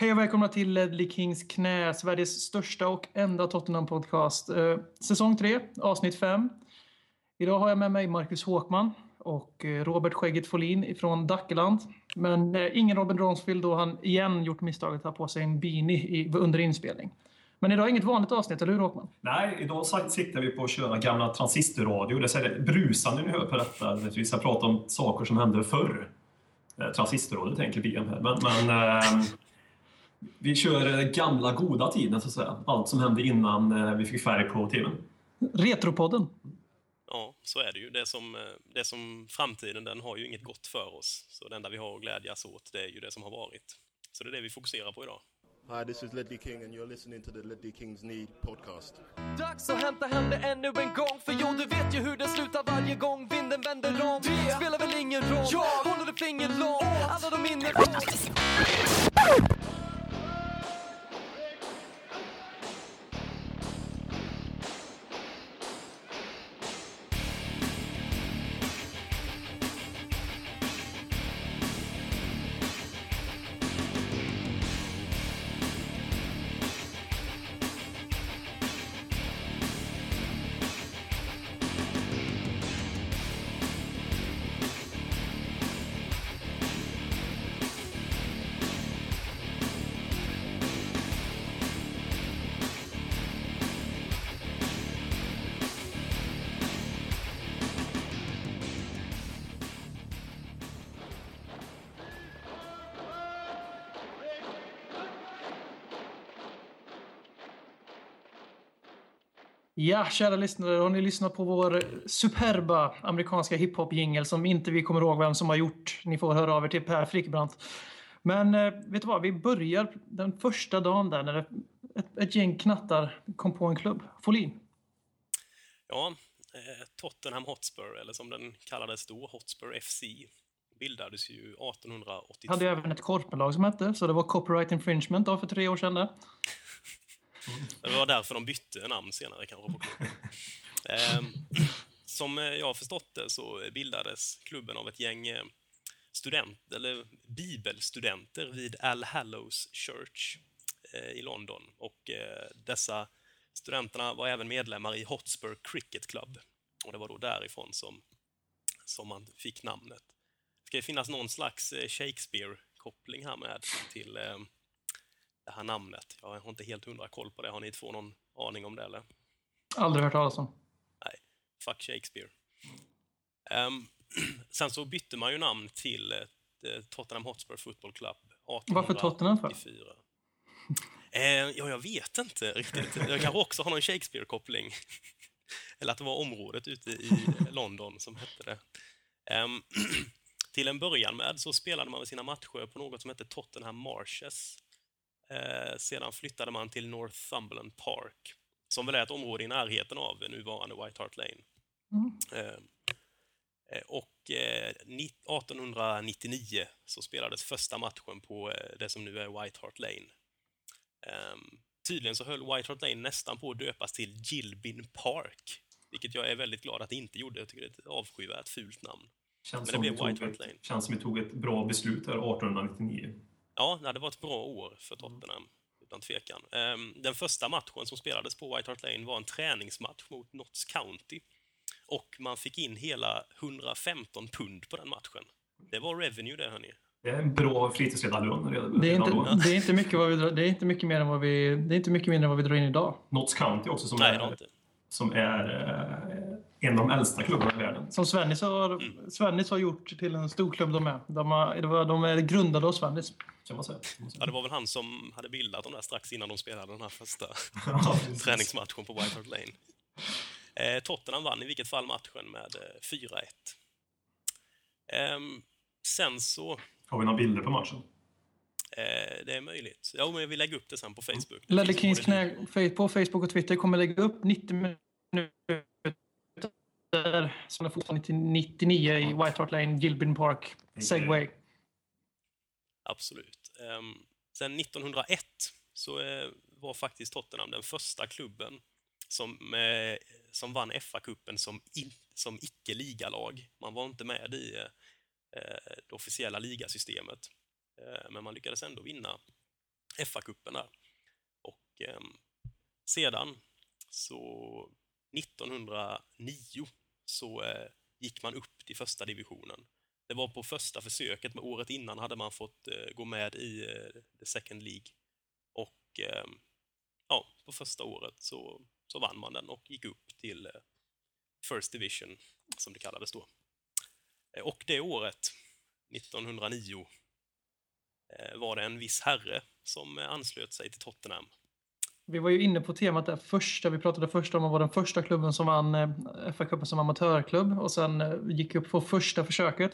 Hej och välkomna till Ledley Kings knä, Sveriges största och enda Tottenham-podcast. Eh, säsong 3, avsnitt 5. Idag har jag med mig Marcus Håkman och eh, Robert Skägget Folin från Dackeland. Men eh, ingen Robin Ronsfield då han igen gjort misstaget att ta på sig en beanie under inspelning. Men idag är inget vanligt avsnitt, eller hur Håkman? Nej, idag siktar vi på att köra gamla transistorradio. Det är brusande ni hör på detta. Vi ska prata om saker som hände förr. Transistorradio tänker vi här. Men, men ehm, vi kör gamla goda tiden, så att säga. Allt som hände innan eh, vi fick färg på TVn. Retropodden. Ja, så är det ju. Det som, eh, det som framtiden, den har ju inget gott för oss. Så det enda vi har att glädjas åt, det är ju det som har varit. Så det är det vi fokuserar på idag. Hi, this is Ledley King and you're listening to the Ledley Kings Need podcast. Dags att hämta hem det ännu en gång För jo, du vet ju hur det slutar varje gång vinden vänder om Det spelar väl ingen roll, jag håller det finger långt Alla de minnen Ja, kära lyssnare, har ni lyssnat på vår superba amerikanska hiphop-jingel som inte vi kommer ihåg vem som har gjort? Ni får höra av er till Per Frickbrant. Men eh, vet du vad, vi börjar den första dagen där när ett, ett gäng knattar kom på en klubb. Folin? Ja, eh, Tottenham Hotspur, eller som den kallades då, Hotspur FC, bildades ju 1882. Hade även ett korpenlag som hette, så det var copyright infringement då för tre år sedan där. Det var därför de bytte namn senare kanske på klubben. Ehm, som jag har förstått det så bildades klubben av ett gäng eh, student, eller bibelstudenter vid Al Hallows Church eh, i London. Och eh, dessa studenterna var även medlemmar i Hotspur Cricket Club. Och det var då därifrån som, som man fick namnet. Det Ska ju finnas någon slags Shakespeare-koppling här med till ehm, det här namnet. Jag har inte helt hundra koll på det. Har ni två någon aning om det eller? Aldrig hört talas om. Nej, fuck Shakespeare. Um, sen så bytte man ju namn till eh, Tottenham Hotspur Football Club 1884. Varför Tottenham för? Eh, ja, jag vet inte riktigt. Jag kanske också har någon Shakespeare-koppling. Eller att det var området ute i London som hette det. Um, till en början med så spelade man sina matcher på något som hette Tottenham Marshes. Eh, sedan flyttade man till Northumberland Park, som väl är ett område i närheten av nuvarande White Hart Lane. Mm. Eh, eh och 1899 eh, så spelades första matchen på det som nu är White Hart Lane. Ehm, tydligen så höll White Hart Lane nästan på att döpas till Gilbin Park, vilket jag är väldigt glad att det inte gjorde. Jag tycker det är ett avskyvärt fult namn. Känns Men det blev White Hart Lane. Känns som vi tog ett bra beslut här 1899. Ja, det var ett bra år för Tottenham, utan tvekan. Ehm, den första matchen som spelades på White Hart Lane var en träningsmatch mot Notts County. Och man fick in hela 115 pund på den matchen. Det var revenue det, hörni. Det är en bra fritidsledarlön. Det är inte, det är inte mycket, vad vi, det är inte mycket mer än vad vi, det är inte mycket mindre än vad vi drar in idag. Notts County också som Nej, är, som är eh, en av de äldsta klubbarna i världen. Som Svennis har, mm. Svennis har gjort till en stor klubb de är. De, har, de är grundade av Svennis kan man säga. Ja, det var väl han som hade bildat dem där strax innan de spelade den här första träningsmatchen på White Hart Lane. Eh, Tottenham vann i vilket fall matchen med eh, 4-1. Eh, sen så... Har vi några bilder på matchen? Eh, det är möjligt. Ja, men vi lägger upp det sen på Facebook. Ledley Kings knä på Facebook och Twitter kommer lägga upp 90 minuter som fortfarande 99 i White Hart Lane, Gilbin Park, Segway. Absolut. Um, sen 1901 så uh, var faktiskt Tottenham den första klubben som, uh, som vann FA-cupen som, som icke-ligalag. Man var inte med i uh, det officiella ligasystemet, men man lyckades ändå vinna FA-cupen där. Och eh, sedan så 1909 så eh, gick man upp till första divisionen. Det var på första försöket, men året innan hade man fått eh, gå med i eh, the second League. Och eh, ja, på första året så, så vann man den och gick upp till eh, First Division, som det kallades då. Eh, Och det året, 1909, eh, var det en viss herre som eh, anslöt sig till Tottenham. Vi var ju inne på temat där första, vi pratade först om att vara den första klubben som vann eh, FA-cupen som amatörklubb och sen eh, gick upp på första försöket.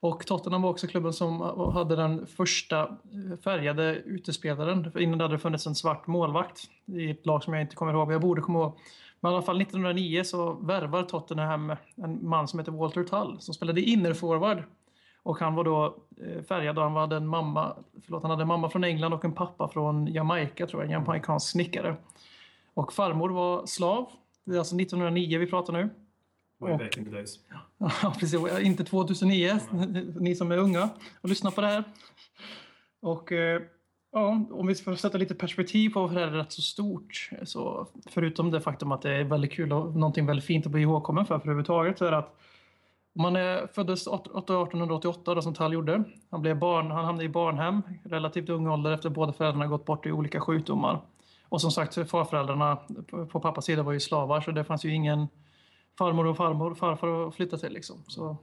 Och Tottenham var också klubben som eh, hade den första färgade utespelaren. Innan det hade det funnits en svart målvakt i ett lag som jag inte kommer ihåg, men jag borde komma ihåg. Men i alla fall 1909 så värvar Tottenham en man som heter Walter Tull som spelade innerforward. Och han var då eh, färgad och han hade en mamma, förlåt, han hade en mamma från England och en pappa från Jamaica tror jag, en jamaicansk snickare. Och farmor var slav. Det är alltså 1909 vi pratar nu. Way back in the days. Ja, precis. Inte 2009, ni som är unga och lyssnar på det här. Och eh, ja, om vi ska sätta lite perspektiv på varför det här är rätt så stort. Så förutom det faktum att det är väldigt kul och någonting väldigt fint att bli ihågkommen för, för överhuvudtaget så är det att man är, föddes 1888 då, som Tall gjorde. Han, blev barn, han hamnade i barnhem relativt ung ålder efter att båda föräldrarna gått bort i olika sjukdomar. Och som sagt, farföräldrarna på, pappas sida var ju slavar så det fanns ju ingen farmor och farmor farfar att flytta till. Liksom. Så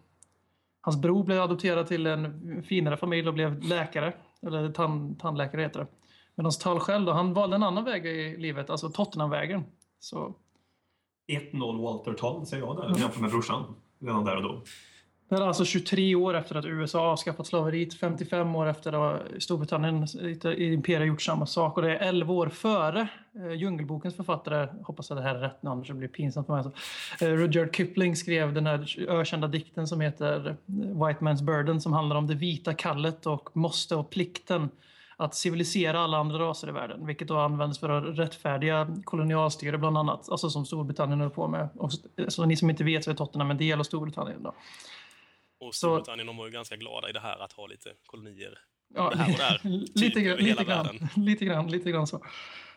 hans bror blev adopterad till en finare familj och blev läkare. Eller tand, tandläkare heter det. Medan Tall själv då, han valde en annan väg i livet, alltså Tottenhamvägen. Så 1-0 Walter Tull säger jag där jämfört med brorsan. Redan där och då. det är alltså 23 år efter att USA avskaffat slaveriet, 55 år efter att Storbritannien i imperiet gjort samma sak och det är 11 år före eh, Djungelbokens författare, hoppas att det här är rätt nu annars det blir pinsamt för mig. Alltså. Eh, Rudyard Kipling skrev den här ökända dikten som heter eh, White Man's Burden som handlar om det vita kallet och måste och plikten att civilisera alla andra raser i världen, vilket då används för att rättfärdiga kolonialstyre bland annat, alltså som Storbritannien höll på med. Och, så ni som inte vet så är Tottenham en del av Storbritannien. Då. Och Storbritannien de var ju ganska glada i det här att ha lite kolonier. Ja, Det här och där, lite, typ grann, över hela lite, grann, lite grann, lite grann så.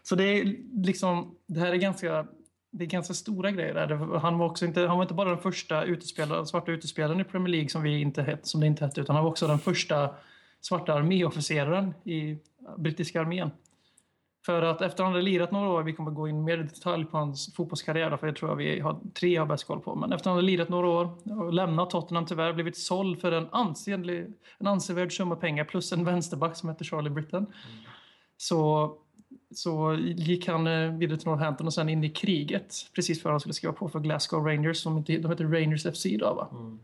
Så det är liksom, det här är ganska, det är ganska stora grejer. Där. Han var, också inte, han var inte bara den första utespelaren, svarta utespelaren i Premier League som, vi inte hette, som det inte hette, utan han var också den första svarta arméofficeraren i brittiska armén. För att efter han hade lirat några år, vi kommer gå in mer i detalj på hans fotbollskarriär, för jag tror att vi har tre har bäst koll på. Men efter han hade lirat några år och lämnat Tottenham tyvärr, blivit såld för en, ansenlig, en ansevärd summa pengar plus en vänsterback som heter Charlie Britton. Så, så gick han eh, vidare till Northampton och sen in i kriget precis före han skulle skriva på för Glasgow Rangers, som inte, de heter Rangers FC idag va? Mm.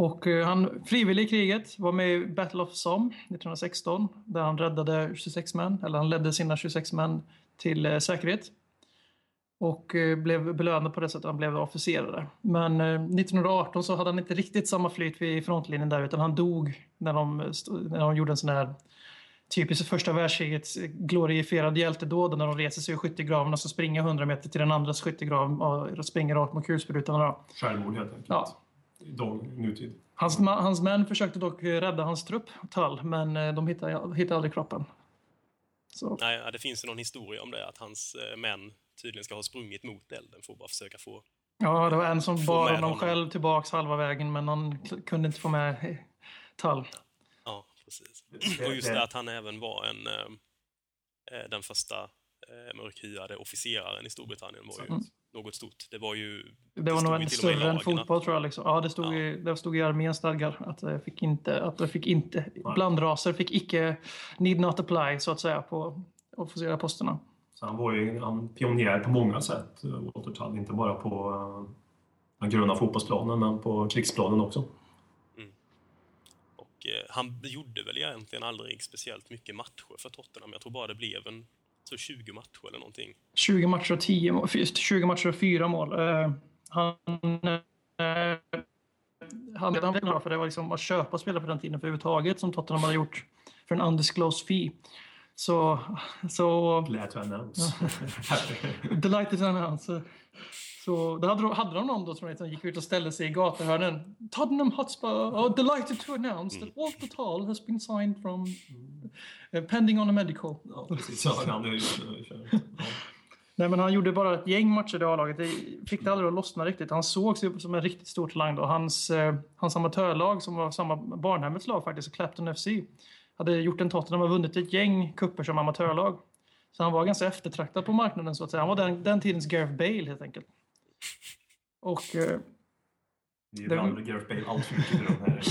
Och eh, han frivillig i kriget, var med i Battle of Somme 1916 där han räddade 26 män, eller han ledde sina 26 män till eh, säkerhet. Och eh, blev belönad på det sättet, han blev officerare. Men eh, 1918 så hade han inte riktigt samma flyt vid frontlinjen där utan han dog när de, när de gjorde en sån här typiskt första världskrigets glorifierade hjältedåd när de reser sig ur skyttegraven och så springer 100 meter till den andras skyttegrav och springer rakt mot kulsprutan. Självmord helt enkelt. Ja. Idag, nutid. Hans, hans män försökte dock eh, rädda hans trupp, Tall, men eh, de hittade, hittade aldrig kroppen. Så, Nej, det finns ju någon historia om det, att hans eh, män tydligen ska ha sprungit mot elden för att bara försöka få... ja, det var en som bar honom honom. själv tillbaks halva vägen, men han kunde inte få med Tall. Ja, precis. Det- Och just det- att han även var en, den första mörkhyade officeraren i Storbritannien var ju Mm. Något stort. Det var ju... Det var stod nog en större än fotboll tror jag. Liksom. Ja, det stod, Ja. I, det stod i arméns stadgar att det fick inte, att det fick inte, blandraser fick icke need not apply så att säga på officerarposterna. Så han var ju en pionjär på många sätt, eh, Walter Tull. Inte bara på eh, den gröna fotbollsplanen, men på krigsplanen också. Och eh, han gjorde väl egentligen aldrig speciellt mycket matcher för Tottenham. Jag tror bara det blev en så 20 matcher eller någonting. 20 matcher och 10 mål, fy- 20 matcher och 4 mål. Eh, han eh, han blev glad för det var liksom att köpa spelare på den tiden för överhuvudtaget som Tottenham hade gjort för en undisclosed fee. Så, så Glad to announce. delighted to announce. Så då hade de, hade de någon då som liksom gick ut och ställde sig i gatuhörnen. Tottenham Hotspur are delighted to announce that Walter Tall has been signed from Pending on a medical. Ja, precis. Ja, han är nu. Ja. Nej, men han gjorde bara ett gäng matcher i A-laget. Det fick det aldrig att lossna riktigt. Han sågs ju som en riktigt stor talang då. Hans, eh, hans amatörlag, som var samma Barnhemmets lag faktiskt, Clapton FC, hade gjort en Tottenham och vunnit ett gäng kupper som amatörlag. Så han var ganska eftertraktad på marknaden så att säga. Han var den, den tidens Gareth Bale helt enkelt. Och eh, Vi blandar Gareth Bale allt för mycket i de här.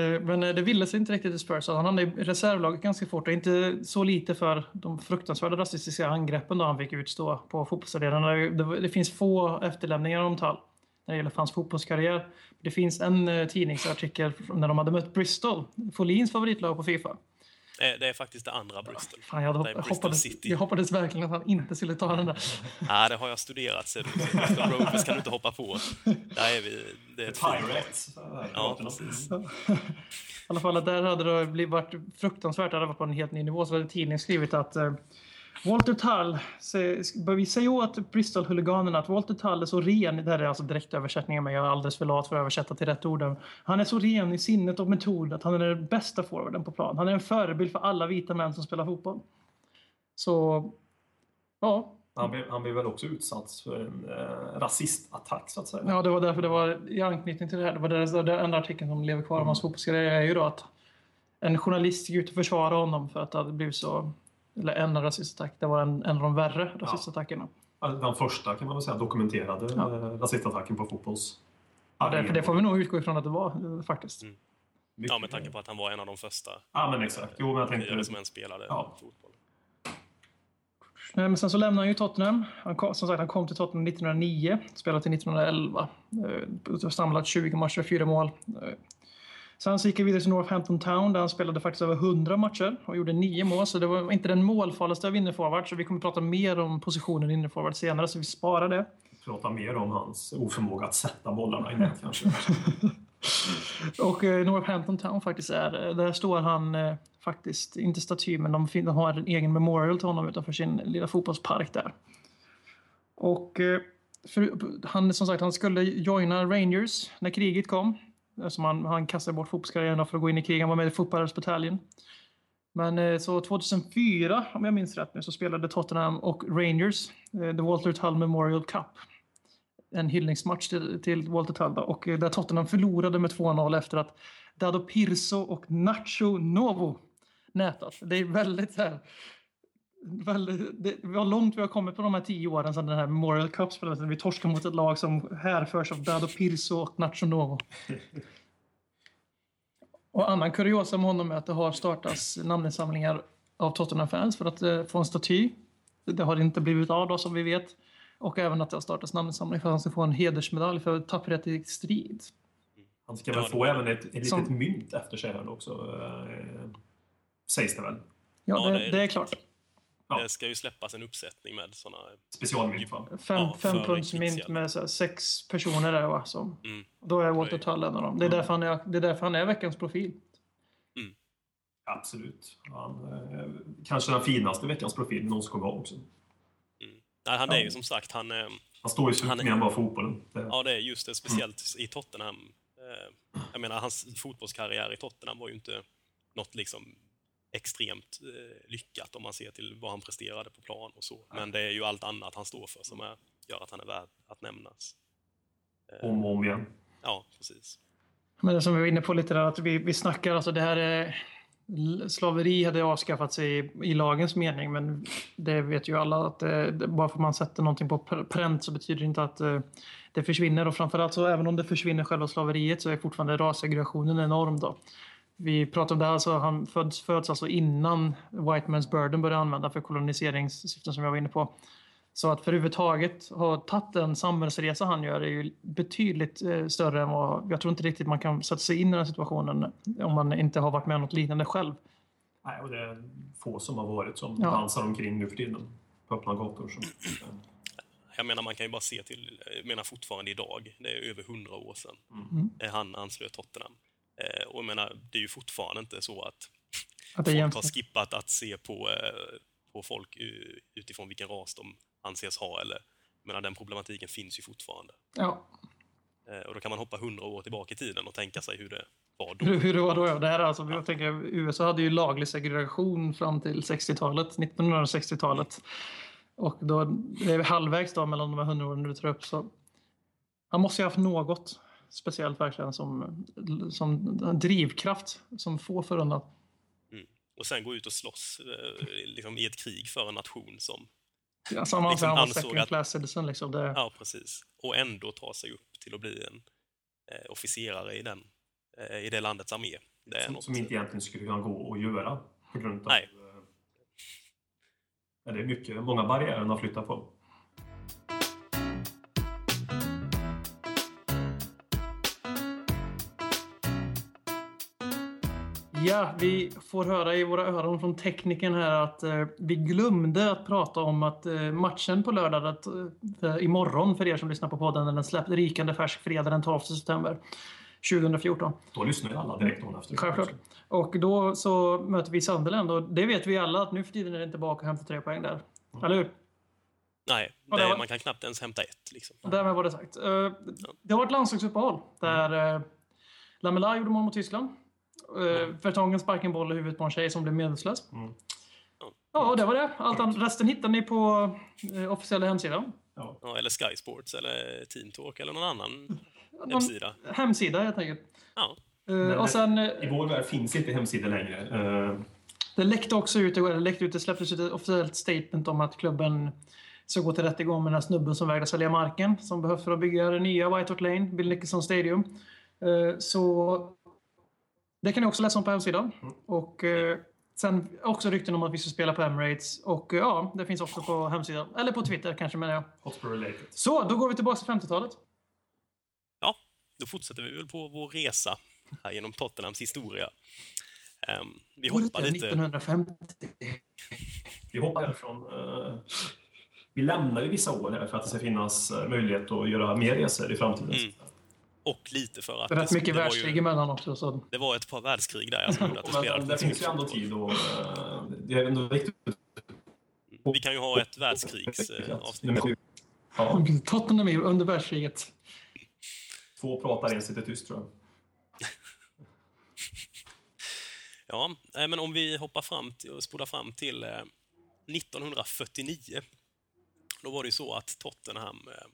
Eh, men eh, det ville sig inte riktigt i Spurs. Han hamnade i reservlaget ganska fort och inte så lite för de fruktansvärda rasistiska angreppen då han fick utstå på fotbollsarenan. Det, finns få efterlämningar om Tal när det gäller hans fotbollskarriär. Det finns en eh, tidningsartikel när de hade mött Bristol, Folins favoritlag på Fifa. Eh, Det är faktiskt det andra Bristol. Fan, jag, hopp, Bristol hoppades, City. jag hoppades verkligen att han inte skulle ta den där. Nej, det har jag studerat ser du. Bristol Rovers kan du inte hoppa på. Där är vi. Det är ett. Pirates. Ja, precis. I alla fall att där hade det blivit, varit fruktansvärt. Det hade varit på en helt ny nivå. Så hade tidningen skrivit att eh, Walter Tull, säger- vi säger åt Bristol-huliganerna att Walter Tull är så ren, det här är alltså direktöversättningen men jag är alldeles för lat för att översätta till rätt ord. Han är så ren i sinnet och metod att han är den bästa forwarden på plan. Han är en förebild för alla vita män som spelar fotboll. Så, ja. Han blev, han blev väl också utsatt för en eh, rasistattack så att säga. Ja, det var därför det var i anknytning till det här. Det var det, det enda artikeln som lever kvar om hans fotbollskarriär är ju då att en journalist gick ut och försvarade honom för att det hade blivit så eller en rasistattack. Det var en, en av de värre rasistattackerna. Den första kan man väl säga dokumenterade Ja. ja. rasistattacken på fotbolls. Ja, det, för det får vi nog utgå ifrån att det var eh, faktiskt. Mm. Mycket- Ja, med tanke på att han var en av de första Ja, men exakt. Jo, men jag tänkte... som ens spelade Ja. fotboll. Nej, Men sen så lämnade han ju Tottenham. Han kom, som sagt, han kom till Tottenham 1909, spelade till 1911. Eh, samlat 20 matcher, 4 mål. Sen så gick han vidare till Northampton Town där han spelade faktiskt över 100 matcher och gjorde 9 mål. Så det var inte den målfarligaste av innerforward. Så vi kommer prata mer om positionen innerforward senare, så vi sparar det. Prata mer om hans oförmåga att sätta bollarna i nät kanske. Och eh, Northampton Town faktiskt är, eh, där står han eh, faktiskt, inte staty, men de, de har en egen memorial till honom utanför sin lilla fotbollspark där. Och eh, för, han, som sagt, han skulle joina Rangers när kriget kom. Alltså Eftersom han, han kastade bort fotbollskarriären för att gå in i krig. Han var med i fotbollsbataljen. Men eh, så 2004, om jag minns rätt nu, så spelade Tottenham och Rangers eh, The Walter Tull Memorial Cup en hyllningsmatch till, till Walter Tull då, och eh, där Tottenham förlorade med 2-0 efter att Dado Pirso och Nacho Novo nätat. Det är väldigt här, väldigt, det var långt vi har kommit på de här tio åren sedan den här Memorial Cup spelades. Vi torskade mot ett lag som härförs av Dado Pirso och Nacho Novo. Och annan kuriosa med honom är att det har startats namninsamlingar av Tottenham-fans för att eh, få en staty. Det har inte blivit av då som vi vet. Och även att det har startats namninsamling för att han ska få en hedersmedalj för tapperhet i strid. Han ska väl få även ett, ett litet Som- mynt efter sig här också. Eh, sägs det väl. Ja, Ja, det, det är det är det. klart. Ja. Det ska ju släppas en uppsättning med såna... Specialmynt va? Fem, Ja, fem mynt med så här, sex personer där va? Som, Mm. Då är Walter Oj. Tull en av dem. Det är, därför han är, det är därför han är veckans profil. Absolut. Han, eh, kanske den finaste veckans profil någonsin kommer vara också. Nej, han är ju som sagt, han... eh, Han står ju så Han mycket är- mer än bara fotbollen. Det, Ja, det är just det. Speciellt i Tottenham. Eh, Jag menar, hans fotbollskarriär i Tottenham var ju inte något liksom extremt eh, lyckat om man ser till vad han presterade på plan och så. Men det är ju allt annat han står för som är, gör att han är värd att nämnas. Eh, Om och om igen. Ja, precis. Men det som vi var inne på lite där, att vi, vi snackar alltså det här är Slaveri hade avskaffats i, i lagens mening, men det vet ju alla att eh, det, bara för att man sätter någonting på pr- pränt så betyder det inte att det försvinner. Och framförallt så även om det försvinner själva slaveriet så är fortfarande rassegregationen enorm. Då. Vi pratar om det här, alltså, han föds, föds alltså innan White Man's Burden började använda för koloniseringssyften som jag var inne på. Så att för överhuvudtaget ha tagit den samhällsresa han gör är ju betydligt eh, större än vad... Jag tror inte riktigt man kan sätta sig in i den situationen om man inte har varit med om något liknande själv. Nej, och det är få som har varit som Ja. dansar omkring nu för tiden på öppna gator. Så. Jag menar, man kan ju bara se till, jag menar fortfarande idag, det är över hundra år sedan Mm. eh, han anslöt Tottenham. Eh, Och jag menar, det är ju fortfarande inte så att Att folk har jämställt. skippat att se på, eh, på folk utifrån vilken ras de anses ha. Eller, jag menar, den problematiken finns ju fortfarande. Ja. Eh, Och då kan man hoppa hundra år tillbaka i tiden och tänka sig hur det Vad då? Hur, hur det var då? Det här är alltså, jag tänker, USA hade ju laglig segregation fram till 60-talet, 1960-talet. Och då, det är halvvägs då mellan de här hundra åren du tar upp. Så han måste ju ha haft något speciellt verkligen som, som drivkraft som få förunnat. Och sen gå ut och slåss eh, liksom, i ett krig för en nation som... Ja, som han, Liksom han var second att- class citizen liksom. Det, Ja, precis. Och ändå ta sig upp till att bli en eh, officerare i, den, eh, i det landets armé. Det är Som, något. som inte egentligen skulle kunna gå att göra på grund av... Nej. eh, Ja, det är mycket, många barriärer han har flyttat på. Ja, vi får höra i våra öron från tekniken här att eh, vi glömde att prata om att eh, matchen på lördag, att, eh, imorgon för er som lyssnar på podden, när den släpps rikande färsk fredag den 12 september 2014. Då lyssnar ju alla direkt dagen efter. Självklart. Och då så möter vi Sunderland och det vet vi alla att nu för tiden är det inte bak och hämta tre poäng där. Eller hur? Nej, det det, var- man kan knappt ens hämta ett. Liksom. Därmed var det sagt. Eh, Det har varit landslagsuppehåll där eh, Lamela gjorde mål mot Tyskland. Uh, Vertongen sparkade en boll i huvudet på en tjej som blev medvetslös. Mm. Ja, och det var det. Allt annat, resten hittar ni på eh, officiella hemsidan. Ja. Ja, eller Sky Sports eller Team Talk eller någon annan Någon hemsida. hemsida helt enkelt. Ja, Eh, Men och det- sen, eh, I vår värld finns inte hemsidor längre. Eh, det läckte också ut, eller läckte ut, det släpptes ut ett officiellt statement om att klubben ska gå till rättegång med den här snubben som vägrade sälja marken som behövs för att bygga det nya White Hart Lane, Bill Nicholson Stadium. Eh, Så det kan ni också läsa om på hemsidan. Och eh, sen också rykten om att vi ska spela på Emirates. Och eh, ja, det finns också på hemsidan. Eller på Twitter kanske menar jag. Hotspur related. Så, då går vi tillbaka till 50-talet. ja, då fortsätter vi väl på vår resa här genom Tottenhams historia. Ehm, vi hoppar lite. 1950. Vi hoppar härifrån. Eh, vi lämnar ju vissa år här för att det ska finnas eh, möjlighet att göra mer resor i framtiden. Mm. Och lite för att Rätt det, mycket världskrig ju, emellan också. Så. det var ett par världskrig där gjorde att det spelade det finns ju ändå tid och eh, det är ändå viktigt. Vi kan ju ha ett världskrigsavsnitt. Ja, Tottenham är under världskriget. två pratar, en sitter tyst tror jag. Ja, eh, men om vi hoppar fram till, och spolar fram till eh, 1949. Då var det ju så att Tottenham eh, eh,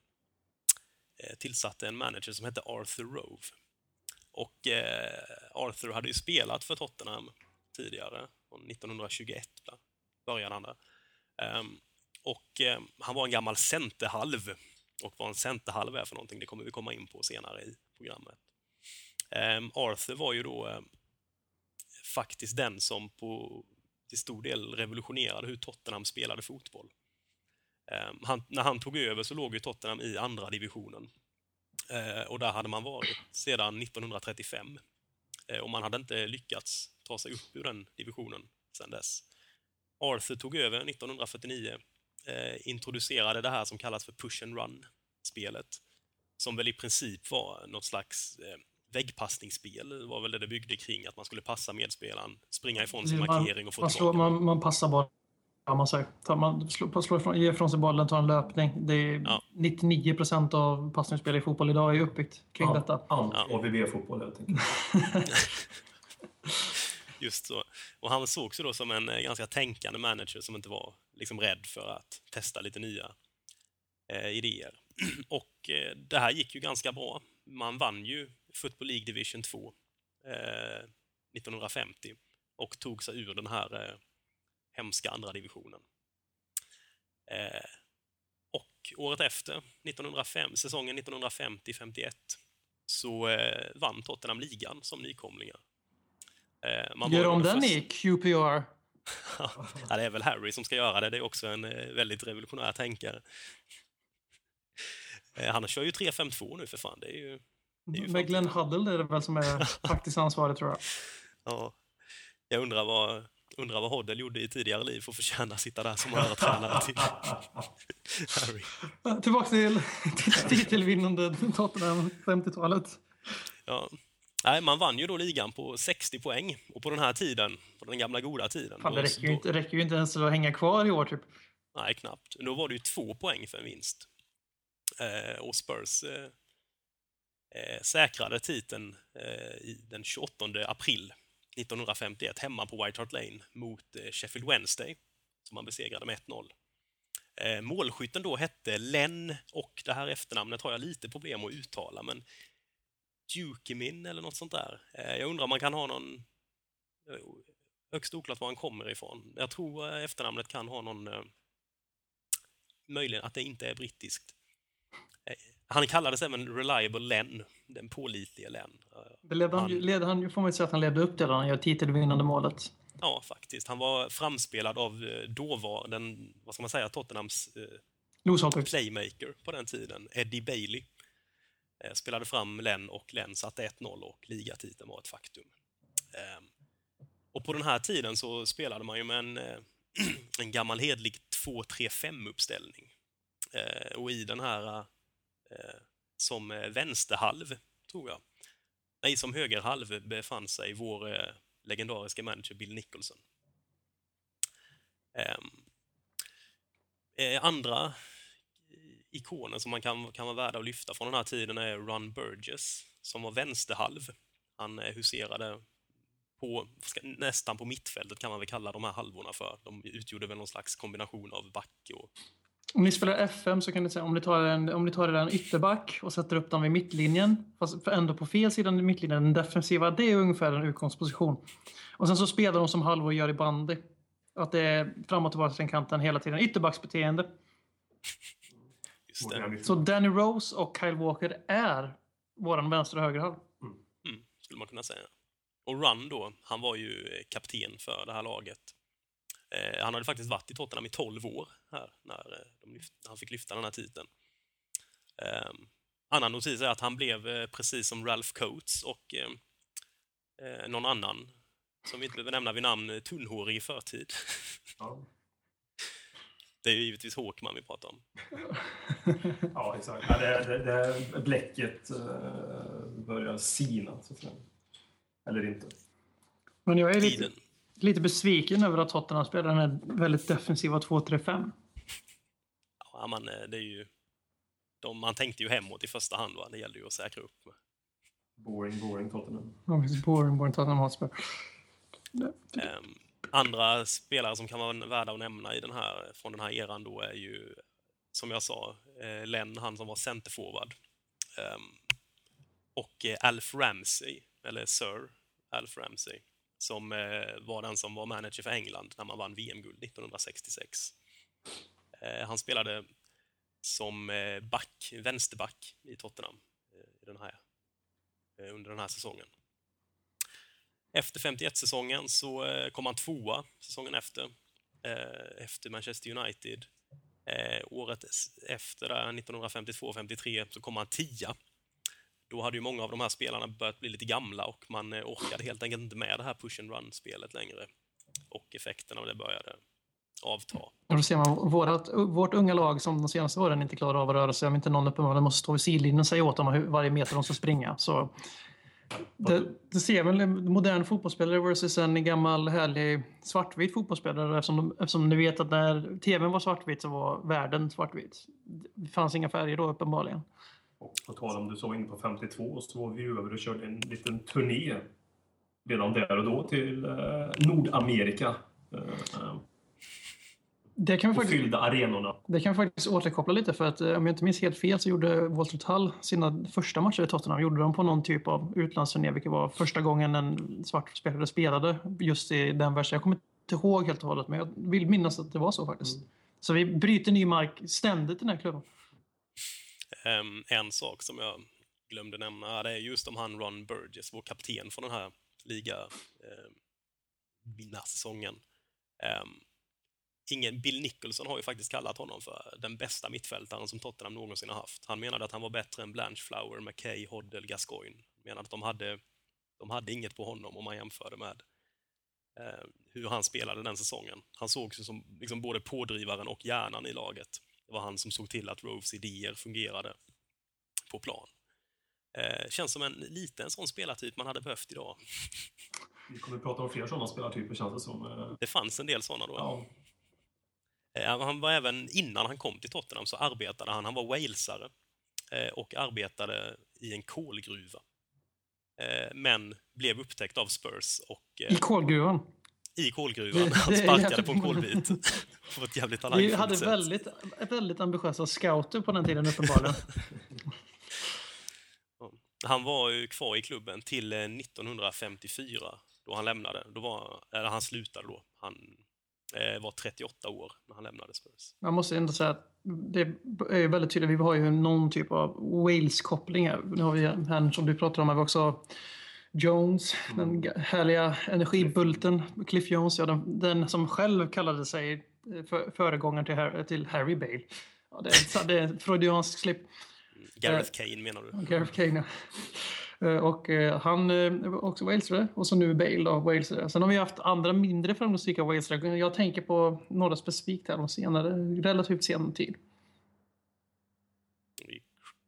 Eh, tillsatte en manager som hette Arthur Rove. Och eh, Arthur hade ju spelat för Tottenham tidigare, 1921 började han där. Um, och eh, han var en gammal centerhalv. Och vad en centerhalv är för någonting, det kommer vi komma in på senare i programmet. Um, Arthur var ju då eh, faktiskt den som på till stor del revolutionerade hur Tottenham spelade fotboll. Ehm, han, när han tog över så låg ju Tottenham i andra divisionen. Eh, och där hade man varit sedan 1935. Eh, och man hade inte lyckats ta sig upp ur den divisionen sedan dess. Arthur tog över 1949, eh, introducerade det här som kallas för push and run-spelet. Som väl i princip var något slags eh, väggpassningsspel. Det var väl det det byggde kring, att man skulle passa medspelaren, springa ifrån sin Man- markering och få Man, slår, tillbaka. man, man passar bollen. Ja, man säger. Tar Man slår, slår ifrån, ger ifrån sig bollen, tar en löpning. Det är Ja. 99 procent av passningsspel i fotboll idag är uppbyggt kring detta. Allt Ja. AVB-fotboll helt enkelt. Just så. Och han sågs ju då som en eh, ganska tänkande manager som inte var liksom rädd för att testa lite nya eh, idéer. Och eh, det här gick ju ganska bra. Man vann ju Football League Division 2 eh, 1950 och tog sig ur den här eh, hemska andra divisionen. Eh, och året efter, 1905, säsongen 1950-51, så eh, vann Tottenham ligan som nykomlingar. Eh, Gör om den i QPR. ja, det är väl Harry som ska göra det. Det är också en eh, väldigt revolutionär tänkare. Eh, han kör ju 3-5-2 nu för fan. Det är ju... Det är ju Med Glenn. Huddle är det väl som är faktiskt ansvarig tror jag. Ja. Jag undrar vad, undrar vad Hoddle gjorde i tidigare liv för att förtjäna att sitta där som tränare till Harry. Tillbaka till till titelvinnande Tottenham 50-talet. Ja. Nej, man vann ju då ligan på 60 poäng. Och på den här tiden, på den gamla goda tiden... Fan, det räcker ju, inte, räcker ju inte ens att hänga kvar i år typ. Nej, knappt. Då var det ju två poäng för en vinst. Eh, och Spurs eh, eh, säkrade titeln eh, i den 28 april 1951 hemma på White Hart Lane mot eh, Sheffield Wednesday, som man besegrade med 1-0. Eh, målskytten då hette Len och det här efternamnet har jag lite problem att uttala, men Dukemin eller något sånt där. Eh, jag undrar om man kan ha någon... Eh, högst oklart var han kommer ifrån. Jag tror eh, efternamnet kan ha någon... Eh, möjligen att det inte är brittiskt. Han kallades även Reliable Len, den pålitlige Len. Det ledde han, ju- ledde han, får man säga att han levde upp till när han gör titelvinnande målet. Ja, faktiskt. Han var framspelad av eh, dåvar, den, vad ska man säga, Tottenhams eh, playmaker på den tiden, Eddie Bailey. Eh, spelade fram Len och Len satte 1-0 och ligatiteln var ett faktum. Eh, och på den här tiden så spelade man ju med en, eh, en gammal hedlig 2-3-5-uppställning. Eh, och i den här Eh, som eh, vänsterhalv, tror jag, nej, som högerhalv befann sig vår eh, legendariska manager Bill Nicholson. Ehm, eh, andra ikoner som man kan, kan vara värda att lyfta från den här tiden är Ron Burgess, som var vänsterhalv. Han eh, huserade på, nästan på mittfältet kan man väl kalla de här halvorna för. De utgjorde väl någon slags kombination av back och... Om ni spelar FM så kan ni säga om ni tar en, om ni tar en ytterback och sätter upp dem vid mittlinjen, fast för ändå på fel sida av mittlinjen, den defensiva, det är ungefär en utgångsposition. Och sen så spelar de som halvor gör i bandy. Att det är fram och tillbaka till den kanten hela tiden. Ytterbacksbeteende. Just det, Så Danny Rose och Kyle Walker är våran vänster och högerhalv. mm, skulle man kunna säga. Och Run då, han var ju kapten för det här laget. Eh, han hade faktiskt varit i Tottenham i 12 år här, när eh, de lyft, han fick lyfta den här titeln. Eh, annan notis är att han blev, eh, precis som Ralph Coates och eh, någon annan, som vi inte behöver nämna vid namn, tunnhårig i förtid. Ja, Det är ju givetvis Håkman vi pratar om. ja exakt. Ja, det, det, det, bläcket börjar sina, så att säga. Eller inte. Men jag är lite, Tiden. Lite besviken över att Tottenham spelar den här väldigt defensiva 2-3-5. Ja, man, eh, det är ju... De, man tänkte ju hemåt i första hand, va? det gällde ju att säkra upp. Boring, boring Tottenham. Ja. Boring, boring Tottenham Hotspur. Ehm, andra spelare som kan vara värda att nämna i den här, från den här eran då är ju, som jag sa, eh, Len, han som var centerforward. Ehm, och eh, Alf Ramsey, eller Sir Alf Ramsey, som eh, var den som var manager för England när man vann VM-guld 1966. Eh, han spelade som eh, back, vänsterback i Tottenham eh, i den här, eh, under den här säsongen. Efter 51-säsongen så eh, kom han tvåa säsongen efter, eh, efter Manchester United. Eh, året efter, 1952-53, så kom han tia. Då hade ju många av de här spelarna börjat bli lite gamla och man eh, orkade helt enkelt inte med det här push and run-spelet längre. Och effekten av det började avta. Och då ser man vårat, vårt unga lag som de senaste åren inte klarar av att röra sig. Om inte någon uppenbarligen måste stå vid sidlinjen och säga åt dem hur, varje meter de ska springa. Så det, det ser väl en modern fotbollsspelare versus en gammal härlig svartvit fotbollsspelare. Eftersom, de, eftersom ni vet att när tvn var svartvit så var världen svartvit. Det fanns inga färger då uppenbarligen. Och på tal om du sa in på 52 så var vi över och körde en liten turné redan där och då till eh, Nordamerika. Eh, Det kan vi faktiskt, fyllda arenorna. det kan vi faktiskt återkoppla lite för att eh, om jag inte minns helt fel så gjorde Walter Tull sina första matcher i Tottenham gjorde de på någon typ av utlandsturné vilket var första gången en svart spelare spelade just i den världen. Jag kommer inte ihåg helt och hållet men jag vill minnas att det var så faktiskt. Så vi bryter ny mark ständigt i den här klubben. Ehm, en sak som jag glömde nämna det är just om han Ron Burgess, vår kapten från den här liga ehm, vinnarsäsongen. Ehm, ingen, Bill Nicholson har ju faktiskt kallat honom för den bästa mittfältaren som Tottenham någonsin har haft. Han menade att han var bättre än Blanchflower, McKay, Hoddle, Gascoigne. Menade att de hade, de hade inget på honom om man jämförde med hur han spelade den säsongen. Han sågs ju som liksom både pådrivaren och hjärnan i laget. Det var han som såg till att Roves idéer fungerade på plan. Eh, känns som en liten sån spelartyp man hade behövt idag. Vi kommer att prata om fler sådana spelartyper känns det som. Eh, Det fanns en del såna då. Ja, Eh, Han var även, innan han kom till Tottenham så arbetade han, han var walesare eh, och arbetade i en kolgruva. Eh, men blev upptäckt av Spurs och eh, I kolgruvan. I kolgruvan. Han sparkade på en kolbit på ett jävligt Vi hade sätt. väldigt, väldigt ambitiösa scouter på den tiden uppenbarligen. Han var ju kvar i klubben till eh, 1954 då han lämnade. Då var, eller han slutade då. Han eh, var 38 år när han lämnade Spurs. Man måste ändå säga att det är ju väldigt tydligt. Vi har ju någon typ av Wales-koppling här. Nu har vi här som du pratar om, här, vi också Jones, den ga- härliga energibulten. Cliff Jones, ja, den, den som själv kallade sig eh, för, föregångaren till, Har- till Harry Bale. Ja, det, är, det är en freudiansk slip. Gareth Kane menar du? Gareth Kane. ja. Eh, Och eh, han eh, var också walesare och så nu Bale då, walesare. Sen har vi haft andra mindre framgångsrika walesare. Jag tänker på några specifikt här de senare, relativt sen tid.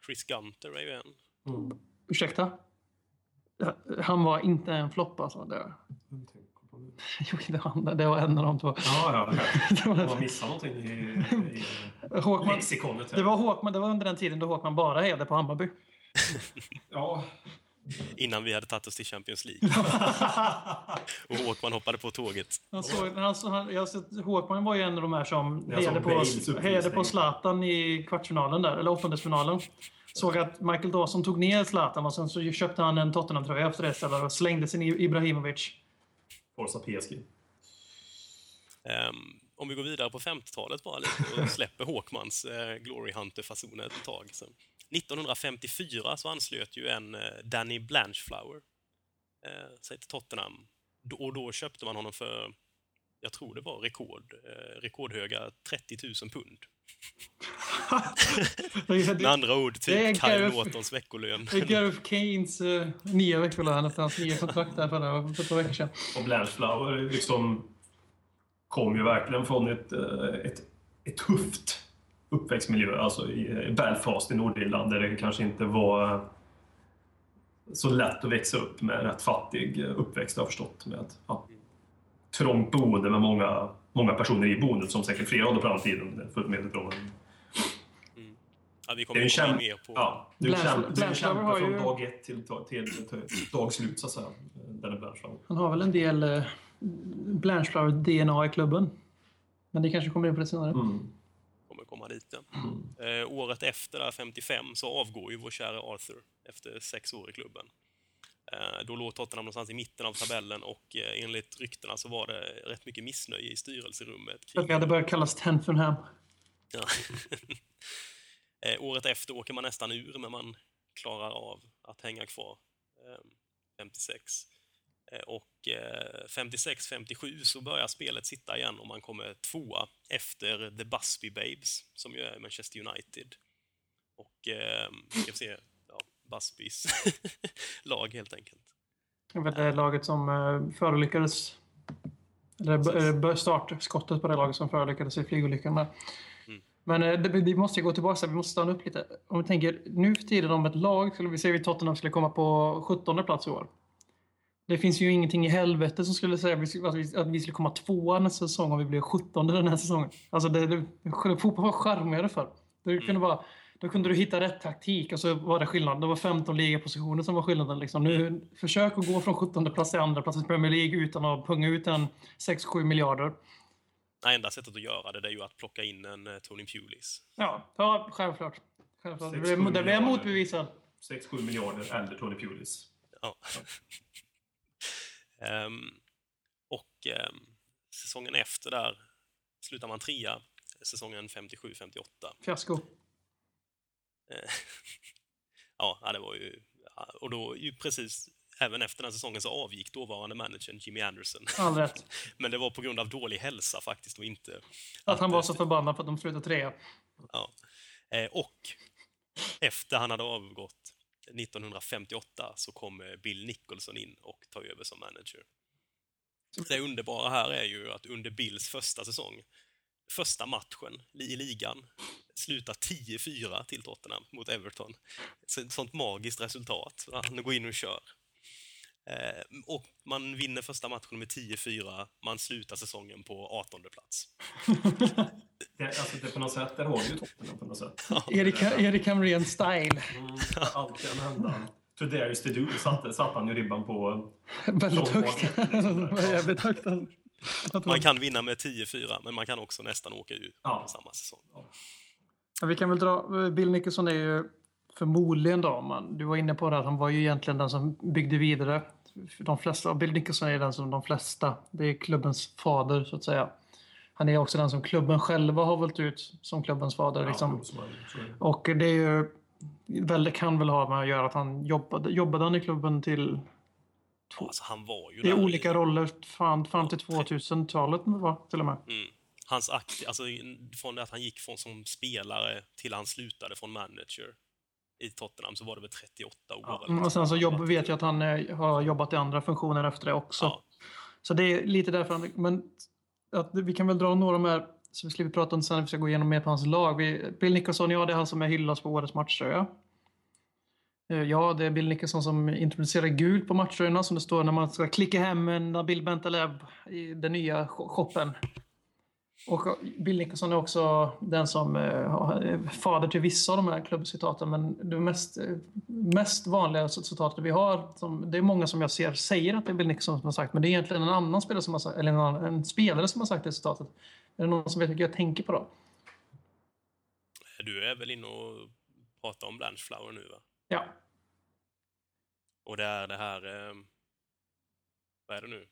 Chris Gunter är ju en. Mm. Ursäkta? Han var inte en flopp alltså. Det, jo, det, var, det var en av de två. Ja, ja. Det Jag var, har missat någonting i, i Håkman, lexikonet. här. det, var Håkman, det var under den tiden då Håkman bara hejade på Hammarby. Ja. Innan vi hade tagit oss till Champions League. och Håkman hoppade på tåget. Han såg, han, han, jag sett, Håkman var ju en av de här som hejade på, hejade på Zlatan i kvartsfinalen där, eller åttondelsfinalen. Såg att Michael Dawson tog ner Zlatan och sen så köpte han en Tottenham-tröja efter det istället och slängde sin Ibrahimovic. Forza PSG. Ehm, om vi går vidare på 50-talet bara lite och släpper Håkmans eh, Glory Hunter-fasoner ett tag. Så 1954 så anslöt ju en eh, Danny Blanchflower eh, sig till Tottenham. Då, och då köpte man honom för, jag tror det var rekord, eh, rekordhöga 30 000 pund. Med andra ord, Det är typ Kyle Nortons veckolön. Det är Gareth Kanes uh, nya veckolön efter hans nya kontrakt där för, för par veckor sedan. Och Blanchflower liksom kom ju verkligen från ett, eh, ett, ett tufft uppväxtmiljö, alltså i i Belfast i Nordirland där det kanske inte var så lätt att växa upp med rätt fattig eh, uppväxt, har jag förstått. Med ett, ja, trångt boende med många, många personer i boendet, som säkert flera hade på den tiden. det är fullt medveten om. Ja, vi Det är kommer en komma in kämp- mer på... Ja, du Blanch- kämpar, du Blanchflower kämpar har från ju- dag ett till, till, till, till dagslut, så att säga. Den är Blanchflower. Han har väl en del uh, Blanchflower-DNA i klubben. Men det kanske kommer in på det senare. Mm. kommer komma dit. Ja. Eh, året efter, där, 55, så avgår ju vår kära Arthur efter sex år i klubben. Eh, då låg Tottenham någonstans i mitten av tabellen och eh, enligt ryktena så var det rätt mycket missnöje i styrelserummet. Att vi hade börjat kallas Tenfenham. Ja. eh, året efter åker man nästan ur, men man klarar av att hänga kvar. Eh, 56. Eh, och eh, 56-57 så börjar spelet sitta igen och man kommer tvåa efter The Busby Babes, som ju är Manchester United. Och eh, ska vi se, Busbys lag helt enkelt. Det var det laget som uh, förolyckades. Eller uh, startskottet på det laget som förolyckades i flygolyckan där. Mm. Men uh, det, vi måste ju gå tillbaka, vi måste stanna upp lite. Om vi tänker nu för tiden om ett lag, skulle vi säga att Tottenham skulle komma på 17 plats i år. Det finns ju ingenting i helvete som skulle säga att vi skulle- att vi- skulle komma tvåa nästa säsong om vi blev 17 den här säsongen. Alltså det, det, fotboll var charmigare för. Det kunde vara, då kunde du hitta rätt taktik och så var det skillnad. Det var 15 ligapositioner som var skillnaden. Liksom. Nu, försök att gå från 17 plats till andra plats i Premier League utan att punga ut en 6-7 miljarder. Nej, enda sättet att göra det, det är ju att plocka in en eh, Tony Pulis. Ja, ja självklart. självklart. Det 6-7 blev, det blev miljarder. motbevisad. 6-7 miljarder eller Tony Pulis. Ja. Ehm, och ehm, säsongen efter där slutar man trea, säsongen 57-58. Fiasko. Eh, ja, ja, det var ju... ja, Och då, ju precis även efter den säsongen så avgick dåvarande managern Jimmy Anderson. Rätt. Men det var på grund av dålig hälsa faktiskt och inte... Att han var så förbannad för att de slutade trea. Ja. Eh, och efter han hade avgått 1958 så kom eh, Bill Nicholson in och tar över som manager. Det underbara här är ju att under Bills första säsong, första matchen i ligan, slutar 10-4 till Tottenham mot Everton. Så ett sånt magiskt resultat. Han går in och kör. Eh, och man vinner första matchen med 10-4, man slutar säsongen på 18 plats. det, alltså, det på något sätt, där har ju toppen på något sätt. Erik, Erik Hamrén-style. Mm, allt kan hända. To dare is to do satte, satte han ju ribban på. Väldigt högt. Jävligt högt. Man kan vinna med 10-4, men man kan också nästan åka ut Ja. samma säsong. Ja, Vi kan väl dra, Bill Nicholson är ju förmodligen då, man, du var inne på det, att han var ju egentligen den som byggde vidare. De flesta, Bill Nicholson är den som de flesta, det är klubbens fader så att säga. Han är också den som klubben själva har valt ut som klubbens fader. Liksom. Ja, det. Och det är ju, väl, kan väl ha med att göra att han jobbade, jobbade han i klubben till Alltså, han var ju i olika roller fram, fram till 2000-talet va, till och med. Mm. Hans akt, alltså från det att han gick från som spelare till han slutade från manager i Tottenham så var det väl 38 år. Ja, Och sen så jobb, vet jag att han eh, har jobbat i andra funktioner efter det också. Ja. Så det är lite därför han, men att vi kan väl dra några mer så vi slipper prata om det sen, vi ska gå igenom mer på hans lag. Vi, Bill Nicholson, ja det är han som är hyllast på årets matchtröja. Eh, ja, det är Bill Nicholson som introducerar gult på matchtröjorna som det står när man ska klicka hem en Nabil Bentaleb i den nya shoppen. Och eh, Bill Nicholson är också den som eh, är fader till vissa av de här klubbcitaten. Men det mest, mest vanliga citatet vi har, som, det är många som jag ser säger att det är Bill Nicholson som har sagt, men det är egentligen en annan spelare som har sagt, eller en, annan, en spelare som har sagt det citatet. Är det någon som vet vilka jag tänker på då? Du är väl inne och pratar om Blanchflower nu, va? Ja. Och det är det här... Eh, vad är det nu?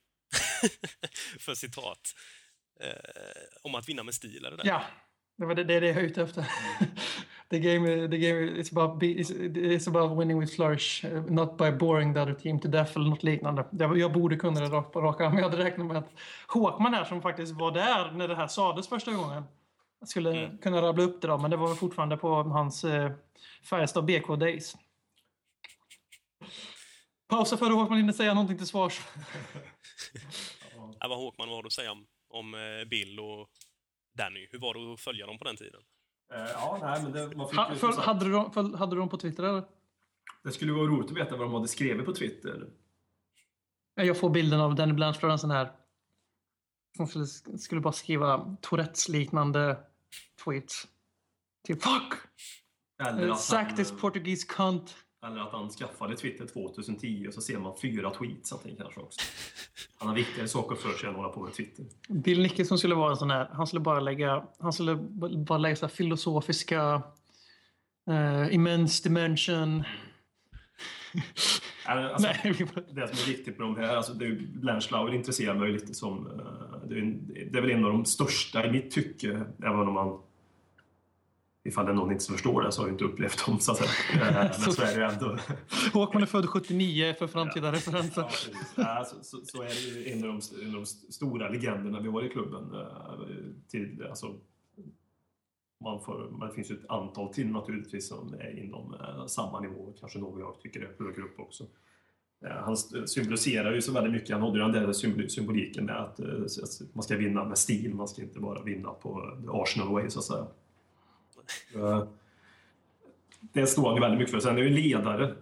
För citat. Eh, om att vinna med stil, är det där? Ja, det var det, det, är det jag är ute efter. the game, the game it's, about be, it's, it's about winning with flourish, uh, not by boring the other team to death eller något liknande. Jag, jag borde kunna det rakt på rak arm, men jag hade räknat med att Håkman här som faktiskt var där när det här sades första gången skulle Mm. kunna rabbla upp det då, men det var fortfarande på hans eh, Färjestad BK Days. Pausa före Håkman hinner säga någonting till svars. Ja, vad Håkman var det att säga om, om eh, Bill och Danny? Hur var det att följa dem på den tiden? Eh, Ja, nej, men det, man fick Ha, för, hade, du dem, för, hade du dem på Twitter eller? det skulle vara roligt att veta vad de hade skrivit på Twitter. Ja, Jag får bilden av Danny Blanchflower, en sån här som skulle, skulle bara skriva Tourettes-liknande tweets. Typ fuck! Eller att, Sack this Portuguese cunt. Eller att han skaffade Twitter 2010 och så ser man fyra tweets han kanske också. Han har viktigare saker för sig än att hålla på med Twitter. Bill Nicholson skulle vara en sån här, han skulle bara lägga, han skulle bara lägga så filosofiska uh, immense dimension. Alltså, det som är viktigt med de här, alltså det Blanchflower intresserar mig lite som... eh, Det är, det är väl en av de största i mitt tycke, även om man... Ifall det är någon inte förstår det så har jag inte upplevt dem, så att. Eh, Men så är det ju ändå. Håkman är född 79 för framtida referenser. Ja, precis. Ja, så, så, så är det ju en av de, en av de stora legenderna vi har i klubben. eh, Till, alltså, man får, men det finns ju ett antal till naturligtvis som är inom eh, samma nivå, kanske någon jag tycker är högre upp också. Han symboliserar ju så väldigt mycket, han hade ju den där symbol- symboliken med att att man ska vinna med stil, man ska inte bara vinna på the Arsenal way så att säga. Eh, Det står han ju väldigt mycket för. Sen är ju ledare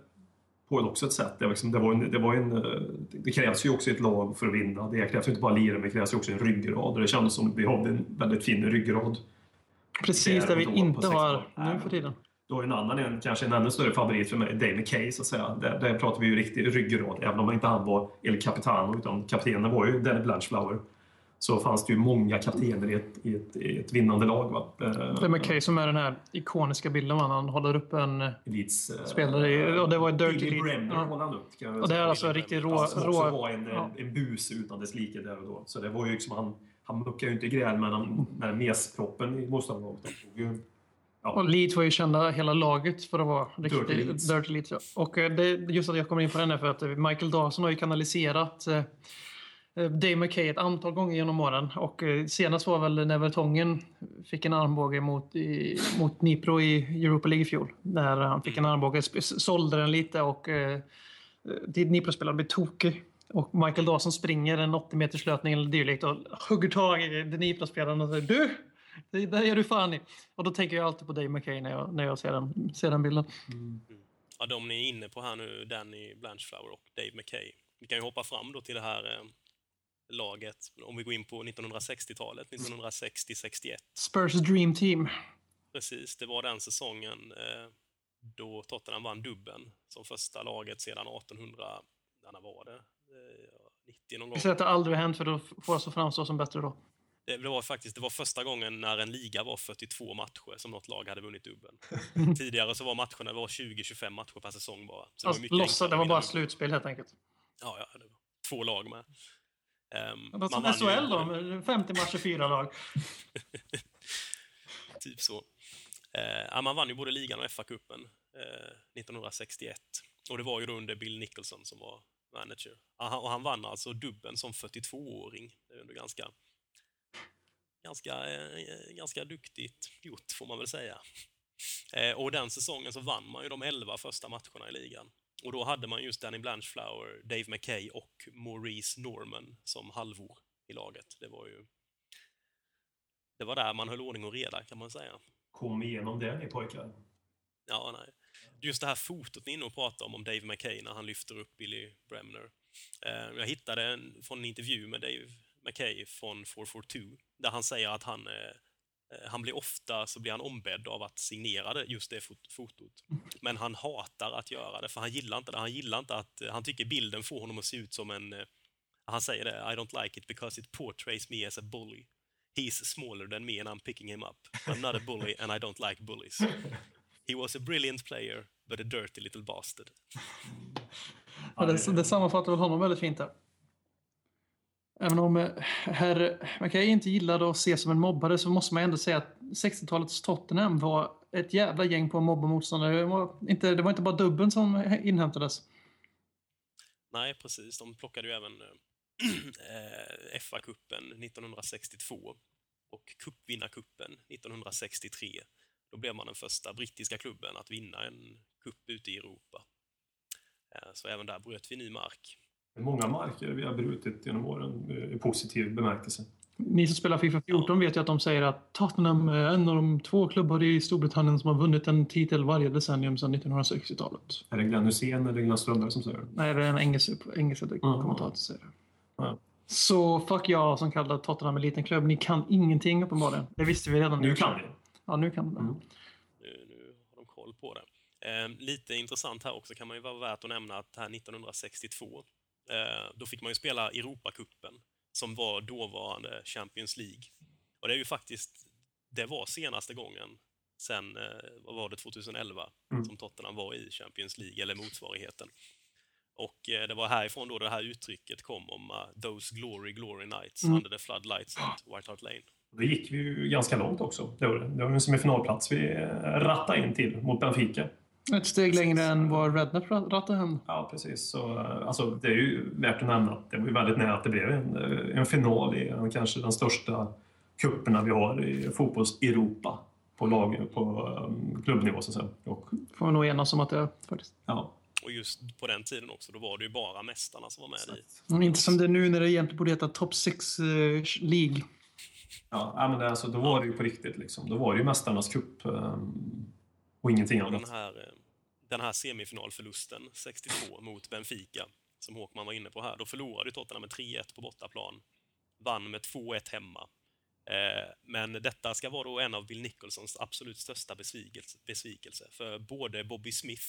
på också ett sätt. Det, liksom, det, var en, det, var en, eh, det krävs ju också ett lag för att vinna. Det krävs ju inte bara lirare, men det krävs ju också en ryggrad. Och det kändes som att vi hade en väldigt fin ryggrad. Precis det vi inte 60-talet. har nu för tiden. Då är en annan, en, kanske en ännu större favorit för mig, Dave McKay så att säga. Där, där pratar vi ju riktig ryggrad, även om inte han var El Capitano, utan kaptenen var ju Danny Blanchflower. Så fanns det ju många kaptener i ett, i ett, i ett vinnande lag. Va? Eh, Det är McKay som är den här ikoniska bilden, man. han håller upp en... Elits, eh, Spelare i- och det var Dirty Billy. Bremner Ja. håller han upp. kan jag väl Och det är alltså en riktigt rå... Ja, som också rå var en, ja. en, bus utan dess like där och då. Så det var ju liksom, han, han muckade ju inte gräl med den, med den mesproppen i motståndarlaget. Ju- Och Leeds var ju kända hela laget för att vara riktigt Dirty Leeds. Dirty Leeds. Ja. Och eh, det, just att jag kommer in på den är för att eh, Michael Dawson har ju kanaliserat eh, eh, Eh, Dave McKay ett antal gånger genom åren. Och eh, senast var väl när Vertongen fick en armbåge mot, i, mot Nipro i Europa League i fjol. När han fick en armbåge, sålde den lite och eh, eh Nipro-spelaren blev tokig. Och Michael Dawson springer en 80 meters löpning eller dylikt och hugger tag i Nipro-spelaren och säger Du! Det där är du fan i. Och då tänker jag alltid på Dave McKay när jag, när jag ser, den, ser den bilden. Ja, de ni är inne på här nu, Danny Blanchflower och Dave McKay. Vi kan ju hoppa fram då till det här eh, laget, om vi går in på 1960-talet, 1960-61. Spurs Dream Team. Precis, det var den säsongen eh, då Tottenham vann dubben som första laget sedan 1800, när var det? Eh, 90 någon gång. Vi säger att det aldrig har hänt för då får oss att framstå som bättre då. Det, det var faktiskt det var första gången när en liga var 42 matcher som något lag hade vunnit dubbeln. Tidigare så var matcherna det var 20-25 matcher per säsong bara. Så Alltså, mycket lossa, det var bara slutspel helt enkelt. Ja, ja, det var två lag med. Um, som SHL då, med 50 matcher, fyra lag. Typ så. Eh, ja, man vann ju både ligan och FA-cupen eh, 1961. Och det var ju då under Bill Nicholson som var manager. Ja, han, och han vann alltså dubben som 42-åring. Det är ändå ganska, ganska, eh, ganska duktigt gjort, får man väl säga. Eh, och den säsongen så vann man ju de 11 första matcherna i ligan. Och då hade man just Danny Blanchflower, Dave McKay och Maurice Norman som halvor i laget. Det var ju... Det var där man höll ordning och reda, kan man säga. Kom igenom det ni pojkar. Ja, nej. Just det här fotot ni är inne och pratar om, om Dave McKay när han lyfter upp Billy Bremner. Eh, jag hittade en från en intervju med Dave McKay från 442 där han säger att han, eh, eh, han blir ofta så blir han ombedd av att signera det, just det fot- fotot. Men han hatar att göra det, för han gillar inte det. Han gillar inte att, eh, han tycker bilden får honom att se ut som en, eh, han säger det, I don't like it because it portrays me as a bully. He's smaller than me and I'm picking him up. I'm not a bully and I don't like bullies. He was a brilliant player, but a dirty little bastard. Ja, det, det sammanfattar väl honom väldigt fint där. Även om eh, man herr ju inte gillade att ses som en mobbare så måste man ändå säga att 60-talets Tottenham var ett jävla gäng på att mobba motståndare. Det var inte, det var inte bara dubben som inhämtades. Nej, precis. De plockade ju även äh, FA-cupen 1962 och cupvinnarcupen 1963. Då blev man den första brittiska klubben att vinna en cup ute i Europa. Äh, så även där bröt vi ny mark. Många marker vi har brutit genom åren eh, i positiv bemärkelse. Ni som spelar Fifa 14 vet ju att de säger att Tottenham är en av de två klubbar i Storbritannien som har vunnit en titel varje decennium sedan 1960-talet. Är det Glenn Hysén eller Glenn Strömberg som säger det? Nej, det är en engelsk, engelsk kommentator som säger det. Så fuck jag som kallar Tottenham en liten klubb. Ni kan ingenting uppenbarligen. Det visste vi redan. Nu kan vi. Ja, nu kan vi. Mm. Nu, nu har de koll på det. Eh, lite intressant här också kan man ju vara värt att nämna att här 1962, eh, då fick man ju spela Europacupen som var dåvarande Champions League. Och det är ju faktiskt, det var senaste gången sen, eh, vad var det, 2011, Mm. som Tottenham var i Champions League, eller motsvarigheten. Och eh, det var härifrån då det här uttrycket kom om uh, “Those glory, glory nights Mm. under the floodlights at White Hart Lane”. Då gick ju ganska långt också. Det var, det. det var en semifinalplats vi eh, rattade in till mot Benfica. Ett steg längre än vad Redknapp rattade hem. Ja, precis. Så, eh, alltså, det är ju värt att nämna att det var ju väldigt nära att det blev en, eh, en final i en, kanske den största kupperna vi har i fotbolls-Europa på, lag, på um, klubbnivå. Så att. Och, Får vi nog enas om att det är faktiskt. ja, Och just på den tiden också, då var det ju bara mästarna som var med i. Men Inte som det är nu när det egentligen borde heta Top 6 eh, League. ja, ja, men det, alltså, då var det ju på riktigt. Liksom. Då var det ju Mästarnas cup um, och ingenting annat. den här, eh, den här semifinalförlusten, 62, mot Benfica, som Håkman var inne på här, då förlorade Tottenham med 3-1 på bortaplan. Vann med 2-1 hemma. Eh, Men detta ska vara då en av Bill Nicholsons absolut största besvikelse, besvikelse. För både Bobby Smith,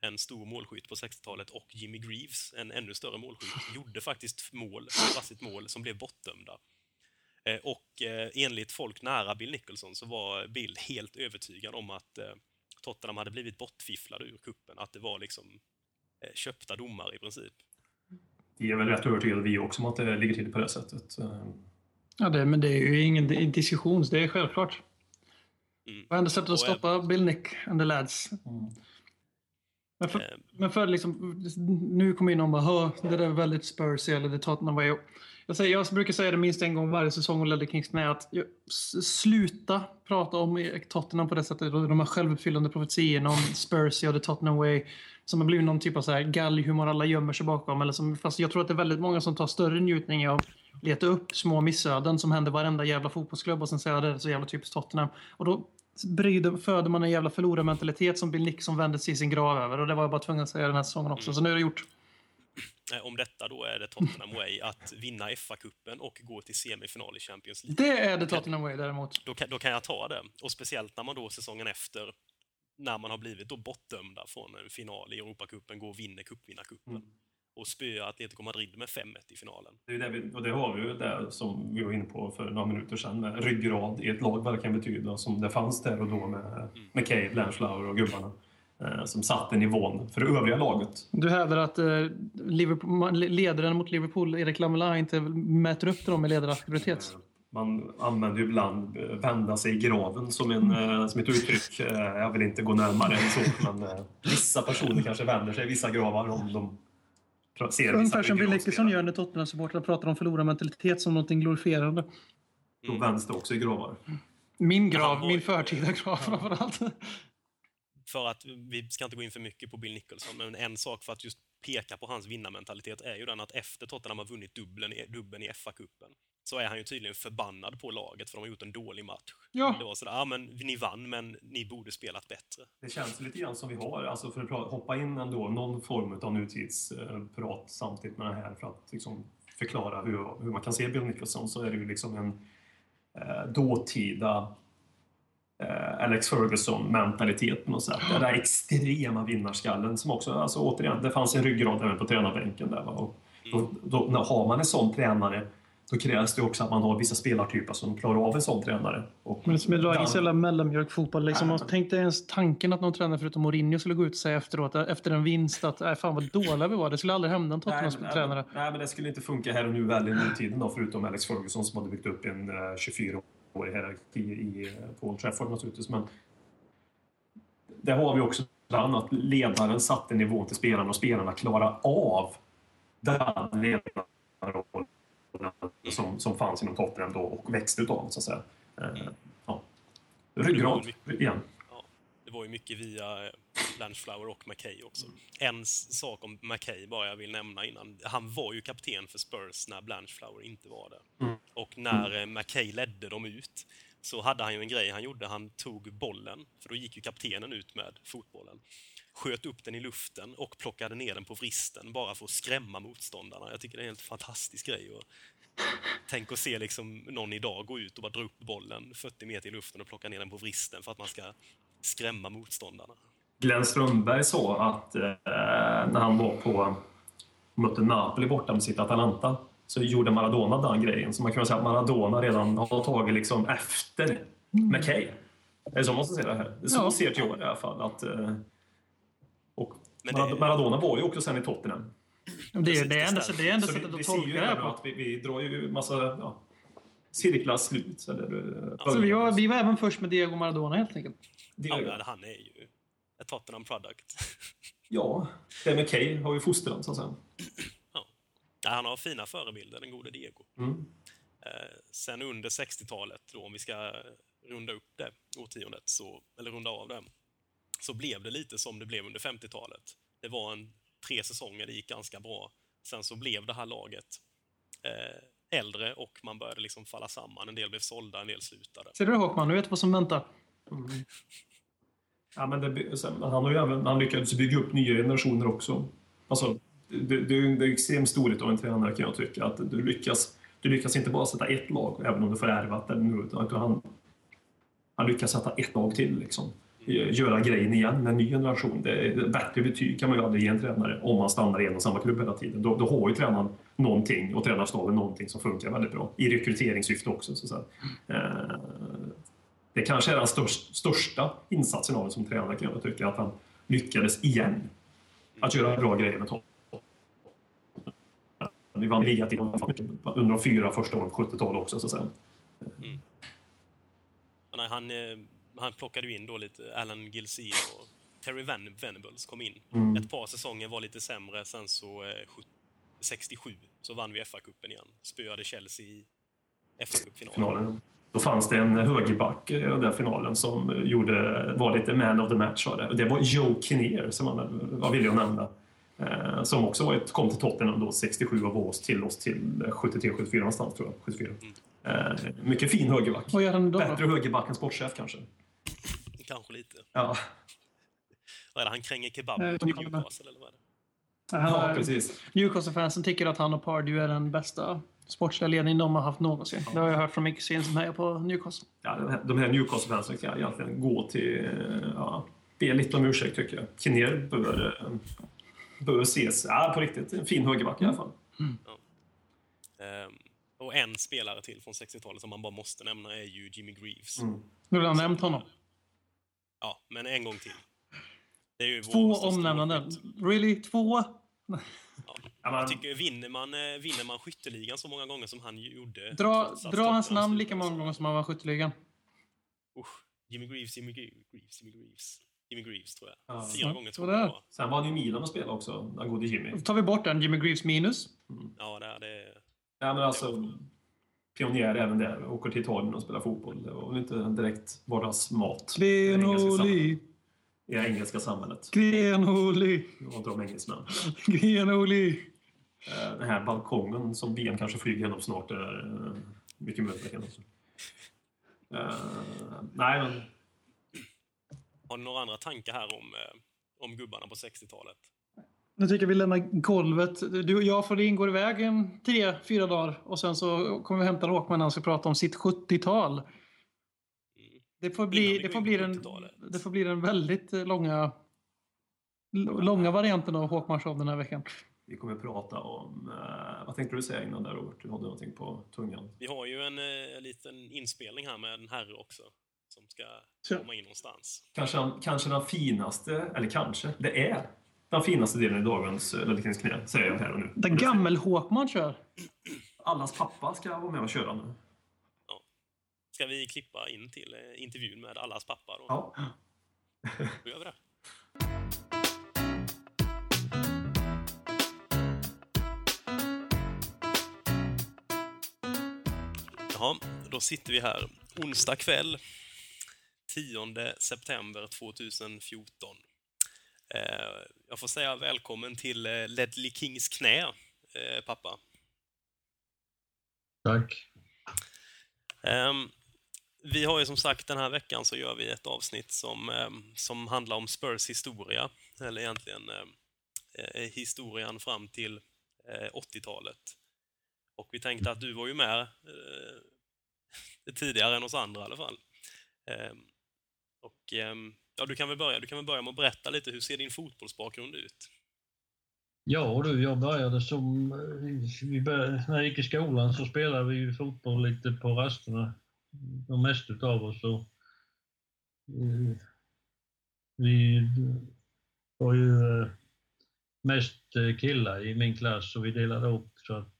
en stor målskytt på 60-talet, och Jimmy Greaves, en ännu större målskytt, gjorde faktiskt mål, sitt mål som blev bortdömda. Eh, Och eh, enligt folk nära Bill Nicholson så var Bill helt övertygad om att eh, Tottenham hade blivit bortfifflade ur kuppen, att det var liksom köpta domare i princip. Vi är väl rätt övertygade vi också om att det ligger till på det sättet. Ja, det, men det är ju ingen di- diskussion, det är självklart. Mm. Vad enda sättet att stoppa Bill Nick and the lads. mm. Men för, Eh, men för liksom, nu kommer in och bara, "Hö, det där är väldigt Spursy eller det Tottenham way. Jag, säger, jag brukar säga det minst en gång varje säsong och ledde Kings med att sluta prata om Tottenham på det sättet. och De här självuppfyllande profetiorna om Spursy och the Tottenham way. Som har blivit någon typ av så här galghumor alla gömmer sig bakom. Eller som, fast jag tror att det är väldigt många som tar större njutning av att leta upp små missöden som händer varenda jävla fotbollsklubb och sen säga att det är så jävla typiskt Tottenham. Och då bryder, föder man en jävla förlorarmentalitet som Bill Nixon vände sig i sin grav över. Och det var jag bara tvungen att säga den här säsongen också. Så nu är det gjort eh, om detta då är det Tottenham Way att vinna FA-cupen och gå till semifinal i Champions League. Det är det Tottenham Way däremot. Då kan, då kan jag ta det. Och speciellt när man då säsongen efter, när man har blivit då bortdömda från en final i Europacupen, går och vinner cupvinnarcupen. Mm. Och spöar Atletico Madrid med 5-1 i finalen. Det är det vi, och det har vi ju där som vi var inne på för några minuter sedan med ryggrad i ett lag vad det kan betyda som det fanns där och då med, med Kay, Blanchflower och gubbarna. Eh, som satte nivån för det övriga laget. Du hävdar att eh, Liverpool, ledaren mot Liverpool, Erik Lamela, inte mäter upp dem i ledaraktivitet? Man använder ju ibland eh, vända sig i graven som, en, eh, som ett uttryck. Jag vill inte gå närmare än så, men vissa personer kanske vänder sig i vissa gravar om de ser Ungefär som Bill ryggradspelare. gör när Tottenham-supportrar pratar om förlorarmentalitet som något glorifierande. Då vänds det också i gravar. Min grav, min förtida grav framförallt. För att vi ska inte gå in för mycket på Bill Nicholson, men en sak för att just peka på hans vinnarmentalitet är ju den att efter Tottenham har vunnit dubbeln i, dubbeln i FA-cupen så är han ju tydligen förbannad på laget för de har gjort en dålig match. Ja. Det var sådär, ja men ni vann men ni borde spelat bättre. Det känns lite grann som vi har, alltså för att hoppa in ändå, någon form av nutidsprat samtidigt med det här för att liksom förklara hur, hur man kan se Bill Nicholson så är det ju liksom en eh, dåtida Eh, Alex Ferguson-mentalitet på något sätt. Den där extrema vinnarskallen som också, alltså återigen, det fanns en ryggrad även på tränarbänken där. Va? Och då, då, när har man en sån tränare då krävs det också att man har vissa spelartyper som klarar av en sån tränare. Och Men som är dagens jävla mellanmjölkfotboll. Liksom. Man tänkte ens tanken att någon tränare förutom Mourinho skulle gå ut och säga efteråt, efter en vinst, att äh, fan vad dåliga vi var. Det skulle aldrig hända en Tottenham-tränare. Nej, nej, nej, men det skulle inte funka här och nu väl i nutiden då, förutom Alex Ferguson som hade byggt upp en eh, uh, 24 i hierarkier i, på Trafford naturligtvis. Men där har vi också bland annat ledaren satte nivån till spelarna och spelarna klarar av den ledarrollen som, som fanns inom Tottenham då och växte utav så att säga. Eh, ja. Ryggrad igen. Var ju mycket via eh, Blanchflower och McKay också. En s- sak om McKay bara jag vill nämna innan. Han var ju kapten för Spurs när Blanchflower inte var det. Mm. Och när eh, McKay ledde dem ut så hade han ju en grej han gjorde. Han tog bollen, för då gick ju kaptenen ut med fotbollen. Sköt upp den i luften och plockade ner den på vristen bara för att skrämma motståndarna. Jag tycker det är en helt fantastisk grej. Och tänk att se liksom någon idag gå ut och bara dra upp bollen 40 meter i luften och plocka ner den på vristen för att man ska skrämma motståndarna. Glenn Strömberg sa att eh, när han var på mötte Napoli borta med sitt Atalanta så gjorde Maradona den grejen. Så man kan säga att Maradona redan har tagit liksom efter McKay. Är det så man ska se det här? Det är så Ja. ser till år i alla fall. Att, eh, och det- Maradona var ju också sen i Tottenham. Det, är- det är det är vi, sättet vi att tolka det här på. att vi, vi drar ju massa ja, cirklar slut. Eller, eh, Så vi, var, vi var även först med Diego Maradona helt enkelt. Det, Ja, men han är ju ett Tottenham product. ja, det med Kay har ju fostrat så att säga. ja. Ja, han har fina förebilder, den gode Diego. Mm. Eh, sen under 60-talet, då, om vi ska runda upp det årtiondet, så, eller runda av det, så blev det lite som det blev under 50-talet. Det var en tre säsonger, det gick ganska bra. Sen så blev det här laget eh, äldre och man började liksom falla samman. En del blev sålda, en del slutade. Ser du Håkman, du vet vad som väntar. Mm. Ja, men det, sen, han, har ju även, han lyckades bygga upp nya generationer också. Alltså, det, det, det är extremt storhet av en tränare kan jag tycka. Att du, lyckas, du lyckas inte bara sätta ett lag, även om du får ärvat det nu. Han, han lyckas sätta ett lag till. Liksom. Eh, göra grejen igen med en ny generation. Det är, bättre betyg kan man ju aldrig ge en tränare om man stannar i en och samma klubb hela tiden. Då, då har ju tränaren någonting och tränarstaben någonting som funkar väldigt bra. I rekryteringssyfte också. Så att säga. Eh, det kanske är den störst, största insatsen av som tränare kan jag tycka, att han lyckades igen att göra bra grejer med Tottenham. Vi vann ligatiteln under de fyra första åren på 70-talet också, så att säga. Men nej, han, eh, han plockade ju in då lite Alan Gilsey och Terry Ven Venables kom in. Mm. Ett par säsonger var lite sämre, sen så eh, 70 67 så vann vi FA-cupen igen. Spöade Chelsea i FA-cupfinalen. Då fanns det en högerback i den finalen som gjorde, var lite man of the match. Var det. Och det var Joe Kinnear som man var villig att nämna. Eh, som också var ett, kom till Tottenham då 67 och var oss till oss till 73-74 någonstans tror jag. 74. Eh, mycket fin högerback. Vad gör han idag Bättre då? högerback än sportchef kanske. Kanske lite. Ja. Vad är det, han kränger kebab på. Newcastle eller vad är det? Ja, precis. Newcastle-fansen tycker att han och Pardew är den bästa sportsliga ledningen de har haft någonsin. Det har jag hört från mycket sen som är på Newcastle. Ja, de här, Newcastle-fansen kan egentligen gå till... eh, Ja, be lite om ursäkt, tycker jag. Kinnér bör, eh, bör ses. Ja, på riktigt. En fin högerback i alla fall. Ehm, och en spelare till från 60-talet som man bara måste nämna är ju Jimmy Greaves. Mm. Nu har jag nämnt honom. Ja, men en gång till. Det är ju vår Två omnämnanden. Really? Två? Ja. Men- Jag tycker, vinner man, eh, vinner man skytteligan så många gånger som han gjorde... Dra, dra hans namn lika många gånger som han vann skytteligan. Usch. Jimmy Greaves, Jimmy Greaves, Jimmy Greaves. Jimmy Greaves, tror jag. Ja. Fyra gånger så tror jag där. det var. Sen var han ju Milan och spelade också, den gode Jimmy. Då tar vi bort den. Jimmy Greaves minus. Ja, det är det. Ja, men alltså, pionjär även där. Åker till Italien och spelar fotboll. Det var väl inte direkt vardagsmat. Grenoli. I det engelska samhället. Grenoli. Och de engelsmän. Grenoli. Eh, Den här balkongen som VM kanske flyger genom snart är eh, mycket möjligt. Eh, nej, men Har ni några andra tankar här om, om gubbarna på 60-talet? Nu tycker jag vi lämnar golvet. Du, jag och Flodin går iväg en tre, fyra dagar och sen så kommer vi hämta Håkman när han ska prata om sitt 70-tal. Mm. Det får bli, det får bli, den, 70-talet. det får bli den väldigt långa, långa varianten av Håkman Show den här veckan. Vi kommer att prata om... Eh, vad tänkte du säga innan där, Robert? Du hade någonting på tungan. Vi har ju en eh, liten inspelning här med en herre också. Som ska komma in någonstans. Kanske, den- kanske den finaste, eller kanske, det är den finaste delen i dagens eh, Löddekingens knä, säger jag här och nu. Den gammel-Håkman kör. Allas pappa ska vara med och köra nu. Ska vi klippa in till intervjun med allas pappa då? Ja. Då gör vi det. Jaha, då sitter vi här onsdag kväll 10 september 2014. Eh, jag får säga välkommen till eh, Ledley Kings knä, eh, pappa. Tack. Ehm, vi har ju som sagt den här veckan så gör vi ett avsnitt som, ehm, som handlar om Spurs historia, eller egentligen ehm, eh, historien fram till eh, 80-talet. Och vi tänkte att du var ju med tidigare än oss andra i alla fall. Ehm, och ehm, ja, du kan väl börja, du kan väl börja med att berätta lite, hur ser din fotbollsbakgrund ut? Ja du, jag började som... Eh, vi började, när jag gick i skolan så spelade vi fotboll lite på rasterna. De mesta utav oss. Och, eh, vi var ju eh, mest killar i min klass och vi delade upp så att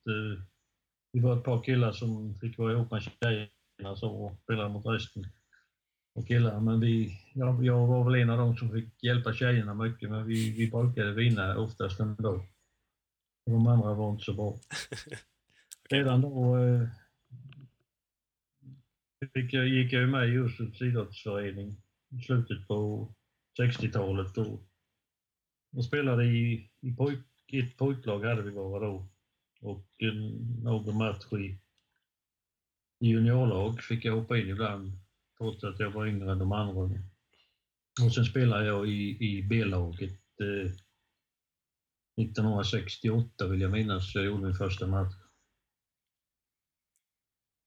vi var ett par killar som fick vara ihop med tjejerna så, och spela mot resten av killarna. Men vi, jag, jag var väl en av dem som fick hjälpa tjejerna mycket men vi, vi brukade vinna oftast ändå. De andra var inte så bra. Redan då eh, fick jag, gick jag med i Jusufs idrottsförening i slutet på 60-talet. Och, och spelade i, i, pojk, ett pojklag hade vi bara då. Och någon match i, juniorlag fick jag hoppa in ibland trots att jag var yngre än de andra. Och sen spelade jag i, i B-laget eh, 1968 vill jag minnas, jag gjorde min första match.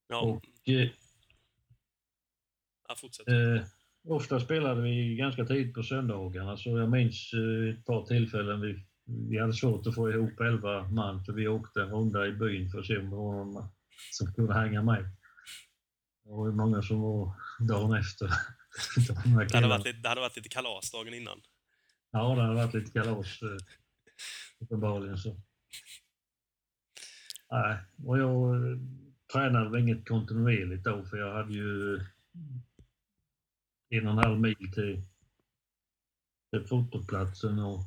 Ja, Och eh, ja fortsätt. Eh, ofta spelade vi ganska tidigt på söndagarna så jag minns eh, ett par tillfällen vi, vi hade svårt att få ihop elva man så vi åkte en runda i byn för att se om det var någon som kunde hänga med. Det var ju många som var dagen efter. De Det hade, varit lite, det hade varit lite kalas dagen innan. Ja, det hade varit lite kalas. eh, Uppenbarligen så. Nej, och jag eh, tränade väl inget kontinuerligt då för jag hade ju en och en halv mil till, till fotbollsplatsen och,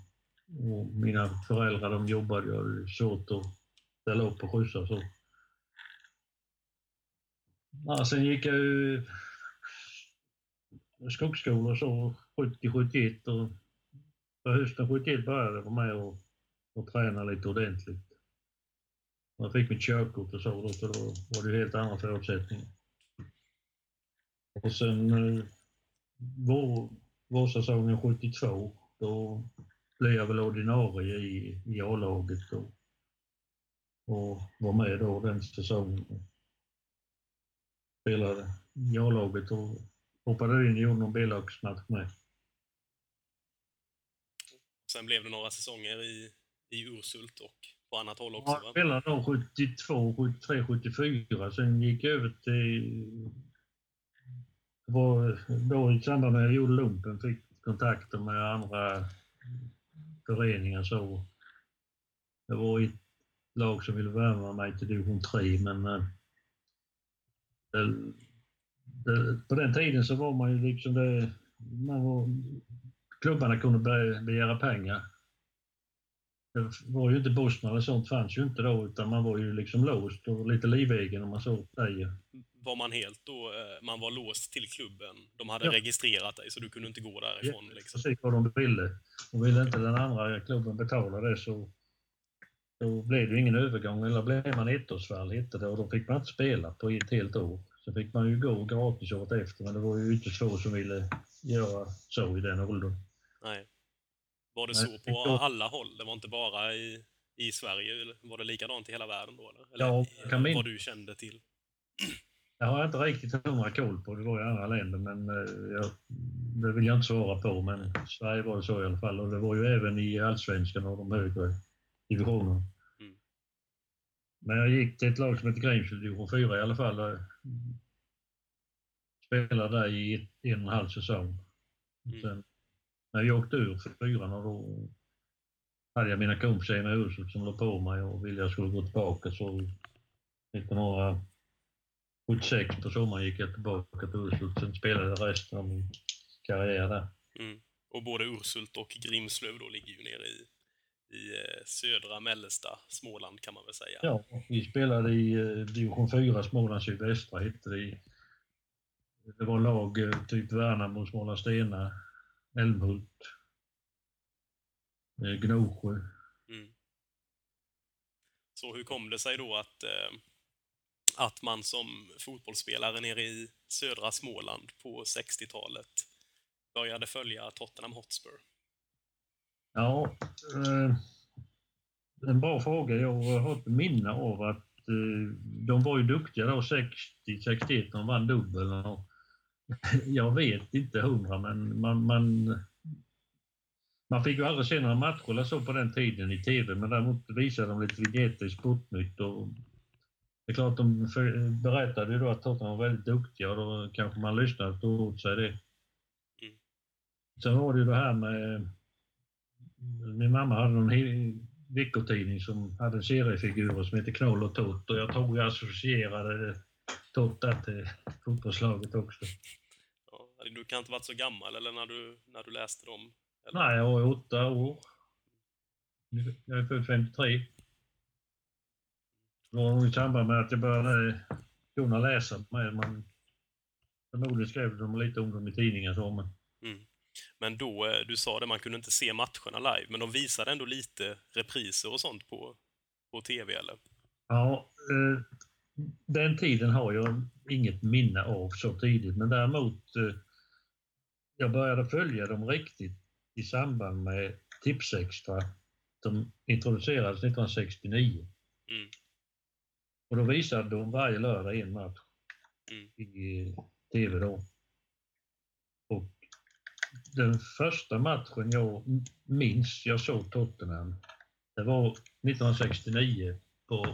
och mina föräldrar de jobbade. Jag hade svårt att ställa upp och skjutsa så. Ja, sen gick jag ju skogsskola så 70-71 och på hösten 71 började jag vara med och, och träna lite ordentligt. Jag fick mitt körkort och så, då, så då var det helt andra förutsättningar. Och sen eh, vår, vårsäsongen 72, då blev jag väl ordinarie i, i A-laget och, och var med då den säsongen. Spelade i A-laget och hoppade in gjorde någon B-lagsmatch med. Sen blev det några säsonger i, i Ursult och på annat håll också. Jag spelade då 72, 73, 74. Sen gick jag över till... Det var då i samband med att jag gjorde lumpen fick kontakter med andra föreningar. Så alltså, det var ett lag som ville värva mig till division 3 men eh, det, det, på den tiden så var man ju liksom det... Man var, klubbarna kunde be- begära pengar. Det var ju inte Bosman eller sånt fanns ju inte då utan man var ju liksom låst och lite livegen om man så säger. Mm. Var man helt då, eh, man var låst till klubben. De hade Ja. registrerat dig så du kunde inte gå därifrån. Ja, Liksom. Precis vad de ville. Och ville inte den andra klubben betala det så då blev det ingen övergång. Eller blev man ettårsfall hette det och då fick man inte spela på ett helt år. Så fick man ju gå gratis året efter men det var ju ytterst få som ville göra så i den åldern. Nej. Var det Nej, så på går- alla håll? Det var inte bara i, i Sverige? Eller var det likadant i hela världen då? Eller, eller Ja, kan min- vad du kände till? Det har jag inte riktigt hundra koll på. Det var i andra länder men eh, jag, det vill jag inte svara på. Men i Sverige var det så i alla fall och det var ju även i allsvenskan och de högre divisionerna. Mm. Men jag gick till ett lag som heter Grimsel, division 4 i alla fall. och Spelade där i ett, en och en halv säsong. Mm. Sen, när jag åkte ur fyran och då hade jag mina kompisar i huset som låg på mig och ville jag skulle gå tillbaka så 1976 på sommaren gick jag tillbaka till Ursult. Sen spelade jag resten av min karriär där. Mm. Och både Ursult och Grimslöv då ligger ju nere i, i eh, södra, mellersta Småland kan man väl säga. Ja, vi spelade i eh, division 4, Småland sydvästra hette det. i- Det var lag eh, typ Värnamo, Smålandstena, Älmhult, Gnosjö. Mm. Så hur kom det sig då att, eh, att man som fotbollsspelare nere i södra Småland på 60-talet började följa Tottenham Hotspur? Ja, eh, en bra fråga. Jag har ett minne av att eh, de var ju duktiga då 60-61 de vann dubbeln. Och jag vet inte hundra men man, man, man fick ju aldrig se några matcher eller så på den tiden i TV men däremot visade de lite vignetter i Sportnytt och det är klart de berättade ju då att Tottenham var väldigt duktiga och då kanske man lyssnade och tog åt sig det. Mm. Sen var det ju det här med min mamma hade någon veckotidning som hade seriefigurer som heter Knoll och Tott och jag tror jag associerade Tott där till fotbollslaget också. Ja, du kan inte varit så gammal eller när du, när du läste dem? Eller? Nej, jag var åtta år. Jag är född 53. Det nog i samband med att jag började kunna läsa med. Man, förmodligen skrev de lite om dem i tidningar så, men Mm. Men då, eh, du sa det, man kunde inte se matcherna live, men de visade ändå lite repriser och sånt på, på TV, eller? Ja, eh, den tiden har jag inget minne av så tidigt, men däremot eh, jag började följa dem riktigt i samband med Tipsextra som introducerades 1969. Mm. Och då visade de varje lördag en match Mm. i TV då. Och den första matchen jag minns jag såg Tottenham, det var 1969 på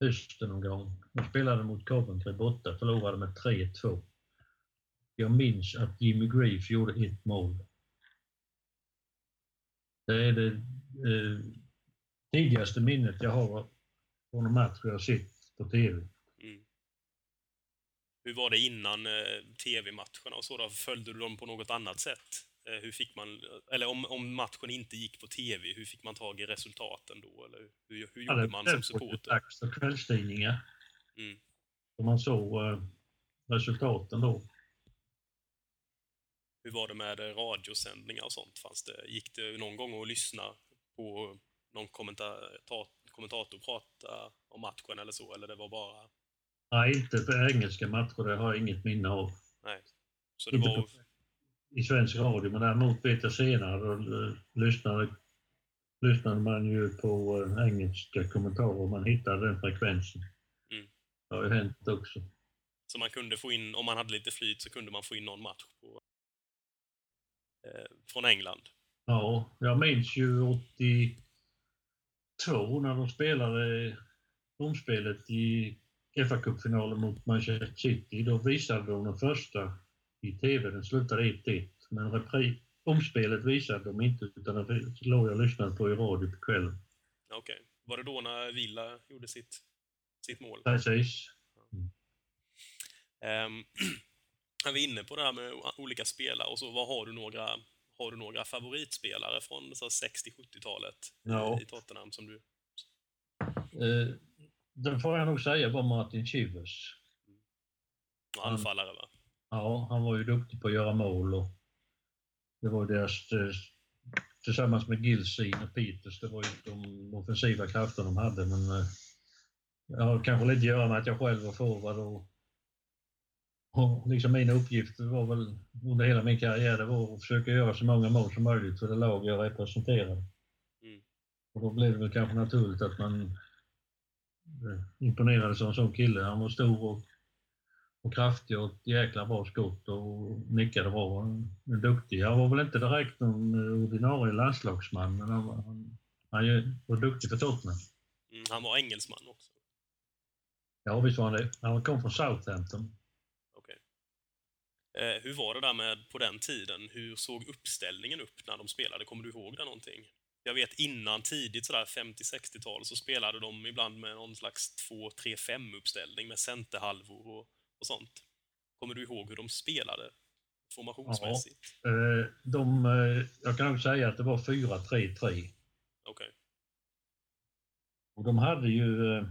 hösten någon gång. De spelade mot Coventry borta, förlorade med 3-2. Jag minns att Jimmy Greaves gjorde ett mål. Det är det eh, tidigaste minnet jag har från en match jag sett på TV. Mm. Hur var det innan eh, TV-matcherna och så då? Följde du dem på något annat sätt? Eh, hur fick man, eller om, om matchen inte gick på TV, hur fick man tag i resultaten då? Eller hur, hur Ja, gjorde det man som supporter? dags för kvällstidningar. Mm. Och man såg eh, resultaten då. Hur var det med eh, radiosändningar och sånt? Fanns det, gick det någon gång att lyssna på någon kommentator, kommentator prata om matchen eller så? Eller det var bara... Nej, inte för engelska matcher, det har jag inget minne av. Nej. Så det Inte var... på, i svensk radio, men däremot vet jag senare, då eh, lyssnade, lyssnade man ju på eh, engelska kommentarer och man hittade den frekvensen. Mm. Det har ju hänt också. Så man kunde få in, om man hade lite flyt, så kunde man få in någon match på, eh, från England. Ja, jag minns ju 82 när de spelade omspelet i fa Cup-finalen mot Manchester City. Då visade de den första i TV. Den slutade 1-1. Men repri, omspelet visade de inte, utan det låg jag och lyssnade på i radio på kvällen. Okej. Var det då när Villa gjorde sitt, sitt mål? Precis. Um, är vi inne på det här med olika spelare och så, vad har du några, har du några favoritspelare från så 60-70-talet Ja. i Tottenham som du... Eh, den får jag nog säga var Martin Chivers. Anfallare, va? Ja, han var ju duktig på att göra mål och det var deras, eh, tillsammans med Gilsin och Peters, det var ju de offensiva krafter de hade men eh, det har kanske lite att göra med att jag själv var forward och, och liksom min uppgift var väl under hela min karriär det var att försöka göra så många mål som möjligt för det lag jag representerade. Mm. Och då blev det väl kanske naturligt att man eh, imponerades av en sån kille. Han var stor och och kraftig och ett jäkla bra skott och nickade bra. Han är duktig. Han var väl inte direkt någon eh, ordinarie landslagsman, men han, var- han, han var duktig för Tottenham. Mm, han var engelsman också. Ja, visst var han det. Han kom från Southampton. Eh, hur var det där med på den tiden? Hur såg uppställningen upp när de spelade? Kommer du ihåg det någonting? Jag vet innan, tidigt sådär 50-60-tal, så spelade de ibland med någon slags 2-3-5 uppställning med centerhalvor och, och sånt. Kommer du ihåg hur de spelade formationsmässigt? Eh, De, eh, jag kan nog säga att det var 4-3-3. Okej. Och de hade ju, eh,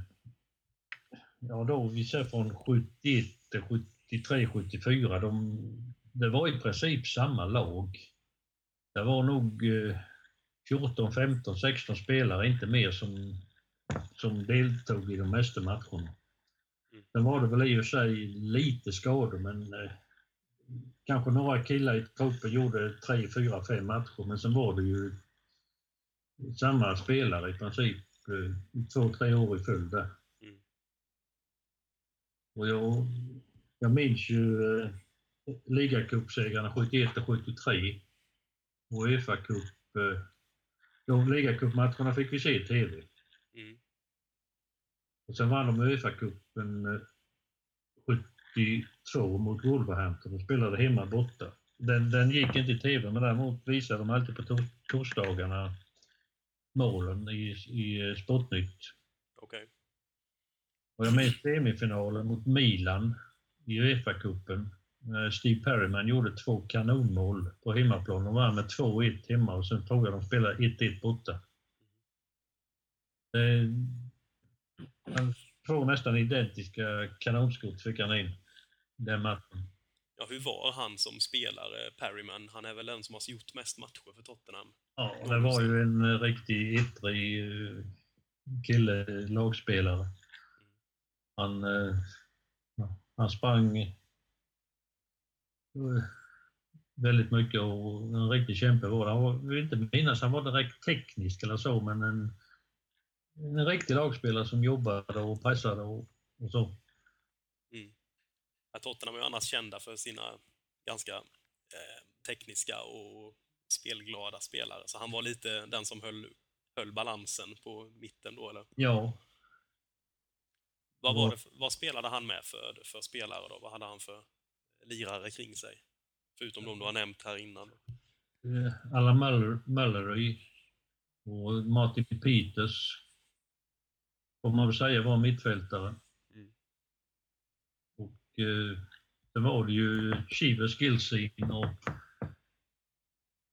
ja då vi ser från 71 till 73, 74, de, det var i princip samma lag. Det var nog eh, 14, 15, 16 spelare, inte mer, som, som deltog i de mesta matcherna. Mm. Sen var det väl i och för sig lite skador, men eh, kanske några killar i truppen gjorde tre, fyra, fem matcher, men sen var det ju samma spelare i princip eh, två, tre år i följd där. Mm. Och jag, jag minns ju eh, ligacupsegrarna 71 och 73 och Uefa Cup. Eh, de ligacupmatcherna fick vi se i TV. Mm. Och sen vann de Uefa-cupen eh, 72 mot Wolverhampton och spelade hemma borta. Den, den gick inte i TV, men däremot visade de alltid på tor- torsdagarna målen i, i eh, Sportnytt. Okej. Och jag minns semifinalen mot Milan i Uefa-cupen. Eh, Steve Perryman gjorde två kanonmål på hemmaplan. De vann med 2-1 hemma och sen tror jag de spelade 1-1 borta. Eh, Han två nästan identiska kanonskott fick han in den matchen. Ja, hur var han som spelare, Perryman? Han är väl den som har gjort mest matcher för Tottenham? Ja, det var ju en eh, riktig ettrig eh, kille, lagspelare. Han, eh, han sprang eh, väldigt mycket och en riktig kämpe var det. Han vill inte minnas han var direkt teknisk eller så, men en, en riktig lagspelare som jobbade och pressade och, och så. Ja, Tottenham är ju annars kända för sina ganska eh, tekniska och spelglada spelare, så han var lite den som höll, höll balansen på mitten då, eller? Ja, Vad, var det, vad spelade han med för, för spelare då? Vad hade han för lirare kring sig? Förutom de du har nämnt här innan. eh, Muller, Mullery och Martin Peters får man väl säga var mittfältare. Mm. Och eh, sen var det ju Chivers Gilsin och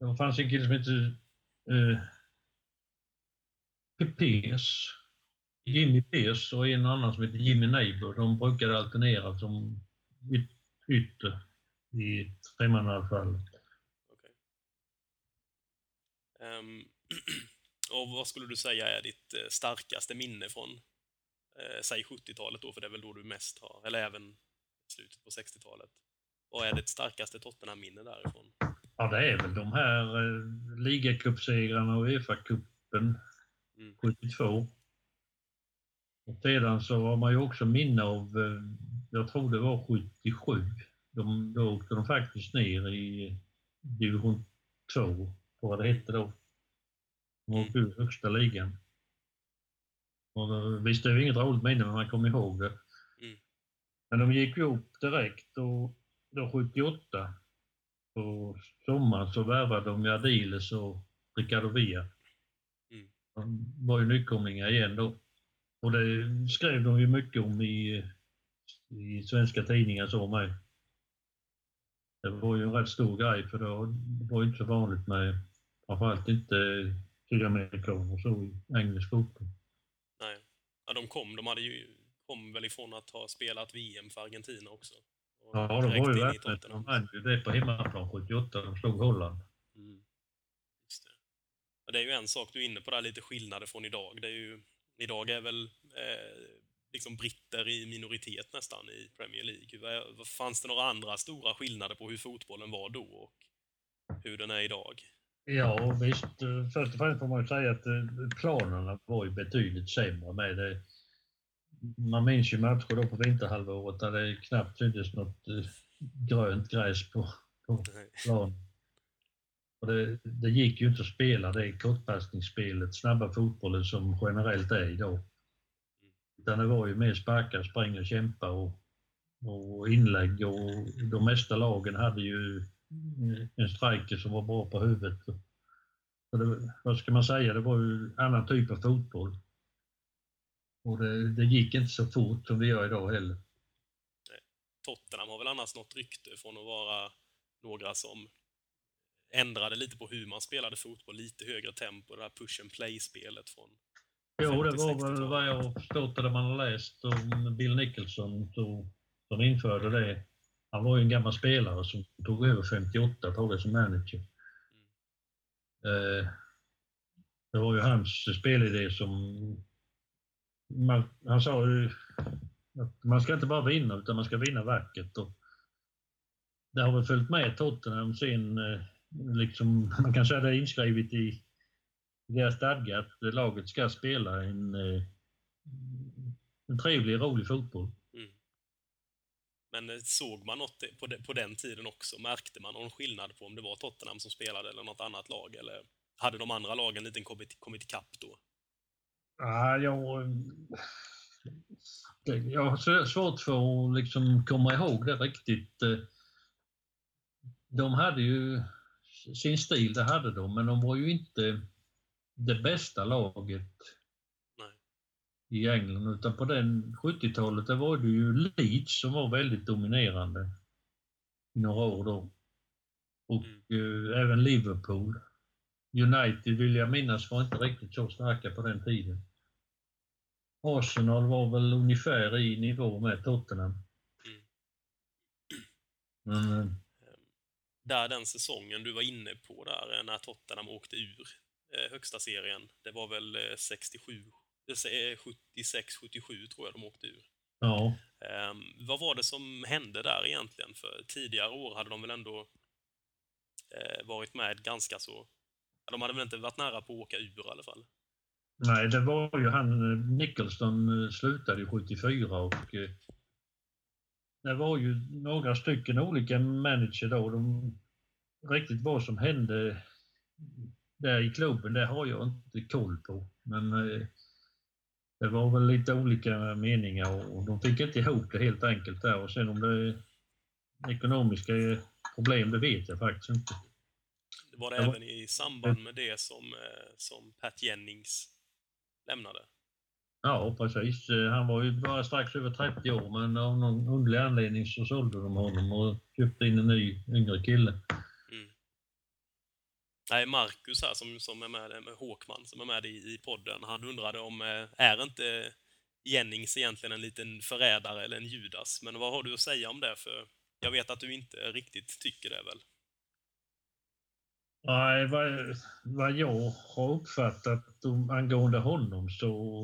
det fanns en kille som hette eh, Pierce. Jimmy Pierce och en annan som hette Jimmy Neighbor. De brukade alternera som yt- ytter i tremannaanfallet. Okej. Ehm, och vad skulle du säga är ditt eh, starkaste minne från, eh, säg 70-talet då, för det är väl då du mest har, eller även slutet på 60-talet. Vad är ditt starkaste Tottenham-minne därifrån? Ja, det är väl de här eh, ligacupsegrarna och Uefa-cupen Mm. 72. Och sedan så har man ju också minne av, eh, jag tror det var 77. De, då åkte de faktiskt ner i division 2, på vad det hette då. De åkte ur högsta ligan. Och då, visst, det är ju inget roligt minne, men man kommer ihåg det. Mm. Men de gick ju upp direkt och då 78 på sommaren så värvade de Adiles och Ricardo Villa. Mm. De var ju nykomlingar igen då. Och det skrev de ju mycket om i, i svenska tidningar så med. Det var ju en rätt stor grej för då, det var ju inte så vanligt med, framförallt inte sydamerikaner och så i engelsk fotboll. Nej. Ja, de kom, de hade ju, kom väl ifrån att ha spelat VM för Argentina också. Ja, de var ju Tottenham. de vann ju det på hemmaplan 78, de slog Holland. Mm. Just det. Ja, det är ju en sak du är inne på där, lite skillnader från idag. Det är ju, idag är väl eh, liksom britter i minoritet nästan i Premier League. Fanns det några andra stora skillnader på hur fotbollen var då och hur den är idag? Ja, visst. eh, Först och främst får man säga att eh, planerna var ju betydligt sämre med det. Man minns ju matcher då på vinterhalvåret där det knappt syntes något eh, grönt gräs på, på plan. Och det, det gick ju inte att spela det kortpassningsspelet, snabba fotbollen som generellt är idag. Utan det var ju mer sparka, springa, kämpa och, och inlägg och de mesta lagen hade ju en striker som var bra på huvudet. Det, vad ska man säga, det var ju en annan typ av fotboll. Och det, det gick inte så fort som det gör idag heller. Tottenham har väl annars något rykte från att vara några som ändrade lite på hur man spelade fotboll, lite högre tempo, det här push and play-spelet från Jo, det 50-, var väl 60-talet. vad jag förstått det man har läst om Bill Nicholson som införde det. Han var ju en gammal spelare som tog över 58 tog det som manager. Eh, det var ju hans spelidé som... Man, han sa ju att man ska inte bara vinna utan man ska vinna vackert. Och det har väl följt med Tottenham sen, eh, liksom, man kan säga det är inskrivet i deras stadga att laget ska spela en, eh, en trevlig, rolig fotboll. Mm. Men eh, såg man något på, de, på den tiden också? Märkte man någon skillnad på om det var Tottenham som spelade eller något annat lag? Eller hade de andra lagen lite kommit, kommit ikapp då? Ja, jag, det, jag har svårt för att liksom komma ihåg det riktigt. Eh, De hade ju sin stil, det hade de, men de var ju inte det bästa laget Nej. i England. Utan på den 70-talet där var det ju Leeds som var väldigt dominerande i några år då. Och eh, även Liverpool. United vill jag minnas var inte riktigt så starka på den tiden. Arsenal var väl ungefär i nivå med Tottenham. Mm. Men, eh, Där den säsongen du var inne på där, eh, när Tottenham åkte ur eh, högsta serien, det var väl eh, 67, eh, 76-77 tror jag de åkte ur. ja. Ehm, vad var det som hände där egentligen? För tidigare år hade de väl ändå eh, varit med ganska så... De hade väl inte varit nära på att åka ur i alla fall? Nej, det var ju han, Nicholson slutade ju 74 och det var ju några stycken olika manager då. De, riktigt vad som hände där i klubben, det har jag inte koll på. Men eh, det var väl lite olika meningar och de fick inte ihop det helt enkelt där. Och sen om det ekonomiska problem, det vet jag faktiskt inte. Det var det Ja. även i samband med det som, eh, som Pat Jennings lämnade. Ja, precis. Han var ju bara strax över 30 år, men av någon underlig anledning så sålde de honom och köpte in en ny yngre kille. Mm. Nej, Marcus här som, som är med, med Håkman, som är med i, i podden, han undrade om, eh, är inte Jennings egentligen en liten förrädare eller en Judas? Men vad har du att säga om det? För jag vet att du inte riktigt tycker det väl? Nej, vad, vad jag har uppfattat om, angående honom så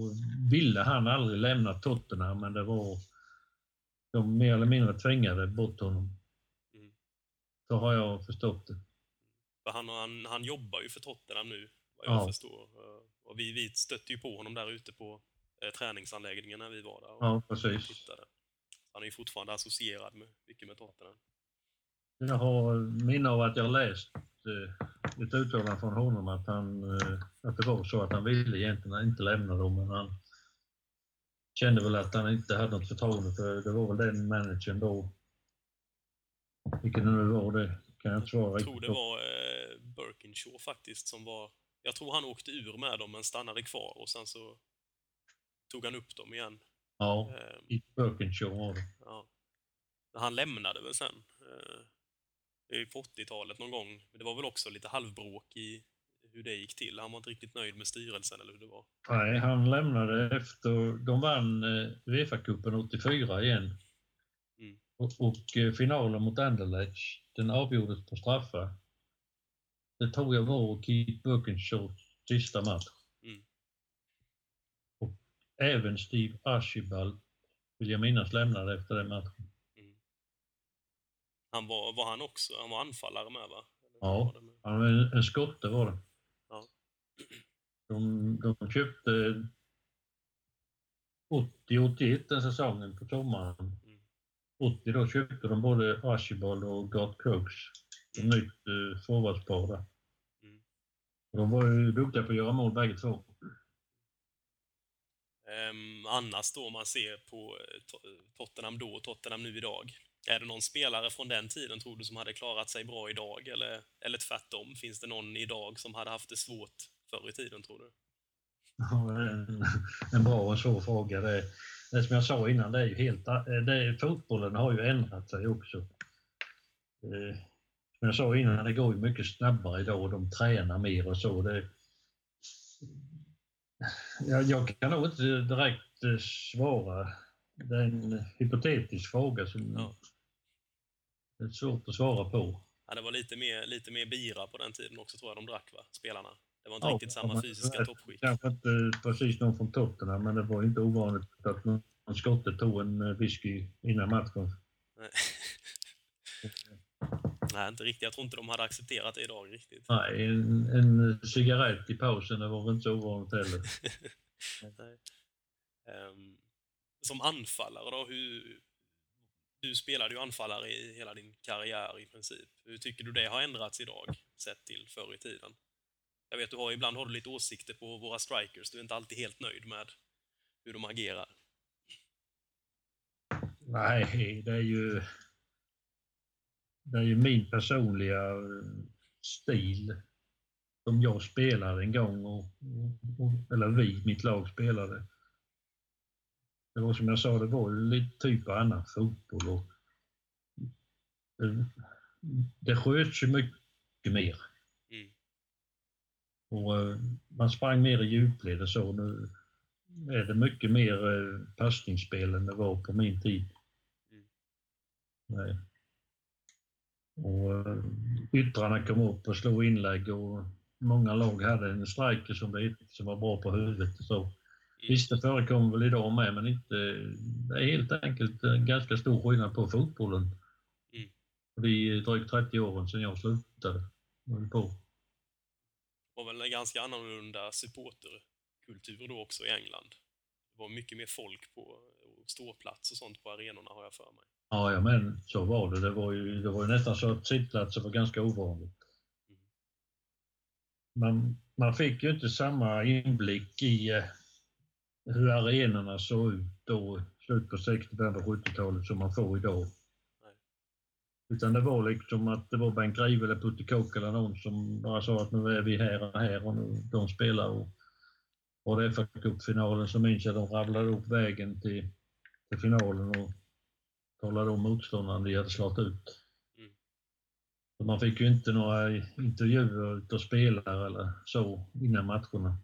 ville han aldrig lämna Tottenham, men det var de mer eller mindre tvingade bort honom. Mm. Så har jag förstått det. Han, han, han jobbar ju för Tottenham nu, vad jag Ja. förstår. Och vi, vi stötte ju på honom där ute på eh, träningsanläggningen när vi var där Ja, precis. tittade. Han är ju fortfarande associerad med, mycket med Tottenham. Jag har minne av att jag läst ett uttalande från honom att, han, eh, att det var så att han ville egentligen inte lämna dem, men han kände väl att han inte hade något förtroende för det var väl den managern då. Vilken det nu var, det kan jag inte svara Jag tror det var eh, Birkinshaw faktiskt som var... Jag tror han åkte ur med dem men stannade kvar och sen så tog han upp dem igen. Ja, Eh, i Birkinshaw var det. ja. Han lämnade väl sen. Eh, det är ju på 80-talet någon gång. Men det var väl också lite halvbråk i hur det gick till. Han var inte riktigt nöjd med styrelsen eller hur det var. Nej, han lämnade efter... De vann eh, Uefa-cupen 84 igen. Mm. Och, och eh, finalen mot Anderlecht, den avgjordes på straffar. Det tror jag var Keith Birkinshaws sista match. Mm. Och även Steve Archibald, vill jag minnas, lämnade efter den matchen. Han var, var han också, han var anfallare med va? Ja. Han var en, en skotte var det. Ja. De, de köpte 80-81 den säsongen på sommaren. Mm. 80 då köpte de både Archibald och Gart Crooks. Ett nytt eh, forwardspar där. Mm. De var ju duktiga på att göra mål bägge två. Ehm, annars då, om man ser på eh, To- Tottenham då och Tottenham nu idag. Är det någon spelare från den tiden, tror du, som hade klarat sig bra idag? Eller, eller tvärtom, finns det någon idag som hade haft det svårt förr i tiden, tror du? Ja, En, en bra och en svår fråga. Det, det som jag sa innan, det är ju helt... Det, fotbollen har ju ändrat sig också. Eh, Som jag sa innan, det går ju mycket snabbare idag och de tränar mer och så. Det, jag, jag kan nog inte direkt eh, svara. Det är en hypotetisk fråga som Ja. Det är svårt att svara på. Ja, det var lite mer, lite mer bira på den tiden också, tror jag, de drack, va? Spelarna. Det var inte Ja, riktigt samma men- fysiska toppskick. Kanske inte precis någon från Tottenham, men det var inte ovanligt att någon skotte tog en eh, whisky innan matchen. Nej. Nej, inte riktigt. Jag tror inte de hade accepterat det idag riktigt. Nej, en, en cigarett i pausen, det var väl inte så ovanligt heller. Ehm, som anfallare då, hur... Du spelade ju anfallare i hela din karriär i princip. Hur tycker du det har ändrats idag, sett till förr i tiden? Jag vet, du har, ibland har du lite åsikter på våra strikers. Du är inte alltid helt nöjd med hur de agerar. Nej, det är ju... Det är ju min personliga eh, stil som jag spelade en gång, och, och, eller vi, mitt lag spelade. Det var som jag sa, det var lite typ annan fotboll. Och det, det sköts ju mycket mer. Mm. Och eh, man sprang mer i djupled och så. Nu är det mycket mer eh, passningsspel än det var på min tid. Mm. Nej. Och eh, yttrarna kom upp och slog inlägg och många lag hade en striker som, det som var bra på huvudet och så. Visst, det förekommer väl idag med, men inte, det är helt enkelt en ganska stor skillnad på fotbollen. Mm. Är drygt 30 åren sedan jag slutade. höll på. Det var väl en ganska annorlunda supporterkultur då också i England. Det var mycket mer folk på ståplats och sånt på arenorna har jag för mig. Ja, ja, men så var det. Det var ju, det var ju nästan så att sittplatser var ganska ovanligt. Mm. Man, man fick ju inte samma inblick i eh, hur arenorna såg ut då, slut på 60 början på 70-talet, som man får idag. Nej. Utan det var liksom att det var Bengt Grive eller Putte Kock eller någon som bara sa att nu är vi här och här och nu, de spelar. Och, och det fa Cup-finalen så minns jag de rabblade upp vägen till, till finalen och talade om motståndaren de hade slagit ut. Mm. Man fick ju inte några intervjuer av spelare eller så innan matcherna.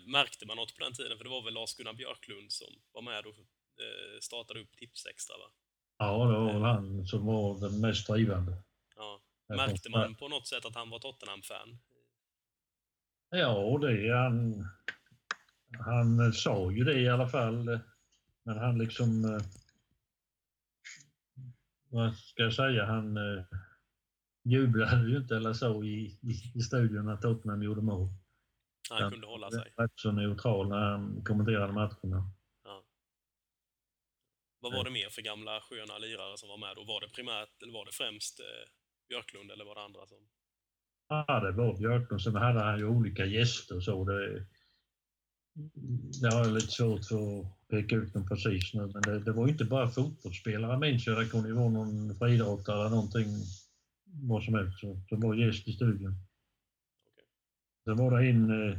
Märkte man något på den tiden? För det var väl Lars-Gunnar Björklund som var med och eh, startade upp Tipsextra, va? Ja, det var väl han som var den mest drivande. Ja. Märkte man på något sätt att han var Tottenham-fan? Ja, det han, han sa ju det i alla fall. Men han liksom... eh, Vad ska jag säga? Han... eh, jublade ju inte eller så i, i, i studion när Tottenham gjorde mål. Han kunde hålla sig. Rätt så neutral när han kommenterade matcherna. Vad var det mer för gamla sköna lirare som var med då? Var det primärt, eller var det främst eh, Björklund eller var det andra som... Ja, det var Björklund. Sen hade han ju olika gäster och så. Det, det har jag lite svårt för att peka ut dem precis nu, men det, det var inte bara fotbollsspelare minns jag. Det kunde ju vara någon friidrottare eller någonting, vad som helst, som var gäst i studion. Sen var det en eh,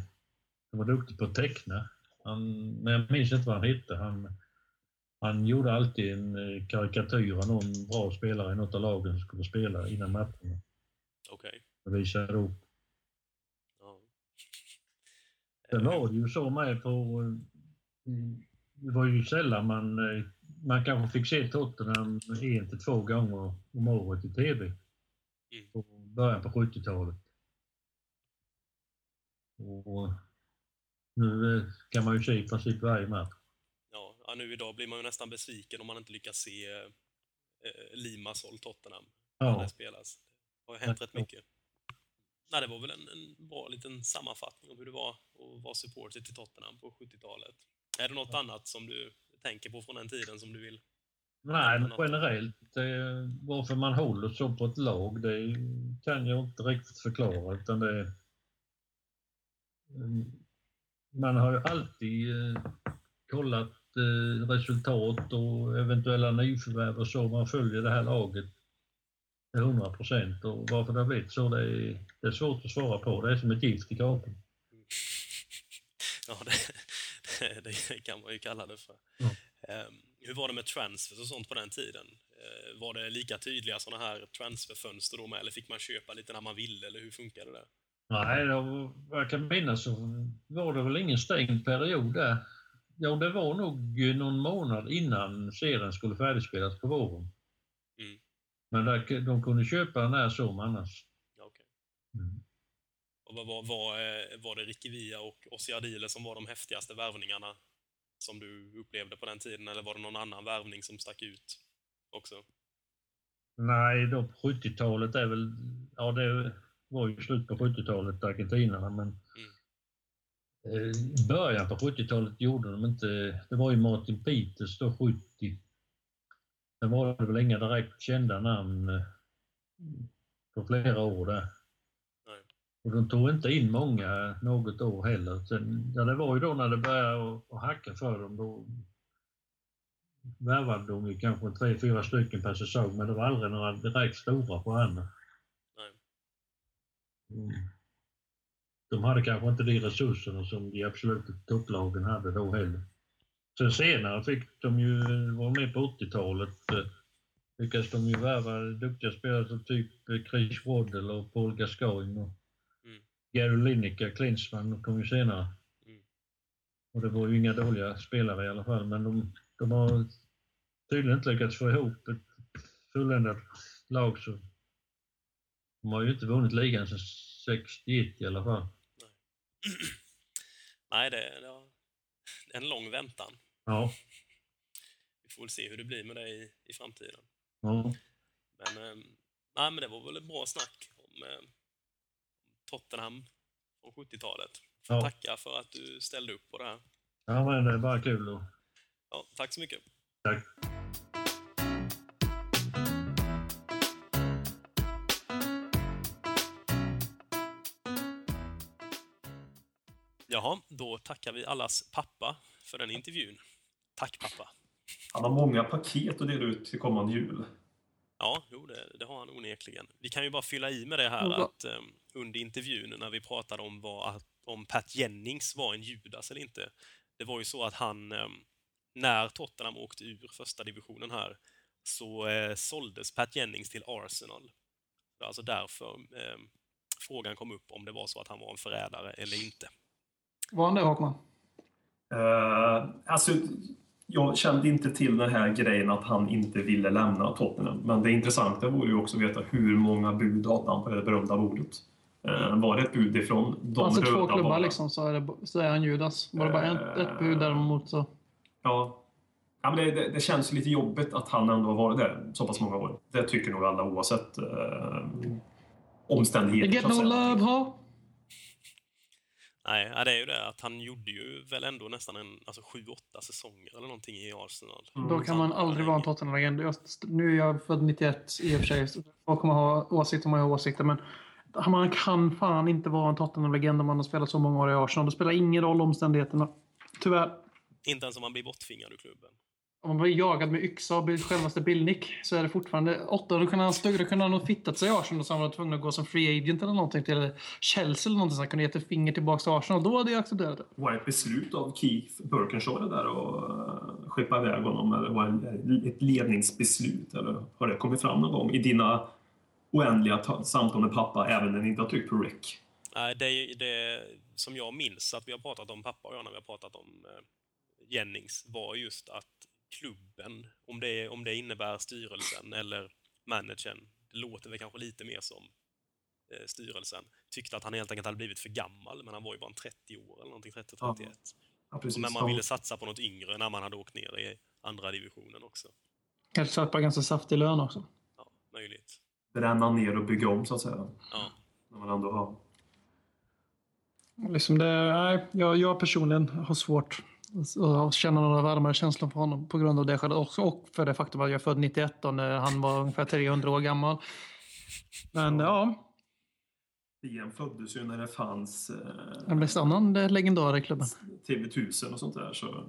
som var duktig på att teckna. Han, men jag minns inte vad han hette. Han, han gjorde alltid en eh, karikatyr av någon bra spelare i något av lagen som skulle spela innan matcherna. Okej. Och visade upp. Ja. Sen var det ju så med på... eh, Det var ju sällan man... eh, Man kanske fick se Tottenham en till två gånger om året i TV. Mm. På början på 70-talet. Och nu eh, kan man ju se i princip varje match. Ja, ja, nu idag blir man ju nästan besviken om man inte lyckas se eh, Limassol Tottenham när Ja, det spelas. Det har hänt rätt mycket. Nej, det var väl en, en bra liten sammanfattning om hur det var att vara supporter till Tottenham på 70-talet. Är det något annat som du tänker på från den tiden som du vill? Nej, men generellt, eh, varför man håller så på ett lag, det kan jag inte riktigt förklara. Utan det. Man har ju alltid eh, kollat eh, resultat och eventuella nyförvärv och så. Man följer det här laget till 100 procent. Och varför det har blivit så, det är, det är svårt att svara på. Det är som ett gift i kroppen. Ja, det, det, det kan man ju kalla det för. Ja. Ehm, hur var det med transfers och sånt på den tiden? Eh, var det lika tydliga sådana här transferfönster då med, eller fick man köpa lite när man ville, eller hur funkade det? Nej, då, jag kan minnas så var det väl ingen stängd period där. Ja, det var nog någon månad innan serien skulle färdigspelas på våren. Mm. Men där, de kunde köpa när som annars. Ja, okej. Mm. Och vad, var, var, eh, var det Ricky Villa och Ossi Adile som var de häftigaste värvningarna som du upplevde på den tiden, eller var det någon annan värvning som stack ut också? Nej, då på 70-talet är väl... Ja, det var ju slut på 70-talet, argentinarna, men eh, i början på 70-talet gjorde de inte... Det var ju Martin Peters då, 70. Sen var det väl inga direkt kända namn eh, på flera år där. Nej. Och de tog inte in många något år heller. Sen, ja, det var ju då när det började att hacka för dem. Då värvade de ju kanske tre, fyra stycken per säsong, men det var aldrig några direkt stora stjärnor. Mm. De hade kanske inte de resurserna som de absoluta topplagen hade då heller. Sen senare fick de ju vara med på 80-talet. eh, Lyckades de ju värva duktiga spelare som typ eh, Chris Waddle och Paul Gascoigne och Mm. Gary Lineker, Klinsmann kom ju senare. Mm. Och det var ju inga dåliga spelare i alla fall, men de, de har tydligen inte lyckats få ihop ett fulländat lag. Så de har ju inte vunnit ligan sedan 61 i alla fall. Nej, det, det var en lång väntan. Ja. Vi får väl se hur det blir med det i, i framtiden. ja. Men, eh, nej, men det var väl ett bra snack om eh, Tottenham från 70-talet. Får Ja. tacka för att du ställde upp på det här. ja, men det är bara kul. Och, Ja, tack så mycket. tack. Jaha, då tackar vi allas pappa för den intervjun. Tack pappa. Han har många paket att dela ut till kommande jul. Ja, jo, det, det har han onekligen. Vi kan ju bara fylla i med det här Ja. att eh, under intervjun när vi pratade om vad, att, om Pat Jennings var en Judas eller inte. Det var ju så att han, eh, när Tottenham åkte ur första divisionen här, så eh, såldes Pat Jennings till Arsenal. Alltså därför eh, frågan kom upp om det var så att han var en förrädare eller inte. Var han det, Håkman? Uh, alltså, jag kände inte till den här grejen att han inte ville lämna Tottenham. Men det intressanta vore ju också att veta hur många bud hade han på det berömda bordet. Eh, var det ett bud ifrån de alltså två klubbar liksom, så är, det, så är han Judas. Var det bara ett, ett bud däremot så... Ja. ja men det, det, det känns lite jobbigt att han ändå har varit där så pass många år. Det tycker nog alla oavsett. eh, omständigheter. Get no love, ha? Nej, ja, det är ju det att han gjorde ju väl ändå nästan en, alltså sju, åtta säsonger eller någonting i Arsenal. Då kan man aldrig vara en Tottenham-legend. Jag- Nu är jag född 91 i och för sig. Folk kommer ha åsikter om jag har åsikter. Men man kan fan inte vara en Tottenham-legend om man har spelat så många år i Arsenal. Det spelar ingen roll omständigheterna. Tyvärr. Inte ens om man blir borttvingad ur klubben. Om man blir jagad med yxa och blir självaste Bill Nick så är det fortfarande åtta. Då kunde han kunde han nog fittat sig i Arsenal så han var tvungen att gå som free agent eller någonting till Chelsea eller någonting så han kunde gett ett finger tillbaka till Arsenal. Då hade jag accepterat det. Var det ett beslut av Keith Birkinshaw det där och uh, skeppa iväg honom? Eller var det ett ledningsbeslut? Eller har det kommit fram någon gång i dina oändliga ta- samtal med pappa även när ni inte har tryckt på rec? Nej, det, det som jag minns att vi har pratat om, pappa och jag, när vi har pratat om eh, Jennings, var just att klubben, om det, om det innebär styrelsen eller managern, det låter väl kanske lite mer som eh, styrelsen, tyckte att han helt enkelt hade blivit för gammal, men han var ju bara en 30 år eller någonting, 30-31. Ja, Ja, precis. Men man ville satsa på något yngre när man hade åkt ner i andra divisionen också. Kanske på ganska saftig lön också. Ja, möjligt. Bränna ner och bygga om så att säga. Ja. När man ändå har... Liksom det, nej, jag, jag personligen har svårt att känna några varmare känslor för honom på grund av det också. Och för det faktum att jag är född 91 och när han var ungefär 300 år gammal. Men ja, Igen föddes ju när det fanns eh, en bäst annan legendar i klubben. TV1000 och sånt där. Så,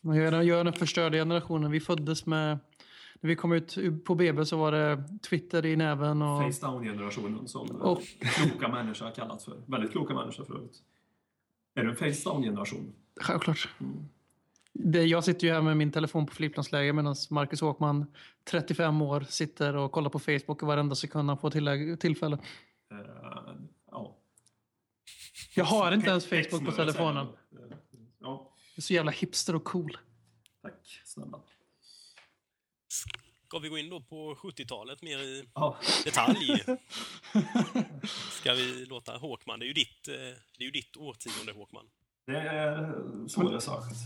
Man gör, gör den förstörda generationen. Vi föddes med... När vi kom ut på BB så var det Twitter i näven och... Face down-generationen som eh, Och- kloka människor har kallats för. Väldigt kloka människor förut. Är du en face down-generation? Självklart. Det, jag sitter ju här med min telefon på flygplansläge medan Marcus Håkman, 35 år, sitter och kollar på Facebook varenda sekund han får tillägg, tillfälle. Eh, ja. Jag har inte ens Facebook på telefonen. Ja, Jag är så jävla hipster och cool. tack snälla. Ska vi gå in då på 70-talet mer i Ja, detalj? Ska vi låta Håkman, det är ju ditt, eh, det är ju ditt årtionde Håkman. det är så det är sagt.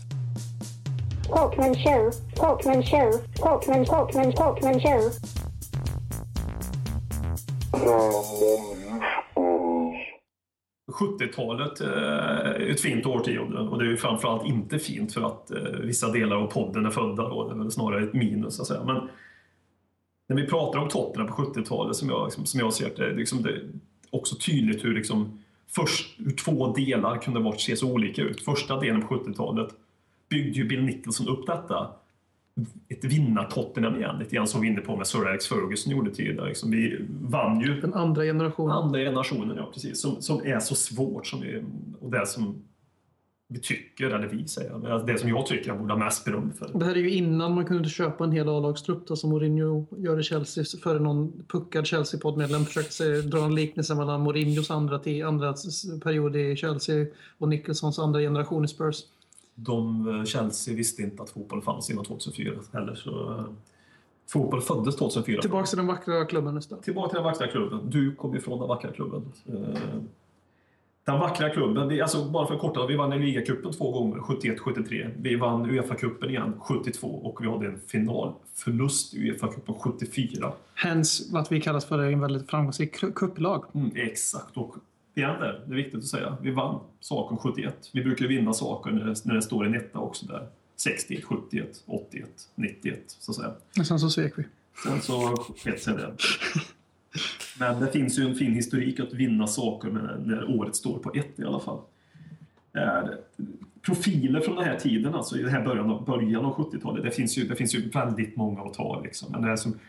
Talkman show, Talkman show, Talkman, Talkman, Talkman show. 70-talet eh, är ett fint årtionde och det är ju framförallt inte fint för att eh, vissa delar av podden är födda då. Det är väl snarare ett minus så att säga. Men när vi pratar om Tottenham på 70-talet som jag, liksom, som jag ser det, liksom, det är också tydligt hur, liksom, först, hur två delar kunde vara, se så olika ut. Första delen på 70-talet byggde ju Bill Nicholson upp detta ett vinnar-Tottenham igen, lite grann som vi inne på med Sir Alex Ferguson gjorde tidigare. Liksom, vi vann ju Den andra generationen. andra generationen, ja precis. Som, som är så svårt som vi, och det som vi tycker, eller vi säger, det som jag tycker jag borde ha mest beröm för. Det här är ju innan man kunde köpa en hel A-lagstrupp som Mourinho gör i Chelsea. Före någon puckad Chelsea-poddmedlem försökte dra en liknelse mellan Mourinhos andra, andra period i Chelsea och Nicholsons andra generation i Spurs. De, eh, Chelsea visste inte att fotboll fanns innan 2004 heller. Så, eh, fotboll föddes 2004. Tillbaka till den vackra klubben. Tillbaka till den vackra klubben. Du kom ifrån den vackra klubben. Den vackra klubben, vi, alltså bara för att korta, vi vann ligacupen två gånger, 71-73. Vi vann Uefa-cupen igen, 72 och vi hade en finalförlust i Uefa-cupen 74. Hence att vi kallas för en väldigt framgångsrik ku- kupplag. Mm, exakt. Och igen där, det är viktigt att säga. Vi vann saken 71. Vi brukar vinna saker när det, när det står en etta också där. 61, 71, 81, 91 så att säga. Och sen så svek vi. Sen så sket sig det. Men det finns ju en fin historik att vinna saker med när året står på ett i alla fall. Eh, Profiler från den här tiden, alltså i den här början av, början av 70-talet, det finns, ju, det finns ju väldigt många att ta. Liksom. Men det är som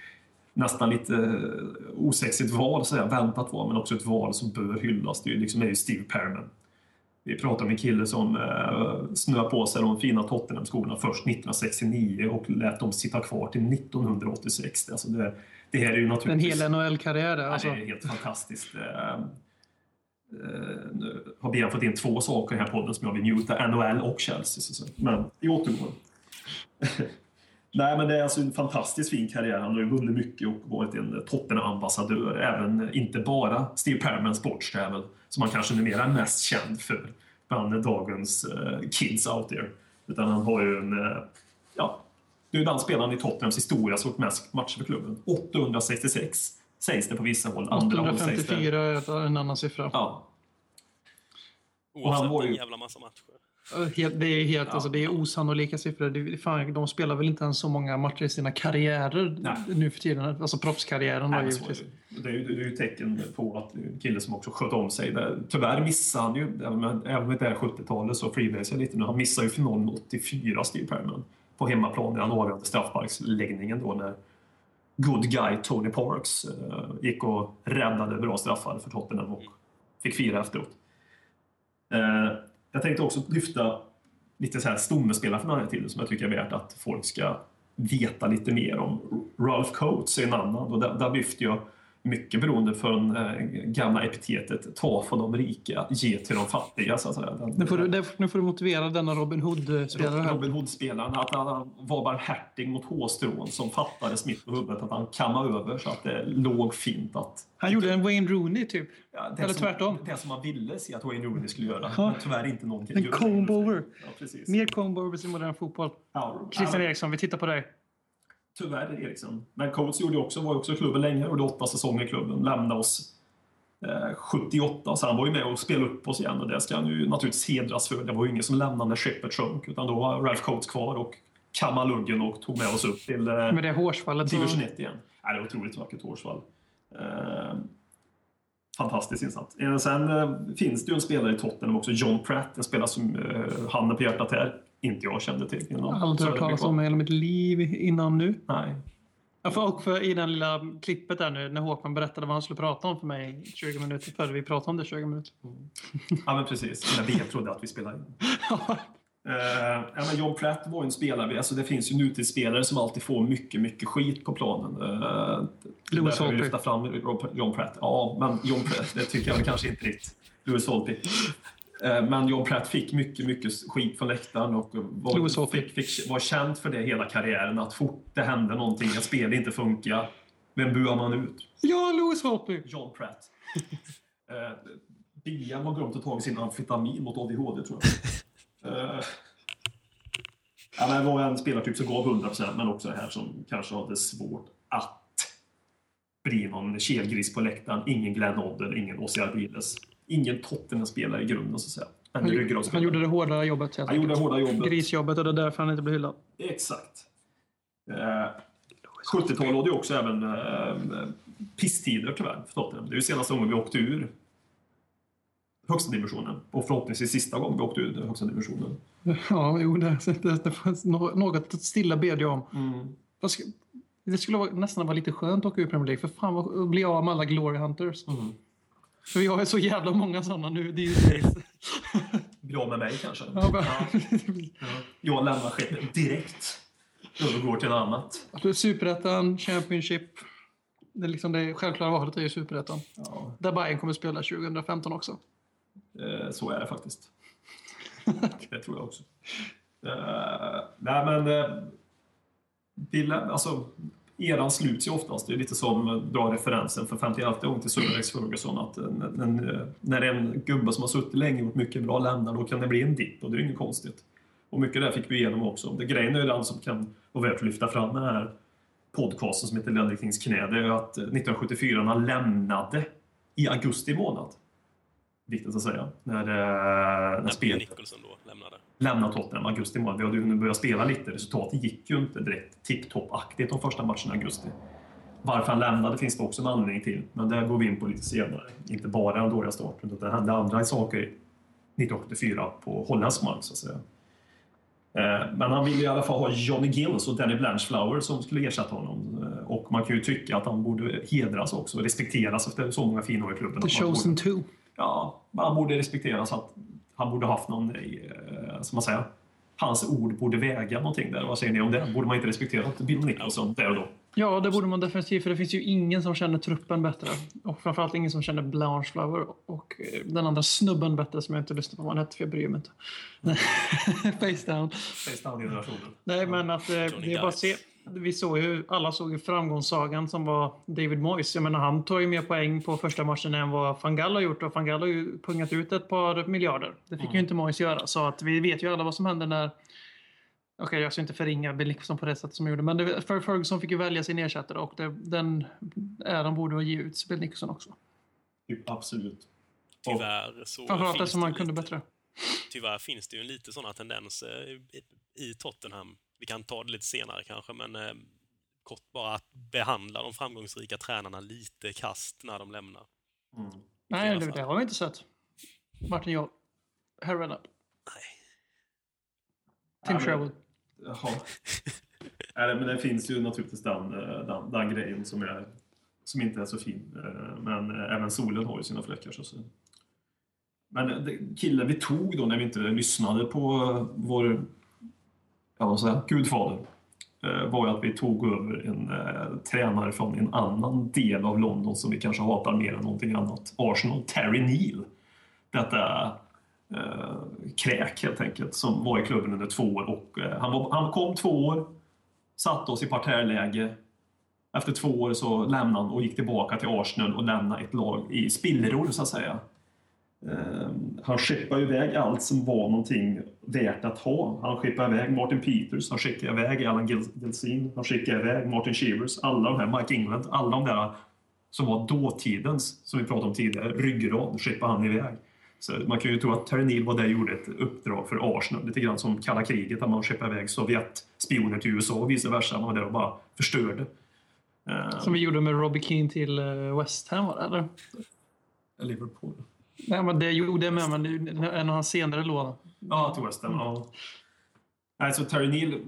nästan lite eh, osexigt val, så här, väntat val, men också ett val som bör hyllas. Det är ju, liksom, är Steve Perman. Vi pratar om en kille som eh, snöade på sig de fina Tottenham-skorna först 1969 och lät dem sitta kvar till 1986. Alltså det, det är ju En naturligtvis... hel NHL-karriär Alltså. det är helt fantastiskt. Eh, eh, Nu har Bian fått in två saker i den här podden som jag vill njuta, NHL och Chelsea. Men vi återgår. Nej, men det är alltså en fantastiskt fin karriär. Han har ju vunnit mycket och varit en Tottenham-ambassadör. Även, inte bara Steve Perman sportstävel, som han kanske numera är mest känd för bland dagens eh, kids out there. Utan han har ju en... eh, ja, det är den spelaren i Tottenhams historia som gjort mest matcher för klubben. 866 sägs det på vissa håll. Andra håll sägs det... 854 är en annan siffra. Ja, Oavsett han var ju- en jävla massa matcher. Det är helt, Ja. alltså, det är osannolika siffror. Det, är- fan, de spelar väl inte ens så många matcher i sina karriärer Nej. nu för tiden. Alltså proffskarriären då Nej, givetvis. det. Det är ju det är ju tecken på att en kille som också sköt om sig. Tyvärr missade han ju, även med, även med det här 70-talet så freebase jag lite nu. Han missade ju finalen 84, Steve Perryman. På hemmaplan i den avgörande straffsparksläggningen då när good guy Tony Parks eh, gick och räddade bra straffar för Tottenham och fick fira efteråt. Eh, jag tänkte också lyfta lite så här stommespelare från den här tiden som jag tycker är värt att folk ska veta lite mer om. Ralph Coates är en annan och där, där lyfter jag mycket beroende från eh, gamla epitetet ta från de rika, ge till de fattiga. Så att säga. Den, Nu får, du, nu får du motivera denna Robin Hood-spelare här. Robin Hood-spelaren, att han var barmhärtig mot hårstrån som fattades mitt på huvudet, att han kammade över så att det låg fint att Han gjorde en Wayne Rooney typ. Ja, det Eller som, tvärtom. Det som man ville se att Wayne Rooney skulle göra, Ja. men tyvärr inte någonting. En comb-over. Ja, precis. Mer comb-overs i modern fotboll. Ja, Christian Eriksson, vi tittar på dig. Tyvärr Eriksson. Men Coates gjorde också, var också i klubben länge, gjorde åtta säsonger i klubben, lämnade oss eh, 78, så han var ju med och spelade upp oss igen och det ska han ju naturligtvis hedras för. Det var ju ingen som lämnade när skeppet sjönk, utan då var Ralph Coates kvar och kammade luggen och tog med oss upp till eh, Med det division 1 igen. Ja, det var otroligt vackert hårsvall. Fantastisk insats. Eh, Sen eh, finns det ju en spelare i Tottenham också, John Pratt, en spelare som eh, handen på hjärtat här, inte jag kände till. innan. Aldrig hört det talas om hela mitt liv innan nu. Nej. Ja, för, och för, I den lilla klippet där nu när Håkman berättade vad han skulle prata om för mig 20 minuter före vi pratade om det 20 minuter. Ja, men precis. När vi trodde att vi spelade in. Eh, ja, men John Pratt var en spelare, alltså det finns ju nutidsspelare som alltid får mycket, mycket skit på planen. Uh, Lewis därför vill Holtby. lyfta fram John Pratt. Ja, men John Pratt, det tycker jag väl kanske inte riktigt. Lewis Holtby. Eh, Men John Pratt fick mycket, mycket skit från läktaren och Lewis var, fick, fick, var känd för det hela karriären. Att fort det hände någonting, att spelet inte funkar, vem buar man ut? Ja, Lewis Holtby! John Pratt. eh, Bian har glömt att ta sin amfetamin mot ADHD, tror jag. Eh, ja, men var en spelartyp som gav 100% men också här som kanske hade svårt att bli någon kelgris på läktaren. Ingen Glenn Oddel, ingen Ossi Ardiles. Ingen Tottenham-spelare i grunden, så att säga. Han, han gjorde det hårda jobbet helt Han gjorde det hårda jobbet. Grisjobbet och det är därför han inte blev hyllad. Exakt. Eh, 70-talet hade ju också även eh, pisstider tyvärr för Tottenham. Det är ju senaste gången vi åkte ur högsta divisionen. Och förhoppningsvis sista gången vi åkte ur högsta divisionen. Ja, jo, det, det, det fanns nå- något att stilla bedja om. Mm. Det skulle vara, nästan vara lite skönt att åka ur Premier League. För fan vad, bli av med alla Glory Hunters. Mm. För vi har ju så jävla många sådana nu. Det är ju Bra med mig kanske. ja, bara- Ja. Jag lämnar skeppet direkt. Övergår till något annat. Superettan, Championship. Det är liksom det självklara valet är ju Superettan. Ja, Där Bayern kommer spela 2015 också. Eh, så är det faktiskt. Det tror jag också. Eh, nej men... Eh, alltså, eran sluts ju oftast. Det är lite som dra referensen för 51 gången till Sir Alex Ferguson. Att eh, när, när- en gubbe som har suttit länge och gjort mycket bra lämnar, då kan det bli en dipp och det är inget konstigt. Och mycket där fick vi igenom också. Det grejen är ju den som kan vara värt att lyfta fram den här podcasten som heter Ledley Kings knä. Det är ju att 1974 när han lämnade i augusti månad. Viktigt att säga. När, eh, när När spelet Nicholson då lämnade. lämnade Tottenham i augusti månad. Vi hade ju hunnit börja spela lite. Resultatet gick ju inte direkt tipptopp-aktigt de första matcherna i augusti. Varför han lämnade finns det också en anledning till, men det går vi in på lite senare. Inte bara den dåliga starten, utan det hände andra saker 1974 på holländsk mark, så att säga. Eh, Men han ville i alla fall ha Johnny Gills och Danny Blanchflower som skulle ersätta honom. Eh, Och man kan ju tycka att han borde hedras också, respekteras efter så många fina år i klubben. The chosen two. Ja, man borde respekteras att han borde haft någon, eh, som man säger, hans ord borde väga någonting där. Vad säger ni om det? Borde man inte respektera Bill Nicholson där och då? Ja, det borde man definitivt. För det finns ju ingen som känner truppen bättre. Och framförallt ingen som känner Blanchflower. Och eh, den andra snubben bättre som jag inte lyssnar på vad han hette, för jag bryr mig inte. Face down. Sägs den generationen. Nej, men att eh, det är bara att se. Vi såg ju, alla såg ju framgångssagan som var David Moyes. Jag menar, han tar ju mer poäng på första matchen än vad van Gaal har gjort. Och van Gaal har ju pungat ut ett par miljarder. Det fick ju inte Moyes göra. Så att vi vet ju alla vad som hände när Okej, jag ska inte förringa Bill Nicholson på det sättet som jag gjorde, men det, för Ferguson fick ju välja sin ersättare och det, den äran borde ha givits Bill Nicholson också. Absolut. Tyvärr så Framförallt eftersom man kunde bättre. Tyvärr finns det ju lite sådana tendenser i, i Tottenham. Vi kan ta det lite senare kanske, men eh, kort bara att behandla de framgångsrika tränarna lite kast när de lämnar. Mm. Nej, det, det har vi inte sett. Martin Jol. Harry Redknapp. Tim Ja, men- Sherwood. Nej, men det finns ju naturligtvis den, eh, den, den grejen som, är, som inte är så fin. Eh, Men eh, även solen har ju sina fläckar. Så. Men killen vi tog då när vi inte lyssnade på vår kan man säga, gudfader eh, var ju att vi tog över en eh, tränare från en annan del av London som vi kanske hatar mer än någonting annat. Arsenal, Terry Neal. Detta eh, kräk helt enkelt som var i klubben under två år. Och, eh, han, var, han kom två år, satte oss i parterläge. Efter två år så lämnade han och gick tillbaka till Arsenal och lämnade ett lag i spillror så att säga. Eh, han skeppade iväg allt som var någonting värt att ha. Han skickade iväg Martin Peters, han skickade iväg Alan Gilsine, han skickade iväg Martin Shivers, alla de här, Mike England, alla de där som var dåtidens, som vi pratade om tidigare, ryggrad skeppade han iväg. Så man kan ju tro att Terry Neal var där och gjorde ett uppdrag för Arsenal, lite grann som kalla kriget, där man skeppade iväg Sovjetspioner till USA och vice versa. Man var där och bara förstörde. Eh, Som vi gjorde med Robbie Keane till eh, West Ham, var det, eller? Liverpool. Nej, men det gjorde jag med, men en av hans senare låtar. Ja, till West Ham. Ja. Alltså, Terry Neal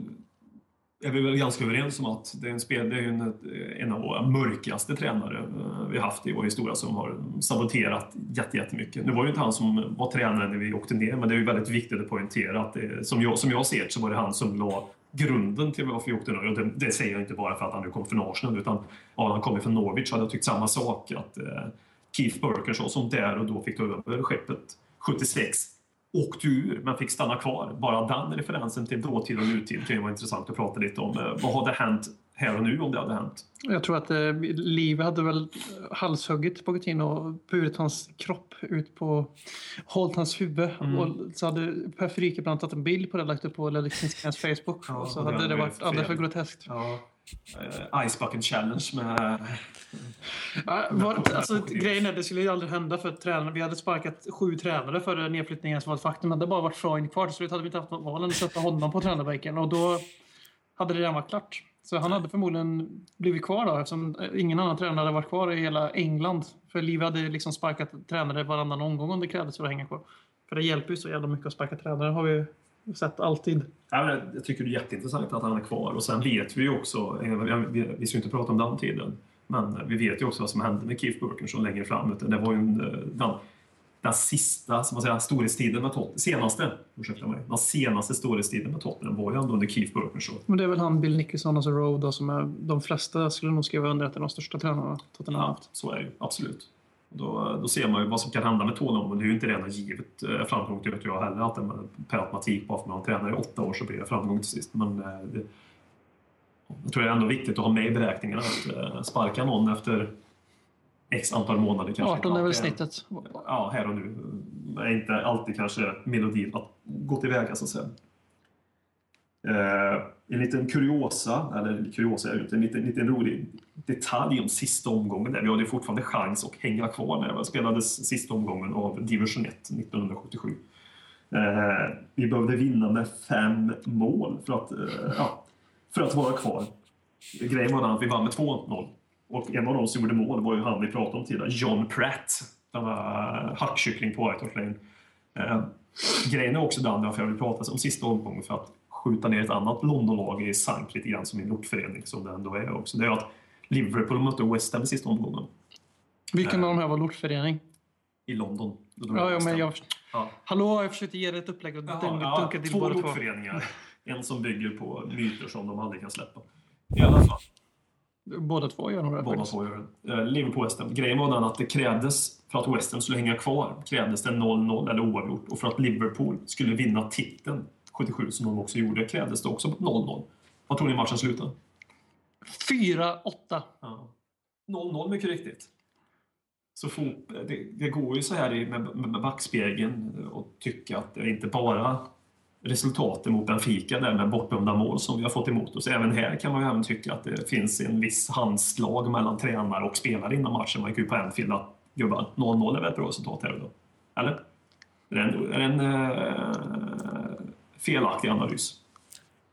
är vi väl ganska överens om att det är en, spel, det är en, eh, en av våra mörkaste tränare eh, vi har haft i vår historia som har saboterat jättemycket. Nu var det ju inte han som var tränare när vi åkte ner, men det är ju väldigt viktigt att poängtera att det, som, jag, som jag ser det så var det han som la grunden till varför vi åkte ner. Och det, det säger jag inte bara för att han nu kom från Arsenal, utan ja, han kommer från Norwich hade jag tyckt samma sak. Att eh, Keith Burkershaw som där och då fick ta över skeppet 76 åkte ur men fick stanna kvar. Bara den referensen till dåtid och nutid kan ju vara intressant att prata lite om. Eh, Vad hade hänt här och nu om det hade hänt? Jag tror att eh, Liv hade väl halshuggit Pochettino och burit hans kropp ut på... Hållit hans huvud. Mm. Och så hade Per Frykebrant tagit en bild på det och lagt upp på Lillekinskans Facebook. Ja, och så hade det varit alldeles för groteskt. Ja. Eh, Ice Bucket Challenge med... Ja, var, alltså, grejen är, det skulle ju aldrig hända för tränare. Vi hade sparkat sju tränare före nedflyttningen som var ett faktum. Men det bara varit Freund kvar. Till slut hade vi inte haft något val än att sätta honom på tränarbänken. Och då hade det redan varit klart. Så han hade förmodligen blivit kvar då eftersom eh, ingen annan tränare hade varit kvar i hela England. För Liv hade liksom sparkat tränare varannan omgång om det krävdes för att hänga kvar. För det hjälper ju så jävla mycket att sparka tränare har vi ju sett alltid. Ja, jag tycker det är jätteintressant att han är kvar. Och sen vet vi ju också, eh, vi- ska ju inte prata om den tiden, men vi vet ju också vad som hände med Keith Burkershaw längre fram. Det var ju eh, den, den sista som man säger, storhetstiden med Tottenham, senaste, ursäkta mig, den senaste storhetstiden med Tottenham var ju ändå under Keith Burkershaw. Men det är väl han, Bill Nicholson och så Rowe då, som är de flesta skulle nog skriva under att är de största tränarna Tottenham har Ja, haft. så är det ju, absolut. Då, då ser man ju vad som kan hända med Tottenham. Men det är ju inte redan givet eh, framgång, det vet jag heller, att det med- per automatik, bara för att man tränar i åtta år så blir det framgång till sist. Men eh, det, jag tror det är ändå viktigt att ha med i beräkningarna att eh, sparka någon efter x antal månader kanske. 18 är väl snittet. Ja, här och nu. Det är inte alltid kanske melodin att gå tillväga så att säga. En liten kuriosa, eller kuriosa är inte, en liten, liten rolig detalj om sista omgången. Där. Vi hade fortfarande chans att hänga kvar när det spelades sista omgången av division 1 1977. Eh, vi behövde vinna med fem mål för att, eh, ja, för att vara kvar. Grejen var den att vi vann med 2-0. Och en av de som gjorde mål var ju han vi pratade om tidigare, John Pratt. Den var hackkyckling på White Hart Lane. Eh, grejen är också den, därför jag vill prata om sista omgången, för att skjuta ner ett annat Londonlag i sank lite grann som en lortförening som det ändå är också. Det är att Liverpool mötte West Ham i sista omgången Vilken av de här var lortförening? i London. Ja, ja, men jag... Ja. Hallå, jag försökte ge dig ett upplägg och dunk, ja, till två båda två. lortföreningar. En som bygger på myter som de aldrig kan släppa. I alla fall. Båda två gör nog det Båda två gör det. Eh, Liverpool West Ham. Grejen var den att det krävdes, för att West Ham skulle hänga kvar, krävdes det 0-0 eller oavgjort. Och för att Liverpool skulle vinna titeln 77, som de också gjorde, krävdes det också 0-0. Vad tror ni matchen slutade? 4-8. Ja. 0-0 mycket riktigt. Så fot, det, det går ju så här med, med, backspegeln och tycka att det inte bara resultaten mot Benfica där med bortdömda mål som vi har fått emot oss. Även här kan man ju även tycka att det finns en viss handslag mellan tränare och spelare innan matchen. Man gick ju på Anfield att gubbar, 0-0 är väl ett bra resultat här då? Eller? Är det en, är det en eh, felaktig analys?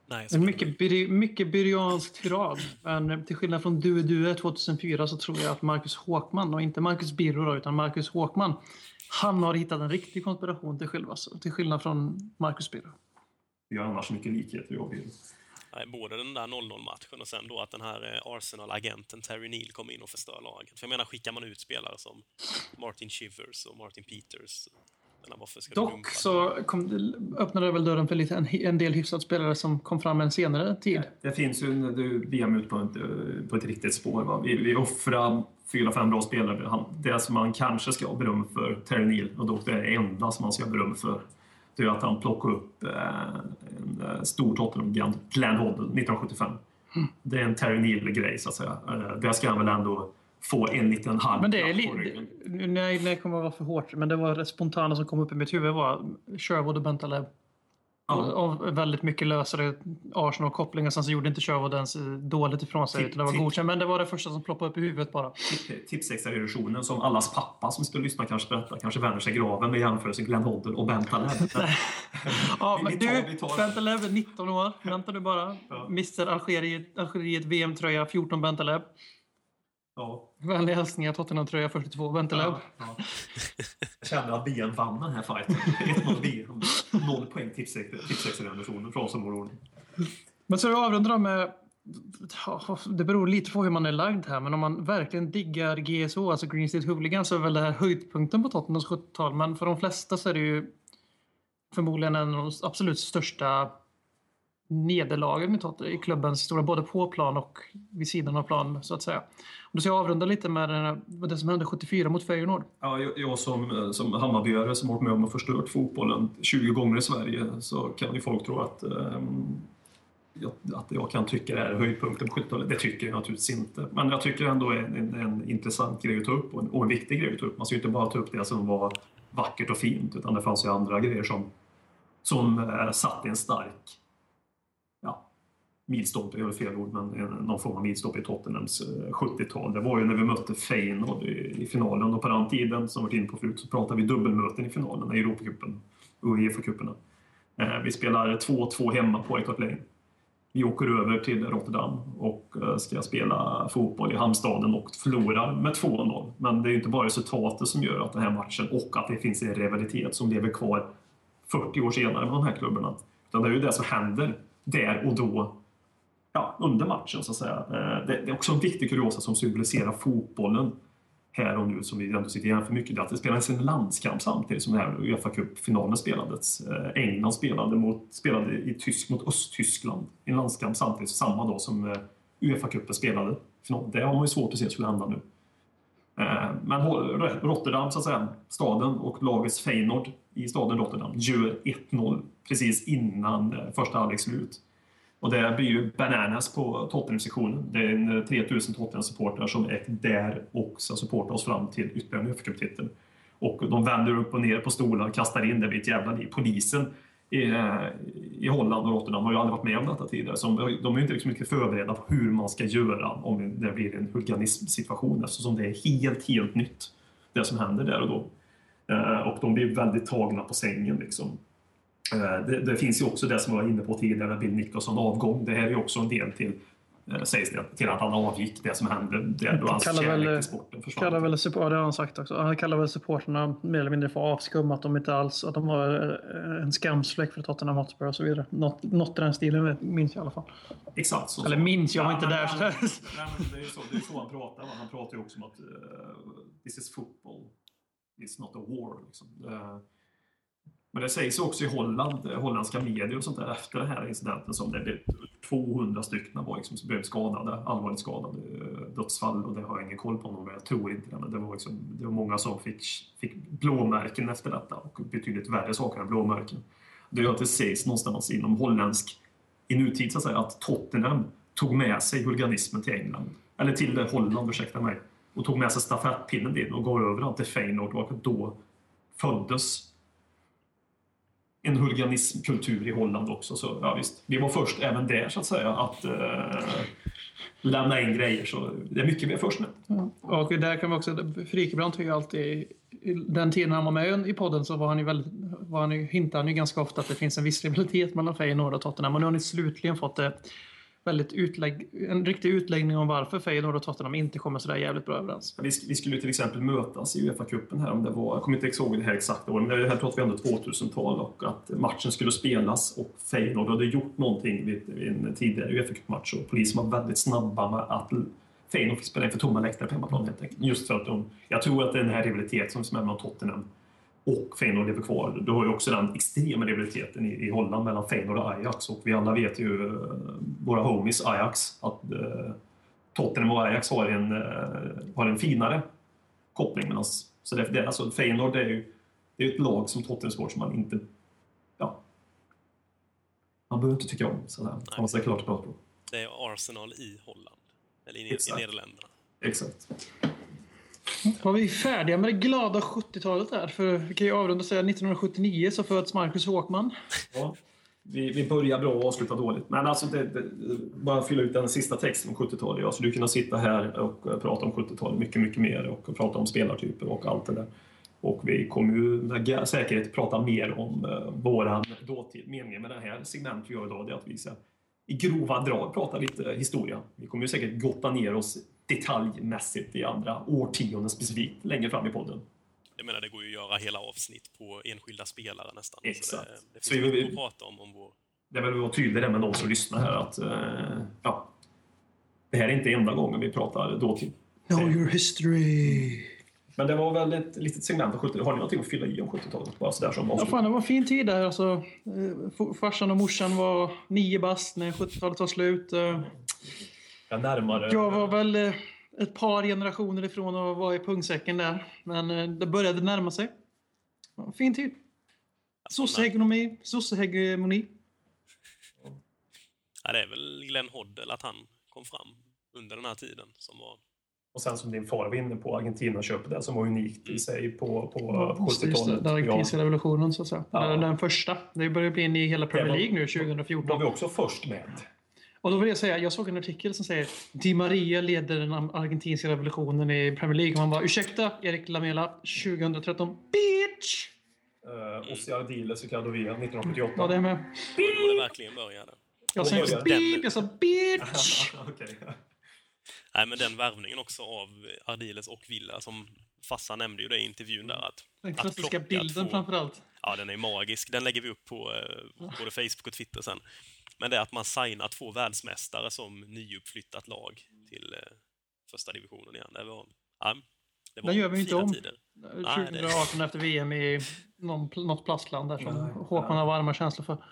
Nej, En mycket, mycket byriansk tirad. Men till skillnad från Du Due 2004 så tror jag att Marcus Håkman, och inte Marcus Birro utan Marcus Håkman, han har hittat en riktig konspiration till, skillnad, till skillnad från Marcus Birro. Vi har annars mycket likheter jag och både den där 0-0-matchen och sen då att den här eh, Arsenal-agenten Terry Neal kommer in och förstör laget. För jag menar, skickar man ut spelare som Martin Chivers och Martin Peters, menar, varför ska du Dock dumpa så kom, öppnade det väl dörren för lite, en, en del hyfsat spelare som kom fram en senare tid. Det finns ju du, VM ut på ett, på ett riktigt spår. Va? Vi, vi offrar fyra, fem bra spelare. Det som man kanske ska ha beröm för, Terry Neal, och dock det är det enda som man ska ha beröm för, det är att han plockade upp eh, en eh, stor Tottenham, Glenn Hoddle, 1975. Det är en Terry Neal-grej, så att säga. Eh, där ska han väl ändå få en liten halv Men det är klapp på li- ryggen. nej, det kommer att vara för hårt. Men det var det spontana som kom upp i mitt huvud var Sherwood och Bentaleb. Ja. Och väldigt mycket lösare Arsenal-kopplingar. Sen så gjorde inte Sherwood ens eh, dåligt ifrån sig. Tipp- Utan det var tipp. godkänt. Men det var det första som ploppade upp i huvudet bara. Tipsextra-editionen som allas pappa som ska lyssna kanske berättar, kanske vänder sig graven med jämförelsen Glenn Hoddle och Ben Taleb. Ja, men du, Bentaleb är 19 år. Vänta du bara. Ja. Mr Algeriet, Algeriet VM-tröja 14 Bentaleb. Ja. Vänliga hälsningar Tottenham-tröja 42 Bentaleb. Ja, ja. Jag känner att BM vann den här fighten. 1-0 BM. Noll poäng tipsextra-dimensionen från som vår ordning. Men så jag avrundar med... Det beror lite på hur man är lagd här, men om man verkligen diggar GSO, alltså Green State Hooligans, så är väl det här höjdpunkten på Tottenhams 70-tal. Men för de flesta så är det ju förmodligen en av de absolut största nederlagen med Tottenham i klubbens historia, både på plan och vid sidan av plan, så att säga. Då ska jag avrunda lite med, den med det som hände 74 mot Feyenoord. Ja, jag, jag som, eh, som Hammarbyare som har varit med om att förstört fotbollen 20 gånger i Sverige så kan ju folk tro att, eh, um, jag, att jag kan tycka det här är höjdpunkten på 70-talet. Det tycker jag naturligtvis inte. Men jag tycker ändå är en, en, en intressant grej att ta upp och en, och en viktig grej att ta upp. Man ska ju inte bara ta upp det som var vackert och fint utan det fanns ju andra grejer som, som eh, satte en stark milstolpe, är väl fel ord, men någon form av milstolpe i Tottenhams eh, 70-tal. Det var ju när vi mötte Feyenoord i, i finalen och på den tiden, som varit inne på förut, så pratade vi dubbelmöten i finalen i Europacupen och Uefa-cuperna. Eh, vi spelar 2-2 hemma på White Lane. Vi åker över till Rotterdam och eh, ska spela fotboll i hamnstaden och förlorar med 2-0. Men det är ju inte bara resultatet som gör att den här matchen och att det finns en rivalitet som lever kvar 40 år senare med de här klubbarna. Utan det är ju det som händer där och då ja, under matchen så att säga. Eh, det, det är också en viktig kuriosa som symboliserar fotbollen här och nu som vi ändå sitter och jämför mycket. Det är att det spelades en landskamp samtidigt som den här Uefa Cup-finalen spelades. Eh, England spelade, mot, spelade i tysk mot Östtyskland i en landskamp samtidigt samma dag som eh, Uefa Cupen spelade final. Det har man ju svårt att se skulle hända nu. Men Rotterdam, så att säga, staden och lagets Feyenoord i staden Rotterdam gör 1-0 precis innan första halvlek slut. Och det blir ju bananas på Tottenham-sektionen. Det är en eh, 3000 Tottenham-supportrar som är där och ska supporta oss fram till ytterligare en UFA-cuptitel. Och de vänder upp och ner på stolar och kastar in. Det blir ett jävla liv. Polisen i, eh, i Holland och Rotterdam har ju aldrig varit med om detta tidigare. Så de, de är ju inte liksom mycket förberedda på hur man ska göra om det blir en huliganismsituation eftersom det är helt, helt nytt det som händer där och då. Eh, och de blir väldigt tagna på sängen. Liksom. Eh, Det, det finns ju också det som jag var inne på tidigare med Bill Nicholson avgång. Det här är ju också en del till, eh, sägs det, till att han avgick, det som hände där då hans Kallar väl- kärlek till sporten försvann. Kallar väl, support- det har han sagt också. Han kallar väl supporterna mer eller mindre för avskum, att de inte alls att de var eh, en skamsfläck för Tottenham Hotspur och så vidare. Något, något i den stilen minns jag i alla fall. Exakt så. Eller minns, jag var inte där. men- Nej, men det är ju så, det är så han pratar. va. Han pratar ju också om att eh, this is football, it's not a war. Liksom. Eh, men det sägs också i Holland, eh, holländska medier och sånt där efter den här incidenten som det blev 200 stycken var liksom, som blev skadade, allvarligt skadade, eh, dödsfall och det har jag ingen koll på, men jag tror inte det. Men det var, liksom, det var många som fick, fick blåmärken efter detta och betydligt värre saker än blåmärken. Det är att det sägs någonstans inom holländsk i nutid så att säga, att Tottenham tog med sig huliganismen till England, eller till eh, Holland, ursäkta mig, och tog med sig stafettpinnen dit och gav över den till Feyenoord och då föddes en huliganismkultur i Holland också. Så ja, visst, vi var först även där så att säga att eh, lämna in grejer. Så det är mycket mer först nu. Mm. Och där kan vi också, Frikebrant har ju alltid, den tiden han var med i podden så var han ju väldigt, var han ju, hintade han ju ganska ofta att det finns en viss rivalitet mellan Feyenoord och Tottenham. Och nu har ni slutligen fått det väldigt utlägg, en riktig utläggning om varför Feyenoord och Tottenham inte kommer sådär jävligt bra överens. Vi, vi skulle ju till exempel mötas i Uefa-cupen här om det var, jag kommer inte ihåg det här exakta året, men det här pratar vi ändå 2000-tal och att matchen skulle spelas och Feyenoord hade gjort någonting vid, vid en tidigare Uefa-cupmatch och polisen var väldigt snabba med att Feyenoord fick spela inför tomma läktare på hemmaplan helt enkelt. Just för att de, jag tror att den här rivaliteten som är mellan Tottenham och Feyenoord lever kvar. Du har ju också den extrema rivaliteten i, i Holland mellan Feyenoord och Ajax och vi alla vet ju eh, våra homies Ajax att eh, Tottenham och Ajax har en, eh, har en finare koppling. Mellan, så det, det, alltså Feyenoord är ju det är ett lag som Tottenham Sport som man inte... Ja, man behöver inte tycka om, så att säga, man ska klart prata på. Det är Arsenal i Holland. Eller i, i. Nederländerna. Exakt. Var vi färdiga med det glada 70-talet där? För vi kan ju avrunda och säga 1979 så föds Marcus Håkman. Ja. Vi, vi börjar bra och avslutar dåligt. Men alltså, det, det, bara fylla ut den sista texten om 70-talet. Jag skulle alltså, kunna sitta här och prata om 70-talet mycket, mycket mer och prata om spelartyper och allt det där. Och vi kommer ju med säkerhet prata mer om eh, våran dåtid. Meningen med det här segmentet vi gör idag är att vi ska i grova drag prata lite historia. Vi kommer ju säkert gotta ner oss detaljmässigt i andra årtionden specifikt längre fram i podden. Jag menar, det går ju att göra hela avsnitt på enskilda spelare nästan. Exakt. Så det, det Så finns vi- mycket att prata om, om vår... det är väl att vara tydlig där med de som lyssnar här att eh, ja, det här är inte enda gången vi pratar dåtid. Know your history. Men det var väl ett litet segment av 70 Har ni någonting att fylla i om 70-talet? Bara sådär som Ja, fan, det var en fin tid där. Alltså, eh, farsan och morsan var nio bast när 70-talet var slut. Eh, Ja, närmare. Jag var väl eh, ett par generationer ifrån att vara i pungsäcken där. Men eh, det började närma sig. Det var en Fin tid. Sossehegemoni. Sossehegemoni. Ja, det är väl Glenn Hoddle att han kom fram under den här tiden som var... Och sen som din far var inne på, Argentina-köpet som var unikt i sig på, på det, det, 70-talet. Den argentinska Ja, revolutionen så att säga. Ja. Den, den första. Det börjar bli in i hela Premier Det var- League nu var 2014. vi också först med. Och då vill jag säga, jag såg en artikel som säger Di Maria leder den argentinska revolutionen i Premier League. Och man bara, ursäkta, Erik Lamela, 2013. Bitch! Uh, Ossi Ardiles och Cadovia 1978. Ja, det är med. Då det verkligen började. Jag sa inte beep, jag sa bitch! Okej. Nej, men den värvningen också av Ardiles och Villa, som farsan nämnde ju det i intervjun där att... Den att klassiska plocka bilden två- framförallt. Ja, den är magisk. Den lägger vi upp på eh, både Facebook och Twitter sen. Men det är att man signar två världsmästare som nyuppflyttat lag till eh, första divisionen igen. Det var, ja, det var Den gör vi inte om. Tider. Nej, det- 2018 efter VM i någon, något plastland där som Håkman har varma känslor för.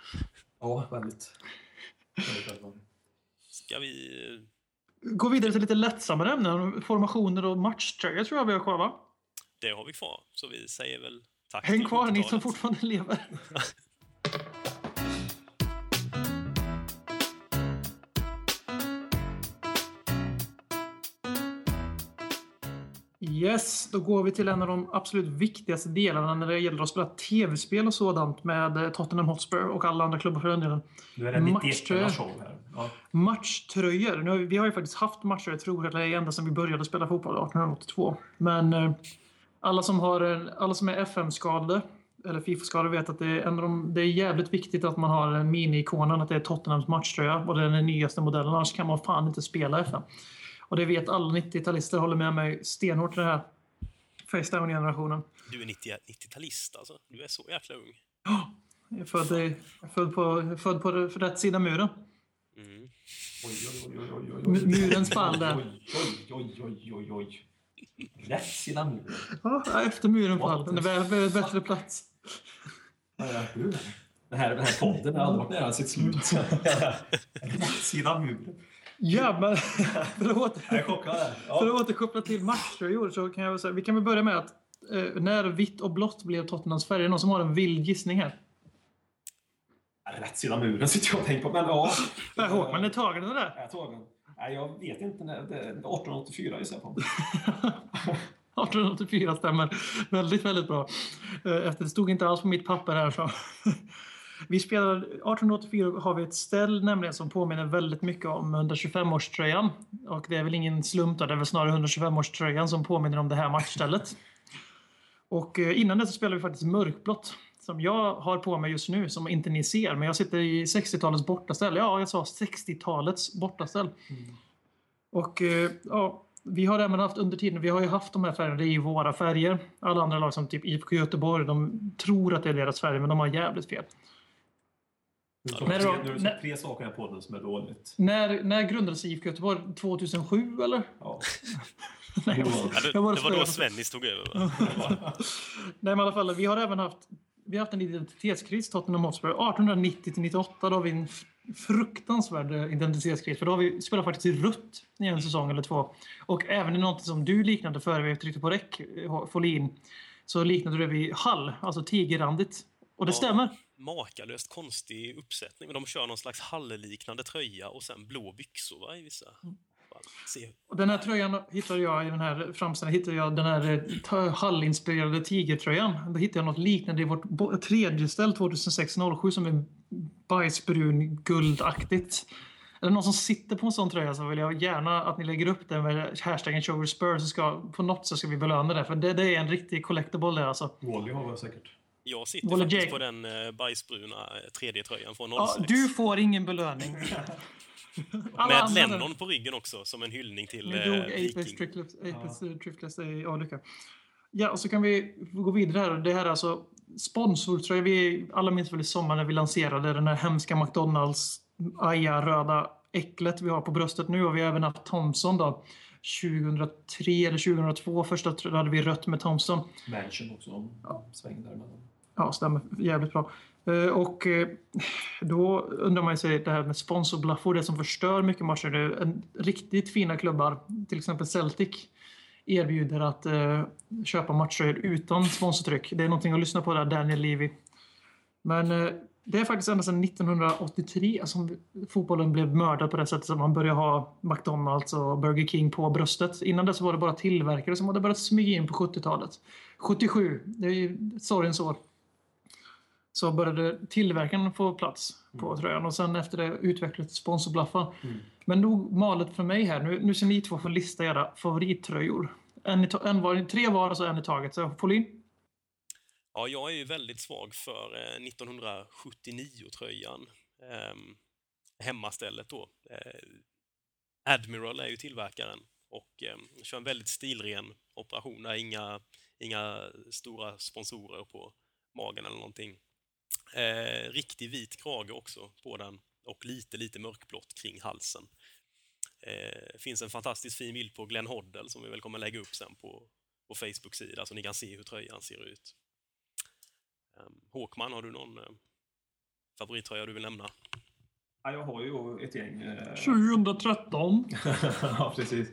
Ja, väldigt. Ska vi... Gå vidare till lite lättsammare ämnen. Formationer och matchtröjor tror jag vi har kvar va? Det har vi kvar, så vi säger väl tack Häng kvar ni 70-talet. som fortfarande lever. Yes, då går vi till en av de absolut viktigaste delarna när det gäller att spela tv-spel och sådant med eh, Tottenham Hotspur och alla andra klubbar för den delen. Nu är det 91 Matchtröjor. här. Ja. Matchtröjor. Nu har vi, vi har ju faktiskt haft matchtröjor, tror jag, ända sedan vi började spela fotboll 1882. Men eh, alla som, har, alla som är FM-skadade eller Fifa-skadade vet att det är, en av de, det är jävligt viktigt att man har en mini-ikonen, att det är Tottenhams matchtröja och det är den nyaste modellen. Annars kan man fan inte spela FM. Och det vet alla 90-talister, håller med mig stenhårt i det här. Facedown-generationen. Du är 90 90-talist alltså. Du är så jäkla ung. Jag är född, i, född på, född på rätt sida muren. Mm. Oj, oj, oj, oj, oj, oj. Mu- Murens fall där. Oj, oj, oj, oj, oj. Rätt sida muren. Ja, efter muren fall. Den är väl bättre plats. Ja? Den här, den här podden har aldrig varit nära sitt slut. Rätt sida muren. Ja, men för att, åter, är här. för att Ja. återkoppla till matchtröjor så kan jag säga, vi kan väl börja med att eh, när vitt och blått blev Tottenhams färger, någon som har en vild gissning här? Rätt sida muren sitter jag och tänker på. Men ja. Håkman är tagen där. Jag tar den. Nej, jag vet inte. När, det, 1884 gissar jag på. 1884 stämmer väldigt, väldigt bra. Eh, Efter det stod inte alls på mitt papper här. Så. Vi spelar, 1884 har vi ett ställ nämligen som påminner väldigt mycket om 125-årströjan. Och det är väl ingen slump då, det är väl snarare 125-årströjan som påminner om det här matchstället. Och eh, innan det så spelade vi faktiskt mörkblått. Som jag har på mig just nu, som inte ni ser. Men jag sitter i 60-talets bortaställ. Ja, jag sa 60-talets bortaställ. Och eh, ja, vi har även haft under tiden, vi har ju haft de här färgerna, det är ju våra färger. Alla andra lag som typ IFK Göteborg, de tror att det är deras färger, men de har jävligt fel. Nu Men är då- det tre, när- tre saker här på den som är dåligt. När, när grundades IFK Göteborg? 2007 eller? Ja. Nej, jag, Ja, bara- det, jag bara det var då. Svennis tog över. va? Nej, men i alla fall, vi har även haft, vi har haft en identitetskris, Tottenham Hotspur. 1890 till 98, då har vi en fruktansvärd eh, identitetskris. För då har vi spelat faktiskt i rött i en säsong eller två. Och även i något som du liknade före vi tryckte på räck, eh, Folin, så liknade du vid Hall, alltså tigerrandigt. Och det Ja. stämmer. Makalöst konstig uppsättning. Men de kör någon slags hallliknande tröja och sen blå byxor va, i vissa Mm. fall. Se. Och den här tröjan hittade jag i den här framställningen, hittade jag den här eh, hallinspirerade tigertröjan. Då hittade jag något liknande i vårt tredje ställ 2006-07 som är bajsbrun guldaktigt. Är det någon som sitter på en sån tröja så vill jag gärna att ni lägger upp den med hashtaggen showspurs så ska på något sätt ska vi belöna det. För det, det är en riktig collectible det alltså. Wally har vi säkert. Jag sitter Walla faktiskt Jake. på den eh, bajsbruna eh, 3D-tröjan från 06. Ja, du får ingen belöning. Alla Med andra- Lennon på ryggen också, som en hyllning till Nu eh, dog Apex Viking. Trickless, ja. Trickless i olycka. Ja, och så kan vi gå vidare här. Det här är alltså sponsortröja. Vi alla minns väl i sommar när vi lanserade den här hemska McDonalds aja-röda äcklet vi har på bröstet nu. Och vi har även haft Thomson då. 2003 eller 2002 första trö- hade vi rött med Thomson. Mansion också. Ja. Sväng däremellan. Ja, stämmer. Jävligt bra. Eh, och eh, då undrar man ju sig det här med sponsorblaffor, det som förstör mycket matcher. nu. en riktigt fina klubbar, till exempel Celtic, erbjuder att eh, köpa matcher utan sponsortryck. Det är någonting att lyssna på där, Daniel Levy. Men eh, det är faktiskt ända sedan 1983 som fotbollen blev mördad på det sättet som man började ha McDonalds och Burger King på bröstet. Innan dess var det bara tillverkare som hade börjat smyga in på 70-talet. 77, det är ju sorgens år så började tillverkaren få plats på tröjan och sen efter det utvecklades sponsorblaffar. Men nog malet för mig här. Nu, nu ska ni två få lista era favorittröjor. En, en var, tre var och så en i taget. Så Pauline? Ja, jag är ju väldigt svag för eh, 1979-tröjan. Eh, hemmastället då. Eh, Admiral är ju tillverkaren och eh, kör en väldigt stilren operation. där inga, inga stora sponsorer på magen eller någonting. Eh, riktig vit krage också på den och lite, lite mörkblått kring halsen. Eh, finns en fantastiskt fin bild på Glenn Hoddle som vi väl kommer lägga upp sen på, på Facebook-sida så ni kan se hur tröjan ser ut. Um, Håkman, har du någon eh, favorittröja du vill nämna? Ja, jag har ju ett gäng. eh, 2013. ja, precis.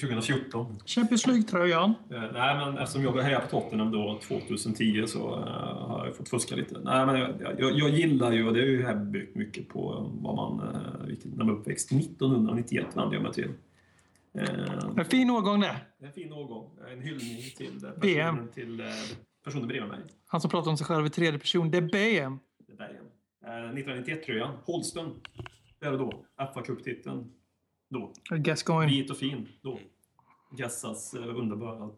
2014. Champions League-tröjan. Eh, nej, men eftersom jag började heja på Tottenham då 2010 så eh, har jag fått fuska lite. Nej, men jag, jag, jag gillar ju, och det är ju här byggt mycket på eh, vad man, vilken, när man är uppväxt. 1991 vände jag mig till. En fin årgång det. en fin årgång. En hyllning till eh, BM. personen, till, personen bredvid mig. Han som pratar om sig själv i tredje person. Det är BM. Det igen. Eh, 1991-tröjan. Holsten. Där och då. fa Cup-titeln. Då. Gascoigne. Vit och fin då. Gassas eh, underbara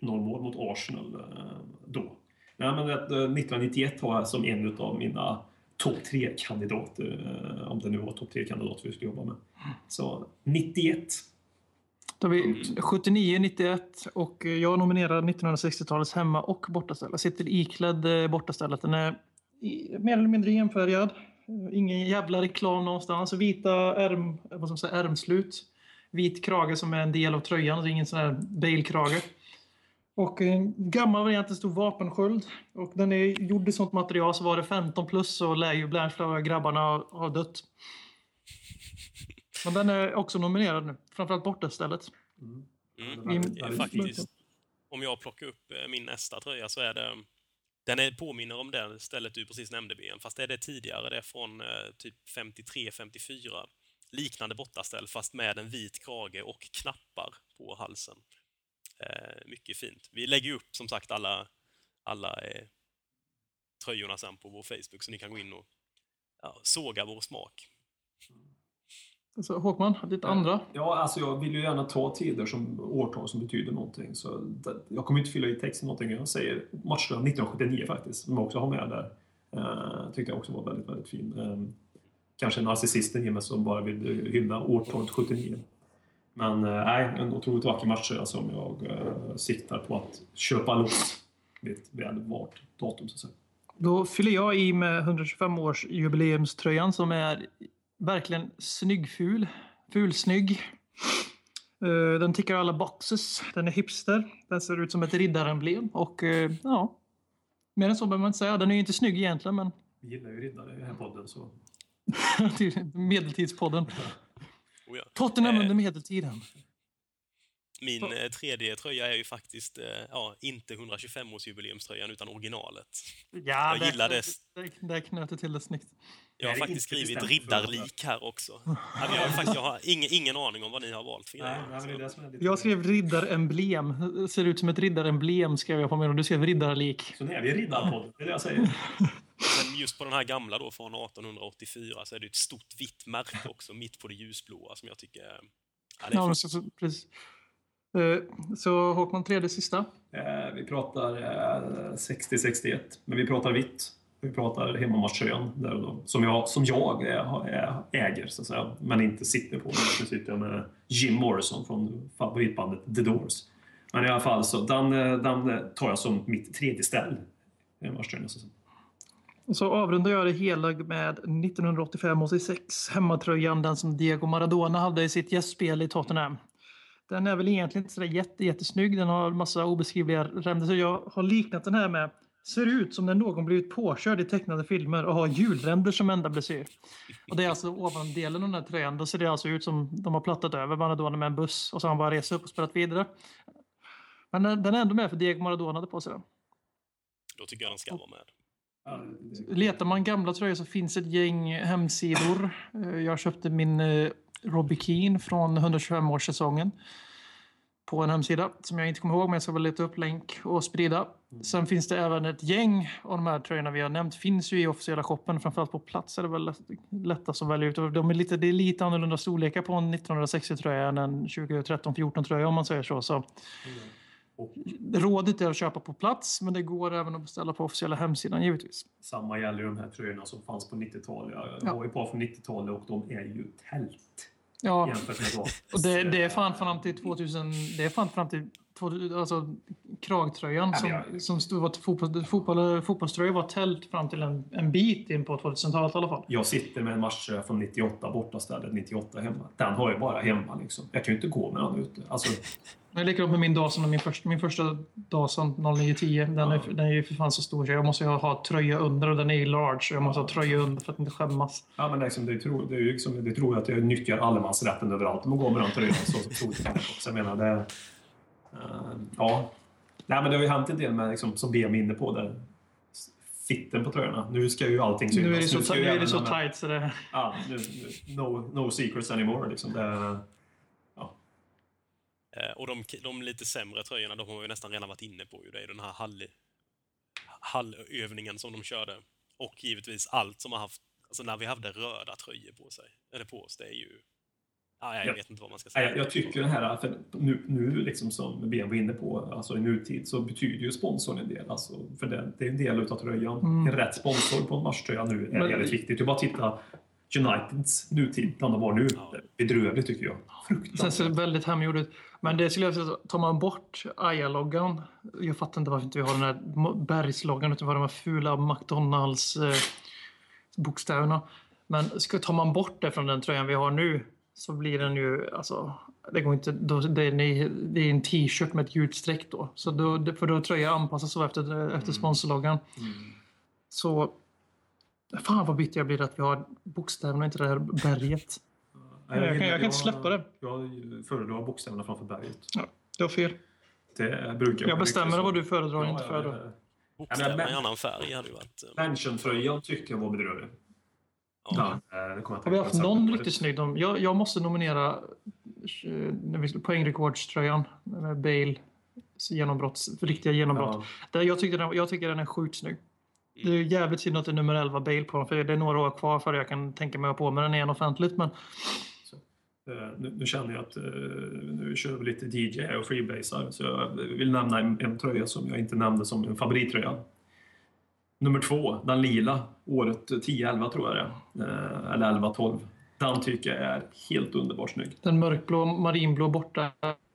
1-0-mål mot Arsenal eh, då. Nej, men att, eh, 1991 har jag som en av mina topp 3-kandidater, eh, om det nu var topp 3-kandidater vi skulle jobba med. Så 91. Då har vi 79, 91 och jag nominerar 1960-talets hemma och bortaställ. Jag sitter iklädd bortastället. Den är mer eller mindre enfärgad. Ingen jävla reklam någonstans. Vita ärm, vad ska man säga, ärmslut. Vit krage som är en del av tröjan, så ingen sån här Bale-krage. Och en gammal variant, det stod vapensköld. Och den är gjord i sånt material så var det 15 plus så lär ju Blanchflower grabbarna ha, dött. Men den är också nominerad nu. Framförallt bortastället. Mm. Det är faktiskt, om jag plockar upp eh, min nästa tröja så är det den är, påminner om det stället du precis nämnde, Björn, fast det är det tidigare. Det är från eh, typ 53-54. Liknande bottaställ, fast med en vit krage och knappar på halsen. Eh, mycket fint. Vi lägger upp som sagt alla, alla eh, tröjorna sen på vår Facebook så ni kan gå in och ja, såga vår smak. Så Håkman, ditt andra? Ja, alltså jag vill ju gärna ta tider som årtal som betyder någonting. Så det, jag kommer inte fylla i texten någonting. Jag säger matchström 1979 faktiskt, som jag också har med där. Uh, tyckte jag också var väldigt, väldigt fin. Um, kanske narcissisten i mig som bara vill hylla årtalet 79. Men uh, nej, en otroligt vacker matchtröja som jag uh, siktar på att köpa loss vid ett väl valt datum. Så att säga. Då fyller jag i med 125 års jubileumströjan som är verkligen snyggful. Fulsnygg. Uh, den tickar alla boxes. Den är hipster. Den ser ut som ett riddaremblem och uh, ja. Mer än så behöver man inte säga. Den är ju inte snygg egentligen men... Vi gillar ju riddare i den här podden så... Medeltidspodden. Oh ja. Tottenham Eh. under medeltiden. Min eh, tredje tröja är ju faktiskt eh, ja, inte 125-årsjubileumströjan utan originalet. Ja, jag gillar det. Där, knöt du till det snyggt. Jag har faktiskt skrivit riddarlik här också. Jag, har faktiskt, jag har ingen, ingen aning om vad ni har valt för Nej, men. Jag skrev riddaremblem. Ser ut som ett riddaremblem skrev jag på min och du skrev riddarlik. Så nu är vi riddarpodden, det är det jag säger. Men just på den här gamla då från 1884 så är det ett stort vitt märke också mitt på det ljusblåa som jag tycker... Ja, det är Ja, precis. Eh, Så Håkman, tredje sista. Eh, vi pratar eh, 60-61, men vi pratar vitt. Vi pratar hemmamatchtröjan där och då, som jag, som jag äger, så att säga, men inte sitter på. Nu sitter jag med Jim Morrison från favoritbandet The Doors. Men i alla fall, så den, eh, den tar jag som mitt tredje ställ. Hemmamatchtröjan, så avrundar jag det hela med 1985-86 hemmatröjan, den som Diego Maradona hade i sitt gästspel i Tottenham. Den är väl egentligen inte sådär jätte, jättesnygg, den har massa obeskrivliga ränder. Så jag har liknat den här med Ser ut som när någon blivit påkörd i tecknade filmer och har hjulränder som enda blessyr. Och det är alltså ovandelen av den här tröjan. Då ser det alltså ut som de har plattat över Maradona med en buss och så har han bara rest upp och spelat vidare. Men den är ändå med för Diego Maradona hade på sig den. Då tycker jag den ska vara med. Letar man gamla tröjor så finns ett gäng hemsidor. Eh, Jag köpte min eh, Robbie Keane från 125-årssäsongen på en hemsida som jag inte kommer ihåg men jag ska väl leta upp länk och sprida. Sen finns det även ett gäng av de här tröjorna vi har nämnt finns ju i officiella shoppen. Framförallt på plats är det väl lätt- lättast att välja ut. De är lite, det är lite annorlunda storlekar på en 1960-tröja än en 2013-14-tröja om man säger så. så. Och Rådet är att köpa på plats men det går även att beställa på officiella hemsidan givetvis. Samma gäller de här tröjorna som fanns på 90-talet. Jag Ja. har ju par från 90-talet och de är ju tält Ja. Och det, det är fan fram till 2000, det är fan fram till 2000, alltså kragtröjan Ja, som, jag- som stod, var fotboll, fotboll, fotbollströja var tält fram till en, en bit in på 2000-talet i alla fall. Jag sitter med en matchtröja från 98 borta stället 98 hemma. Den har jag bara hemma liksom. Jag kan ju inte gå med den ute. Alltså, Jag är likadant med min Dawson, min första, min första Dawson 0910. Den, är, den är ju för fan så stor så jag måste ha, ha tröja under och den är ju large. Så jag måste ha tröja under för att inte skämmas. ja, men liksom, det, tror, det är liksom, det tror jag att jag nyttjar allemansrätten överallt om att gå med den tröjan. Så, så, så jag menar, det... Uh, ja. Nej, men det har ju hänt en del med, liksom, som BM är inne på, där fitten på tröjorna. Nu ska ju allting synas. Nu är det så, nu ju är det så tight så det... Ja, nu, nu, no, no secrets anymore. Liksom. Det, Eh, och de, de lite sämre tröjorna, de har vi nästan redan varit inne på. Ju. Det är den här hall, hallövningen som de körde. Och givetvis allt som har haft, alltså när vi hade röda tröjor på sig, eller på oss, det är ju... Ah, jag Ja. vet inte vad man ska säga. jag, jag tycker det här, för nu, nu liksom som Ben var inne på, alltså i nutid så betyder ju sponsorn en del. Alltså, för det, det är en del utav tröjan. Mm. En rätt sponsor på en matchtröja nu är Men- väldigt viktigt. Du bara titta Uniteds nutid, bland de var nu. Ja. Bedrövligt tycker jag. Sen ser det Fruktansvärt. väldigt hemgjort ut. Men det skulle jag säga, tar man bort Aja-loggan. Jag fattar inte varför inte vi har den här bergsloggan utan var de här fula McDonalds eh, bokstäverna. Men ska, tar man bort det från den tröjan vi har nu så blir den ju, alltså, det går inte, då, det, är, det är en t-shirt med ett ljudstreck då. Så då, för då är tröjan anpassad så efter, efter sponsorloggan. Mm. Så, fan vad bitter jag blir att vi har bokstäverna och inte det här berget. Nej, jag kan- jag kan inte släppa det. Jag föredrar bokstäverna framför berget. Det var fel. Det brukar Jag bestämmer så. vad du föredrar och Ja, inte ja, föredrar. ja. Bokstäverna men- i annan färg hade ju varit... eh, Mansion-tröjan tycker jag var bedrövlig. Ja. Ja, jag Har vi haft någon riktigt snygg? Jag, jag måste nominera eh, poängrekordströjan med Bale genombrott, riktiga genombrott. Där jag, tycker den, jag tycker den är sjukt snygg. Det är jävligt synd att det är nummer 11 Bale på den, för det är några år kvar för jag kan tänka mig att ha på med den igen offentligt. Men Eh, Nu, nu känner jag att eh, nu kör vi lite DJ och freebasar, så jag vill nämna en, en tröja som jag inte nämnde som en favorittröja. Nummer två, den lila, året 10-11 tror jag det är. Eh, Eller 11-12. Den tycker jag är helt underbart snygg. den mörkblå, marinblå borta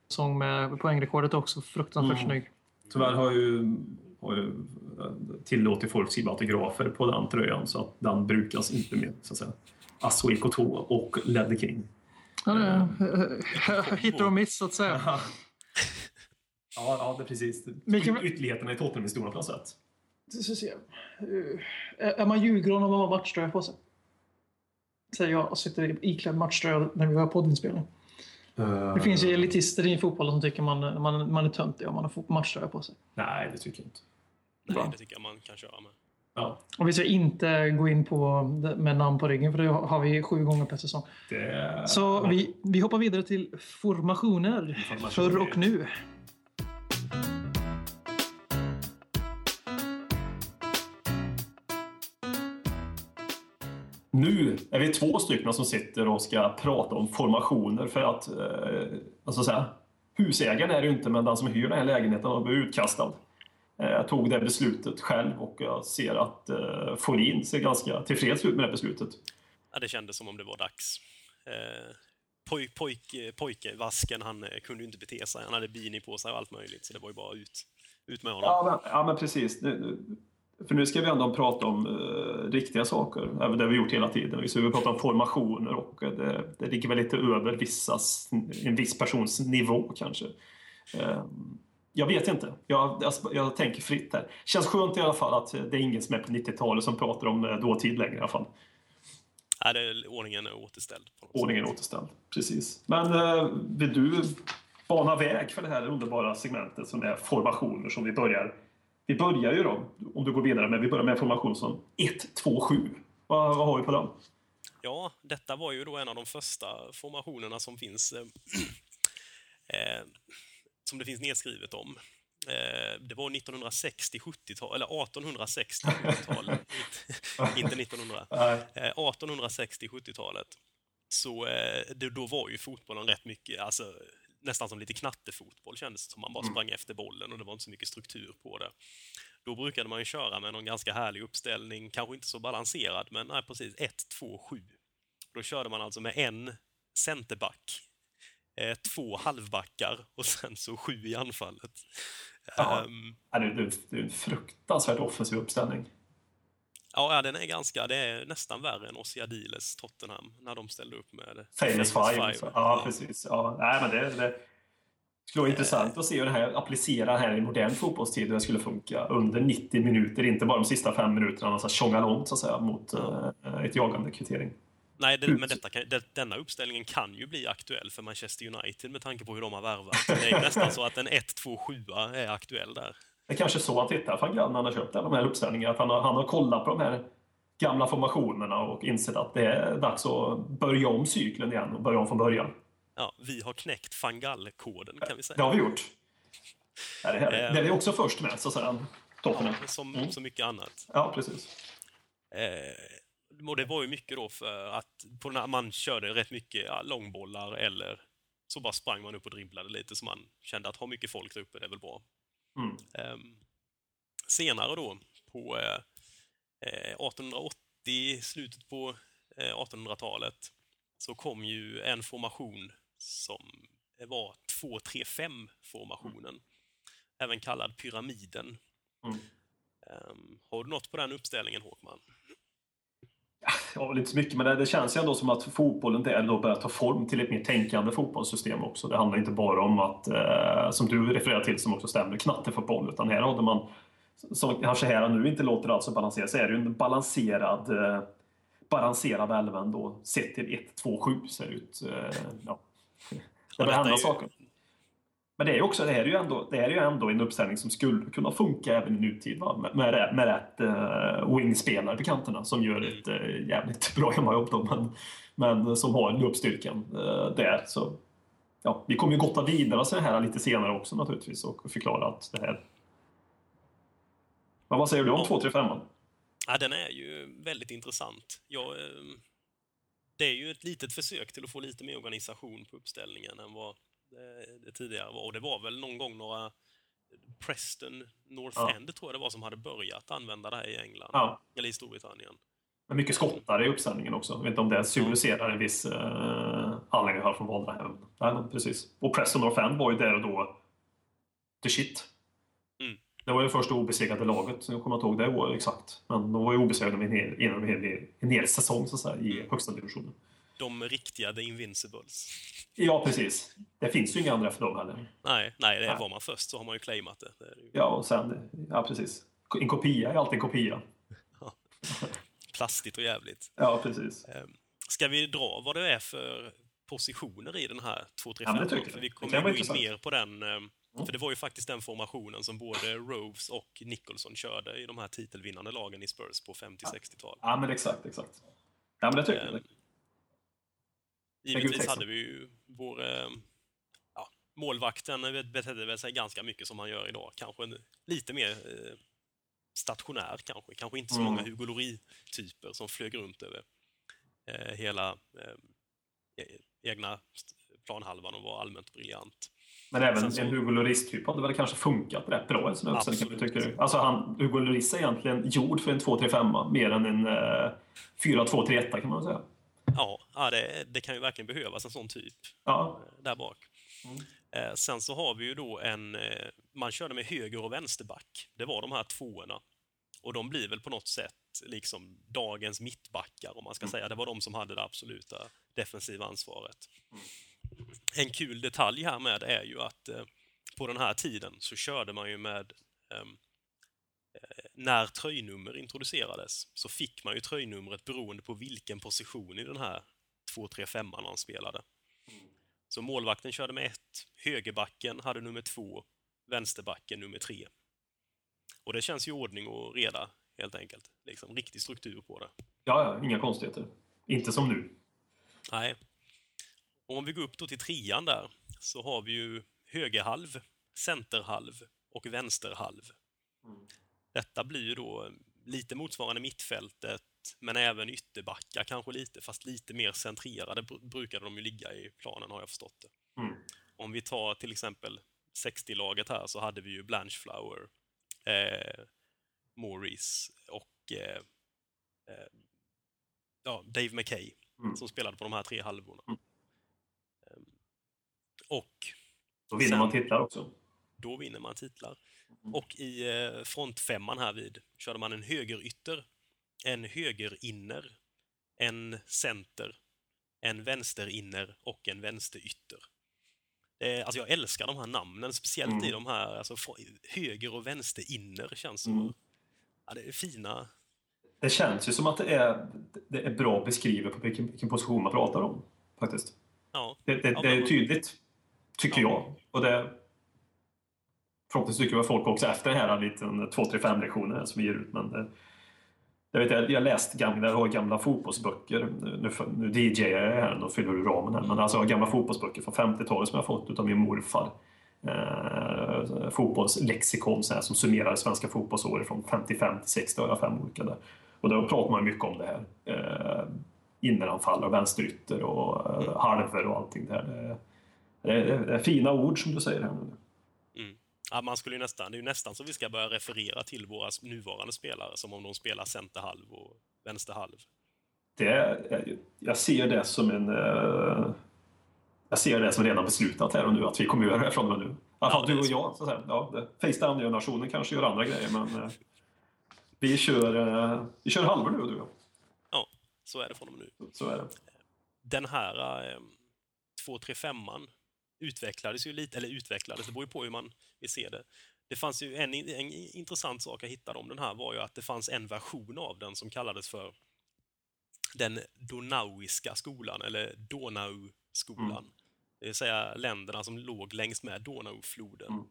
sång med poängrekordet också fruktansvärt Mm. snygg. Tyvärr har ju, har ju eh, tillåtit folk skriva autografer på den tröjan så att den brukas inte mer. Så att säga. Asui Koto och Ledder King. Ja, är, hit or miss så att säga. Ja, ja, det är precis. Ytterligheterna i Tottenham-historien på något sätt. Så ska vi se. Eh, Är man Djurgården om man har matchtröja på sig? Säger jag och sitter iklädd matchtröja när vi har poddinspelning. Det finns ju elitister i fotbollen som tycker man, man, man är töntig om man har matchtröja på sig. Nej, det tycker jag inte. Nej, det tycker jag man kan köra med. Ja, Och vi ska inte gå in på med namn på ryggen för det har vi sju gånger per säsong. det... Så vi, vi hoppar vidare till formationer. Formationer. Förr och nu. Nu är vi två stycken som sitter och ska prata om formationer för att, eh, alltså så här, husägaren är det ju inte, men den som hyr den här lägenheten har blivit utkastad. Eh, jag tog det beslutet själv och jag ser att eh, Folin ser ganska tillfreds ut med det beslutet. Ja, det kändes som om det var dags. Eh, poj, pojk, pojkevasken, han eh, kunde ju inte bete sig. Han hade beanie på sig och allt möjligt, så det var ju bara ut, ut med honom. Ja, men, ja, men precis. Nu- nu- För nu ska vi ändå prata om eh, riktiga saker, även det vi gjort hela tiden. Ska vi prata om formationer och eh, det, det ligger väl lite över vissas, en viss persons nivå kanske. Eh, jag vet inte. Jag, jag, jag tänker fritt här. Känns skönt i alla fall att det är ingen som är på 90-talet som pratar om eh, dåtid längre i alla fall. Ja, det, ordningen är återställd. Ordningen är återställd. Precis. Men eh, vill du bana väg för det här underbara segmentet som är formationer som vi börjar. Vi börjar ju då, om du går vidare, men vi börjar med en formation som 1-2-7. Vad, vad har vi på den? Ja, detta var ju då en av de första formationerna som finns eh, eh, som det finns nedskrivet om. Eh, det var 1960-70-tal, eller 1860-70-tal, inte 1900. Nej. Eh, 1860-70-talet. Så eh, det, då var ju fotbollen rätt mycket, alltså nästan som lite knattefotboll kändes det som. Man bara sprang efter bollen och det var inte så mycket struktur på det. Då brukade man ju köra med någon ganska härlig uppställning, kanske inte så balanserad, men nej, precis 1, 2, 7. Då körde man alltså med en centerback, eh, två halvbackar och sen så sju i anfallet. Ja. Ja, det, det, det är en fruktansvärt offensiv uppställning. Ja, ja, den är ganska, det är nästan värre än Ossi Adiles Tottenham när de ställde upp med Famous Five. så- Ja, precis. Ja, nej, men det, det skulle vara intressant att se hur det här applicerar här i modern fotbollstid, hur det skulle funka under 90 minuter, inte bara de sista fem minuterna, alltså tjonga långt så att säga, mot eh, ett jagande kvittering. Nej, det, men detta kan, det, denna uppställningen kan ju bli aktuell för Manchester United med tanke på hur de har värvat. Det är nästan så att en 1-2-7 är aktuell där. Det är kanske så han tittar när han har köpt alla de här uppställningarna. Att han, har, han har kollat på de här gamla formationerna och insett att det är dags att börja om cykeln igen och börja om från början. Ja, vi har knäckt van Gaal-koden kan vi Det säga. har vi gjort. Ja, det, här, Eh. det är vi också först med, så att säga. Ja, som Mm. så mycket annat. Ja, precis. Eh, och det var ju mycket då för att på den här, man körde rätt mycket långbollar eller så bara sprang man upp och dribblade lite så man kände att ha mycket folk där uppe, det är väl bra. Mm. Ehm, senare då, på eh, eh, 1880, slutet på eh, 1800-talet, så kom ju en formation som var 2-3-5-formationen. Även kallad pyramiden. Mm. Ehm, har du något på den uppställningen, Håkman? Ja, lite så mycket, men det, det känns ju ändå som att fotbollen där då börjar ta form till ett mer tänkande fotbollssystem också. Det handlar inte bara om att, eh, som du refererar till, som också stämmer, knattefotboll, utan här hade man, som kanske här och nu inte låter alls så balanserat, så är det ju en balanserad eh, balanserad elva ändå, sett till 1, 2, 7 ser ut. Eh, ja. Det Ja, börjar hända saker. Men det är också, det här är ju ändå, det här är ju ändå en uppställning som skulle kunna funka även i nutid. Va? Med, med, rätt- med rätt uh, wingspelare på kanterna som gör ett uh, jävligt bra hemmajobb. Då, men, men som har löpstyrkan uh, där. Så ja, vi kommer ju gotta vidare så här lite senare också naturligtvis och förklara att det här... Men vad säger du om Ja. 235? Ja, den är ju väldigt intressant. Jag, eh, det är ju ett litet försök till att få lite mer organisation på uppställningen än vad det, det tidigare var. Och det var väl någon gång några Preston North Ja. End, tror jag det var, som hade börjat använda det här i England. Ja. Eller i Storbritannien. Men mycket skottar i uppställningen också. Jag vet inte om det symboliserar en viss uh, anledning här från Valdrahem. Nej, precis. Och Preston North End var ju där och då the shit. Mm. Det var ju första obesegrade laget, jag kommer inte ihåg det exakt. Men de var ju obesegrade med en hel, inom en hel, en hel säsong så att säga, i högsta divisionen. De riktiga The Invincibles. Ja, precis. Det finns ju inga andra för dem heller. Nej, nej, det Nej. var man först så har man ju claimat det. det ju Ja, och sen, ja precis. En kopia är alltid en kopia. plastigt och jävligt. Ja, precis. Eh, Ska vi dra vad det är för positioner i den här 2 3 Ja, men 5 det tycker jag. För vi kommer gå in intressant. mer på den. eh, För det var ju faktiskt den formationen som både Roves och Nicholson körde i de här titelvinnande lagen i Spurs på 50-60-tal. Ja, men exakt, exakt. Ja, men det tycker jag. Givetvis hade vi ju vår... eh, Ja, målvakten betedde väl sig ganska mycket som han gör idag. Kanske en, lite mer eh, stationär kanske. Kanske inte så Mm. många Hugo Lloris-typer som flög runt över eh, hela eh, e- egna planhalvan och var allmänt briljant. Men även Sen så- en Hugo Lloris-typ hade väl kanske funkat rätt bra i tycker du? Alltså, han, Hugo Lloris är egentligen gjord för en 2-3-5 mer än en eh, 4-2-3-1 kan man säga. Ja, ja det, det kan ju verkligen behövas en sån typ Ja, eh, där bak. Eh, sen så har vi ju då en... Eh, man körde med höger och vänsterback. Det var de här tvåorna. Och de blir väl på något sätt liksom dagens mittbackar, om man ska säga. Det var de som hade det absoluta defensiva ansvaret. En kul detalj här med är ju att på den här tiden så körde man ju med ehm, eh, när tröjnummer introducerades så fick man ju tröjnumret beroende på vilken position i den här 2-3-5 man spelade. Så målvakten körde med ett, högerbacken hade nummer två, vänsterbacken nummer tre. Och det känns ju ordning och reda, helt enkelt. Liksom riktig struktur på det. ja, ja, inga konstigheter. Inte som nu. Nej. Och om vi går upp då till trean där, så har vi ju högerhalv, centerhalv och vänsterhalv. Detta blir ju då lite motsvarande mittfältet, men även ytterbackar kanske lite, fast lite mer centrerade br- brukade de ju ligga i planen har jag förstått det. Mm. Om vi tar till exempel 60-laget här så hade vi ju Blanchflower, eh, Maurice och eh, eh, ja, Dave McKay Mm. som spelade på de här tre halvorna. Mm. Ehm, Och Då vinner Sen- man titlar också. då vinner man titlar. Mm. Och i eh, frontfemman här vid körde man en högerytter, en högerinner, en center, en vänsterinner och en vänsterytter. Eh, alltså jag älskar de här namnen, speciellt Mm. i de här alltså, höger och vänsterinner känns som Mm. ja, det är fina. Det känns ju som att det är, det är bra beskrivet på vilken, vilken position man pratar om. Faktiskt. Ja, Det, det, Ja, det är men- tydligt, tycker Ja. jag. Och det, förhoppningsvis tycker väl folk också efter den här liten 2-3-5-lektionen som vi ger ut. Men det, jag, vet, jag har läst gamla, jag har gamla fotbollsböcker. Nu, nu DJar jag här och fyller ur ramen här. Men alltså jag har gamla fotbollsböcker från 50-talet som jag har fått av min morfar. Eh, fotbollslexikon så här, som summerar det svenska fotbollsåret från 55 till 60. har jag fem olika där. Och då pratar man mycket om det här. Eh, inneranfallare och vänsterytter och eh, halver och allting där. Det, det, är- det är fina ord som du säger här nu. Ja, man skulle ju nästan, det är ju nästan så vi ska börja referera till våra nuvarande spelare som om de spelar centerhalv och vänsterhalv. Det jag ser det som en... eh, Jag ser det som redan beslutat här och nu att vi kommer göra det från och med nu. I alla fall Ja, du och jag. Så att säga. Ja, Face-down-generationen kanske gör andra grejer men eh, vi kör, eh, vi kör halvor nu du och jag. Ja, så är det från och med nu. Så är det. den här eh, 235an utvecklades ju lite, eller utvecklades, det beror ju på hur man vill se det. Det fanns ju en, en intressant sak jag hittade om den här var ju att det fanns en version av den som kallades för den Donauiska skolan, eller Donau-skolan. Det vill säga länderna som låg längs med Donaufloden. Mm.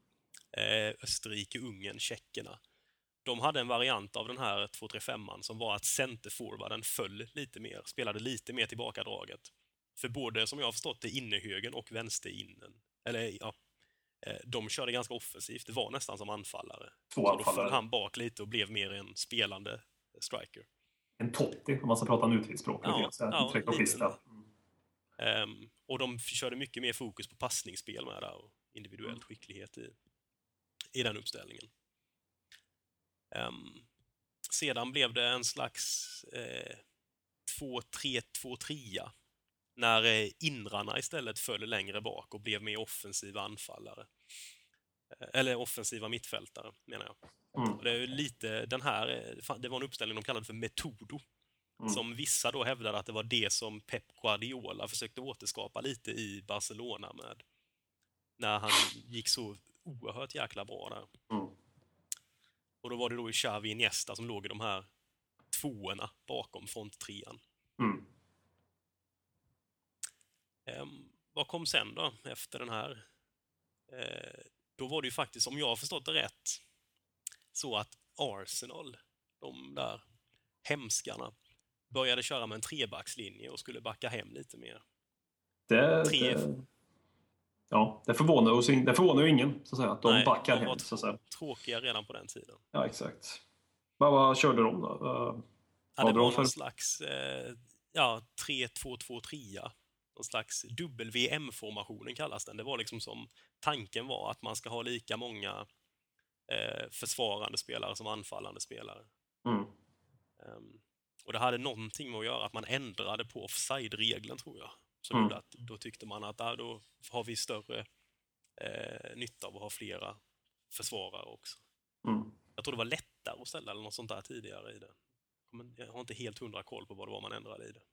Eh, Österrike, Ungern, tjeckerna. De hade en variant av den här 235an som var att centerforwarden föll lite mer, spelade lite mer tillbakadraget. För både, som jag har förstått det, innehögen och vänsterinnen, eller ja, de körde ganska offensivt. Det var nästan som anfallare. Två Så då anfallare. föll han bak lite och blev mer en spelande striker. En Totti, om man ska prata nutidsspråk. Ja, ja. Ehm, och de körde mycket mer fokus på passningsspel med där och individuell Mm. skicklighet i, i den uppställningen. Ehm, sedan blev det en slags eh, 2-3-2-3 när eh, inrarna istället föll längre bak och blev mer offensiva anfallare. Eh, Eller offensiva mittfältare, menar jag. Mm. Det är lite den här, eh, det var en uppställning de kallade för Metodo. Mm. Som vissa då hävdade att det var det som Pep Guardiola försökte återskapa lite i Barcelona med. När han gick så oerhört jäkla bra där. Mm. Och då var det då Xavi Iniesta som låg i de här tvåorna bakom fronttrean. Mm. Ehm, vad kom sen då, efter den här? Eh, då var det ju faktiskt, om jag har förstått det rätt, så att Arsenal, de där hemskarna, började köra med en trebackslinje och skulle backa hem lite mer. Det, Tre. det, ja, det förvånar, oss, det förvånar ju ingen så att, säga, att de Nej, backar de var hem. Så att säga. Tråkiga redan på den tiden. Ja, exakt. Vad, vad körde de då? Eh, Ja, det var för- någon slags eh, ja, 3-2-2-3. Någon slags WM-formationen kallas den. Det var liksom som tanken var att man ska ha lika många eh, försvarande spelare som anfallande spelare. Mm. Ehm, och det hade någonting med att göra att man ändrade på offside-regeln tror jag. Som Mm. att då tyckte man att ah, då har vi större eh, nytta av att ha flera försvarare också. Mm. Jag tror det var lättare att ställa eller något sånt där tidigare i det. Men Jag har inte helt hundra koll på vad det var man ändrade i det.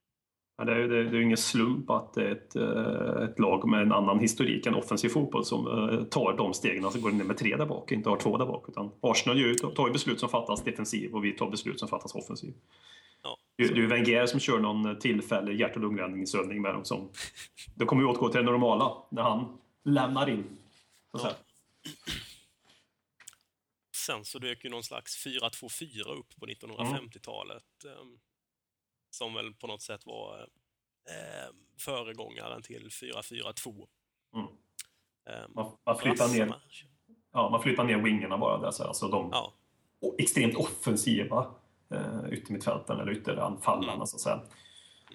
Det, är, ju- det, är- det är ju ingen slump att det är ett, eh, ett lag med en annan historik än offensiv fotboll som eh, tar de stegen, alltså går ner med tre där bak, inte har två där bak. Utan Arsenal ju, tar ju beslut som fattas defensiv och vi tar beslut som fattas offensiv. Ja, Det, är ju Wenger som kör någon tillfällig hjärt och lungräddningsövning med dem. Som, det kommer ju återgå till det normala när han lämnar in. Så Ja. Sen så dök ju någon slags 4-2-4 upp på 1950-talet. ehm, som väl på något sätt var eh, föregångaren till 4-4-2. Mm. Ehm, Man, man, flyttar ner, brassarna- ja, man flyttar ner wingerna bara där. Så alltså de Ja, extremt offensiva eh, yttermittfältarna eller ytteranfallarna Mm. så att säga.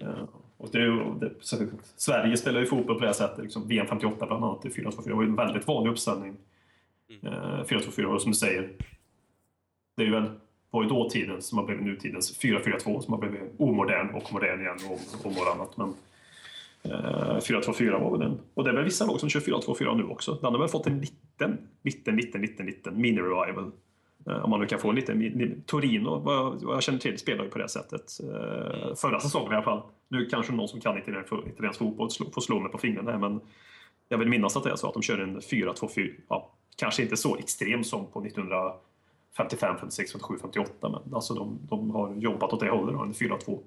Eh, och det, det, så, Sverige spelar ju fotboll på det här sättet. Liksom VM 58 bland annat i 4-2-4. Det var ju en väldigt vanlig uppställning. Mm. Eh, 4-2-4 och som du säger. Det är ju väl var ju dåtidens, som har blivit nutidens 4-4-2 som har blivit omodern och modern igen och, och varannat. Men eh, 4-2-4 var väl den. Och det är väl vissa lag som kör 4-2-4 nu också. Den har väl fått en liten, liten, liten, liten, liten mini-revival. Eh, Om man nu kan få en liten... Torino, vad jag, vad jag känner till, spelar ju på det sättet. Eh, Förra säsongen i alla fall. Nu kanske någon som kan italiensk fotboll får slå mig på fingrarna här, men jag vill minnas att det är så att de kör en 4-2-4. Ja, kanske inte så extrem som på 1900... 1955, 56, 57, 58, men alltså de, de har jobbat åt det hållet. En 4-2-4.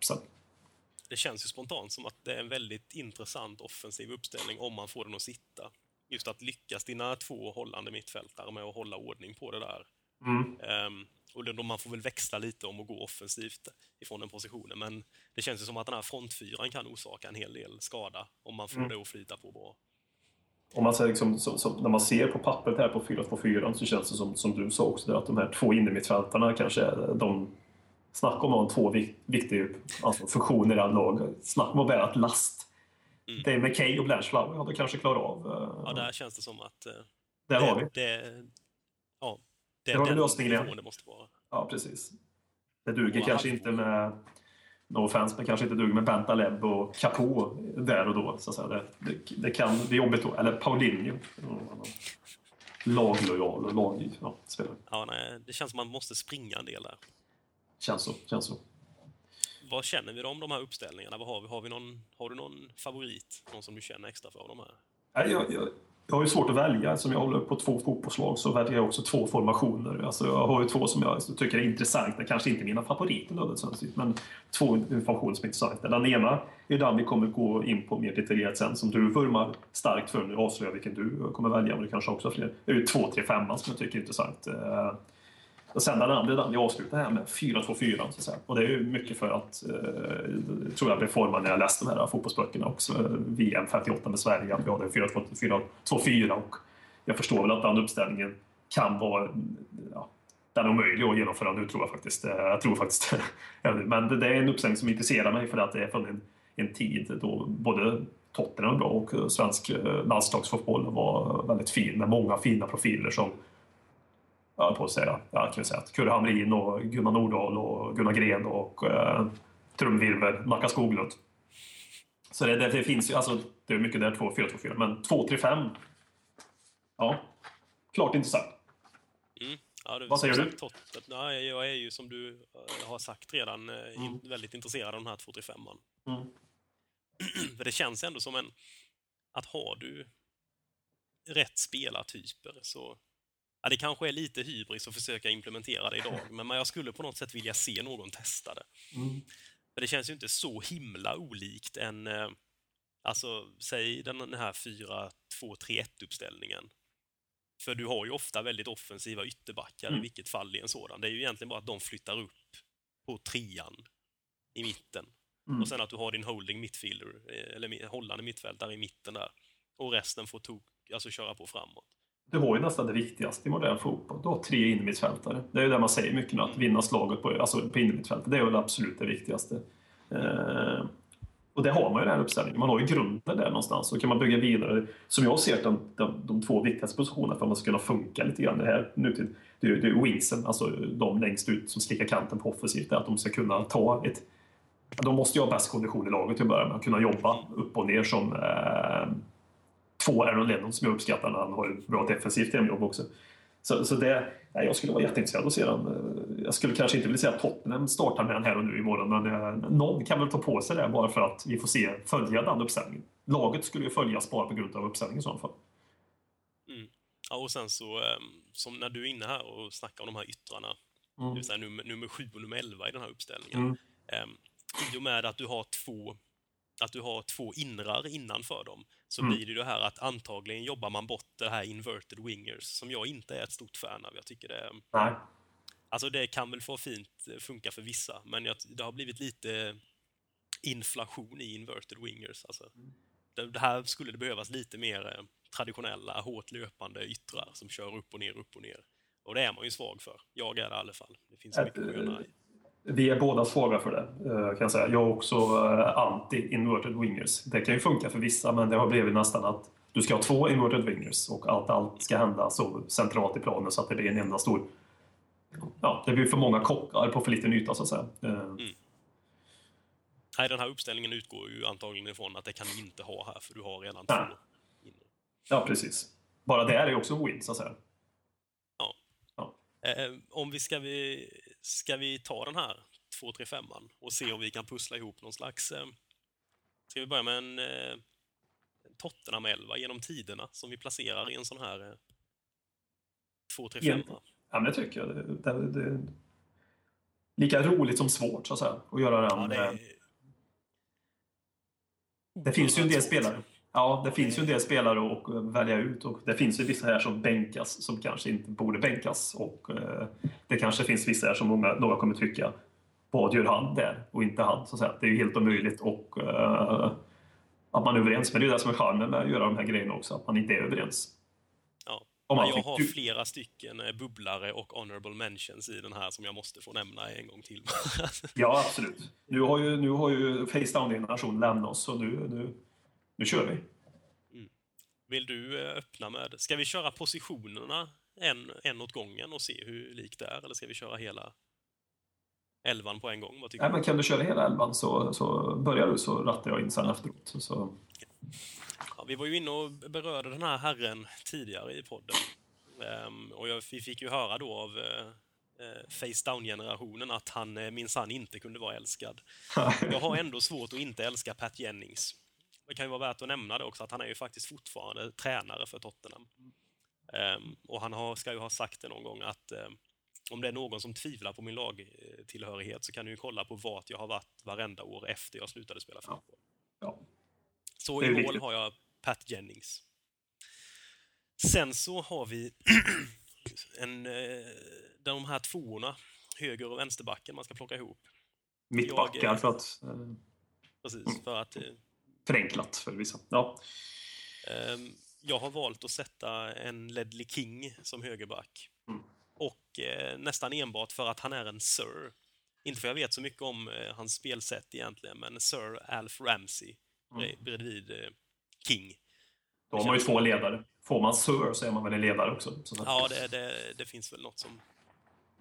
Sen. det känns ju spontant som att det är en väldigt intressant offensiv uppställning om man får den att sitta. Just att lyckas dina två hållande mittfältare med att hålla ordning på det där. Mm. Ehm, och då man får väl växla lite om att gå offensivt ifrån den positionen. Men det känns ju som att den här frontfyran kan orsaka en hel del skada om man får Mm. det att flyta på bra. Om man ser liksom, som, som, när man ser på pappret här på 4-2-4 så känns det som, som du sa också, där, att de här två innermittfältarna kanske är de Snacka om att ha två vik- viktiga alltså, funktioner i alla lag. Snacka om att bära ett last. Mm. Dave McKay och Blanchflower hade kanske klarat av. eh, Ja, där känns det som att eh, där det, har vi. Det, ja, det har är den nivån det måste vara. Ja, precis. Det duger Och kanske inte med No offense, men kanske inte duger med Bentaleb och Capo där och då. Så att säga. Det, det, det kan bli jobbigt då. Eller Paulinho. Laglojal och lag... Ja, spelare. Ja, nej, det känns som att man måste springa en del där. Känns så. Känns så. Vad känner vi då om de här uppställningarna? Vad har, vi? Har, vi någon, har du någon favorit? Någon som du känner extra för av de här? Jag, jag, jag har ju svårt att välja. Som jag håller på två fotbollslag så väljer jag också två formationer. Alltså, jag har ju två som jag tycker är intressanta. Kanske inte mina favoriter nödvändigtvis, men två formationer som är intressanta. Den ena är den vi kommer gå in på mer detaljerat sen, som du vurmar starkt för. Nu avslöjar vilken du kommer välja, men du kanske också har fler. Det är ju 2-3-5 som jag tycker är intressant. Eh, och sen den andra, jag vi avslutar här med 4-2-4. Så att säga. Och det är ju mycket för att, eh, tror jag blev formad när jag läste de här fotbollsböckerna också. Eh, VM 58 med Sverige, att vi hade 4-2-4 och jag förstår väl att den uppställningen kan vara ja, den är omöjlig att genomföra nu tror jag faktiskt. Eh, jag tror faktiskt Men det är en uppställning som intresserar mig för att det är från en, en tid då både Tottenham var bra och svensk eh, landslagsfotboll var väldigt fin med många fina profiler som höll på att säga, jag kan väl säga Kurre Hamrin och Gunnar Nordahl och Gunnar Gren och eh, trumvirvel Nacka Skoglund. Så det, det, det finns ju, alltså det är mycket där 2-4-2-4, men 2-3-5, ja, klart intressant. Mm. Ja, Vad säger du? Tottet, nej, jag är ju som du eh, har sagt redan eh, in, väldigt intresserad av den här 2-3-5. Mm. För det känns ändå som en... Att har du rätt spelartyper så... Ja, det kanske är lite hybris att försöka implementera det idag, men jag skulle på något sätt vilja se någon testa det. Mm. För det känns ju inte så himla olikt en... eh, Alltså, säg den här 4-2-3-1-uppställningen. För du har ju ofta väldigt offensiva ytterbackar i Mm. vilket fall i en sådan. Det är ju egentligen bara att de flyttar upp på trean i mitten. Mm. Och sen att du har din holding mittfielder, eh, eller hållande mittfältare i mitten där. Och resten får tok, alltså köra på framåt det var ju nästan det viktigaste i modern fotboll. Du har tre innermittfältare. Det är ju det man säger mycket nu, att vinna slaget på, alltså på innermittfältet. Det är väl absolut det viktigaste. Eh, och det har man ju i den här uppställningen. Man har ju grunden där någonstans. Så kan man bygga vidare. Som jag ser de, de, de två viktigaste positionerna för att man ska kunna funka lite grann det här nutid. Det är, det är wingsen, alltså de längst ut som slickar kanten på offensivt. Att de ska kunna ta ett... De måste ju ha bäst kondition i laget till att börja med. Kunna jobba upp och ner som eh, två Aaron Lennon som jag uppskattar när han har ett bra defensivt hemjobb också. Så, så det, nej, jag skulle vara jätteintresserad att se den. Jag skulle kanske inte vilja säga att Tottenham startar med den här och nu imorgon, men eh, någon kan väl ta på sig det bara för att vi får se, följa den uppställningen. Laget skulle ju följas bara på grund av uppställningen i så fall. Ja, och sen så, ehm, som när du är inne här och snackar om de här yttrarna, Mm. det vill säga nummer, nummer 7 och nummer 11 i den här uppställningen. Mm. Ehm, I och med att du har två att du har två inrar innanför dem, så Mm. blir det det här att antagligen jobbar man bort det här inverted wingers, som jag inte är ett stort fan av. Jag tycker det, Nej. alltså det kan väl få fint eh, funka för vissa, men jag, det har blivit lite inflation i inverted wingers. Alltså. Det, det här skulle det behövas lite mer eh, traditionella, hårt löpande yttrar som kör upp och ner, upp och ner. Och det är man ju svag för. Jag är det i alla fall. Det finns mycket att göra. Vi är båda svaga för det, eh, kan jag säga. Jag är också eh, anti-inverted wingers. Det kan ju funka för vissa, men det har blivit nästan att du ska ha två inverted wingers och allt, allt ska hända så centralt i planen så att det blir en enda stor... Ja, det blir för många kockar på för liten yta, så att säga. Eh, Nej, den här uppställningen utgår ju antagligen ifrån att det kan du inte ha här, för du har redan Nej. två. Ja, precis. Bara det är ju också en win, så att säga. Eh, om vi ska, vi ska vi ta den här 2-3-5 och se om vi kan pussla ihop någon slags... Eh, ska vi börja med en eh, Tottenham 11 genom tiderna som vi placerar i en sån här eh, 2-3-5? Gen- Ja, men det tycker jag. Det, det, det, lika roligt som svårt, så att säga, att göra den. Ja, det, eh, är... Det finns ju en del svårt. spelare. Ja, det finns ju en del spelare att välja ut och det finns ju vissa här som bänkas som kanske inte borde bänkas och eh, det kanske finns vissa här som många, några kommer tycka vad gör han där och inte han? Så att. Det är ju helt omöjligt och eh, att man är överens. Men det är det som är charmen med att göra de här grejerna också, att man inte är överens. Ja. Om man jag har flera stycken eh, bubblare och honorable mentions i den här som jag måste få nämna en gång till. Ja, absolut. Nu har ju, nu har ju face down-generationen lämnat oss så nu, nu, nu kör vi. Vill du eh, öppna med... Ska vi köra positionerna en, en åt gången och se hur likt det är? Eller ska vi köra hela elvan på en gång? Vad tycker Nej, du? men kan du köra hela elvan så, så börjar du så rattar jag in sen efteråt. Så. Ja, vi var ju inne och berörde den här herren tidigare i podden. Ehm, och jag, vi fick ju höra då av eh, eh, face down-generationen att han minsann inte kunde vara älskad. Jag har ändå svårt att inte älska Pat Jennings. Det kan ju vara värt att nämna det också att han är ju faktiskt fortfarande tränare för Tottenham. Ehm, och han har, ska ju ha sagt det någon gång att ehm, om det är någon som tvivlar på min lagtillhörighet så kan du ju kolla på vart jag har varit varenda år efter jag slutade spela fotboll. Ja. Så i mål har jag Pat Jennings. Sen så har vi en... Eh, de här tvåorna, höger och vänsterbacken, man ska plocka ihop. Mittbackar för att... Eh, Precis, för att eh, förenklat för vissa. Ja. Ehm, Jag har valt att sätta en Ledley King som högerback. Mm. Och eh, nästan enbart för att han är en Sir. Inte för jag vet så mycket om eh, hans spelsätt egentligen, men Sir Alf Ramsey bre- bredvid eh, King. Då har man ju två ledare. Får man Sir så är man väl en ledare också. Så Ja, det, det, det finns väl något som...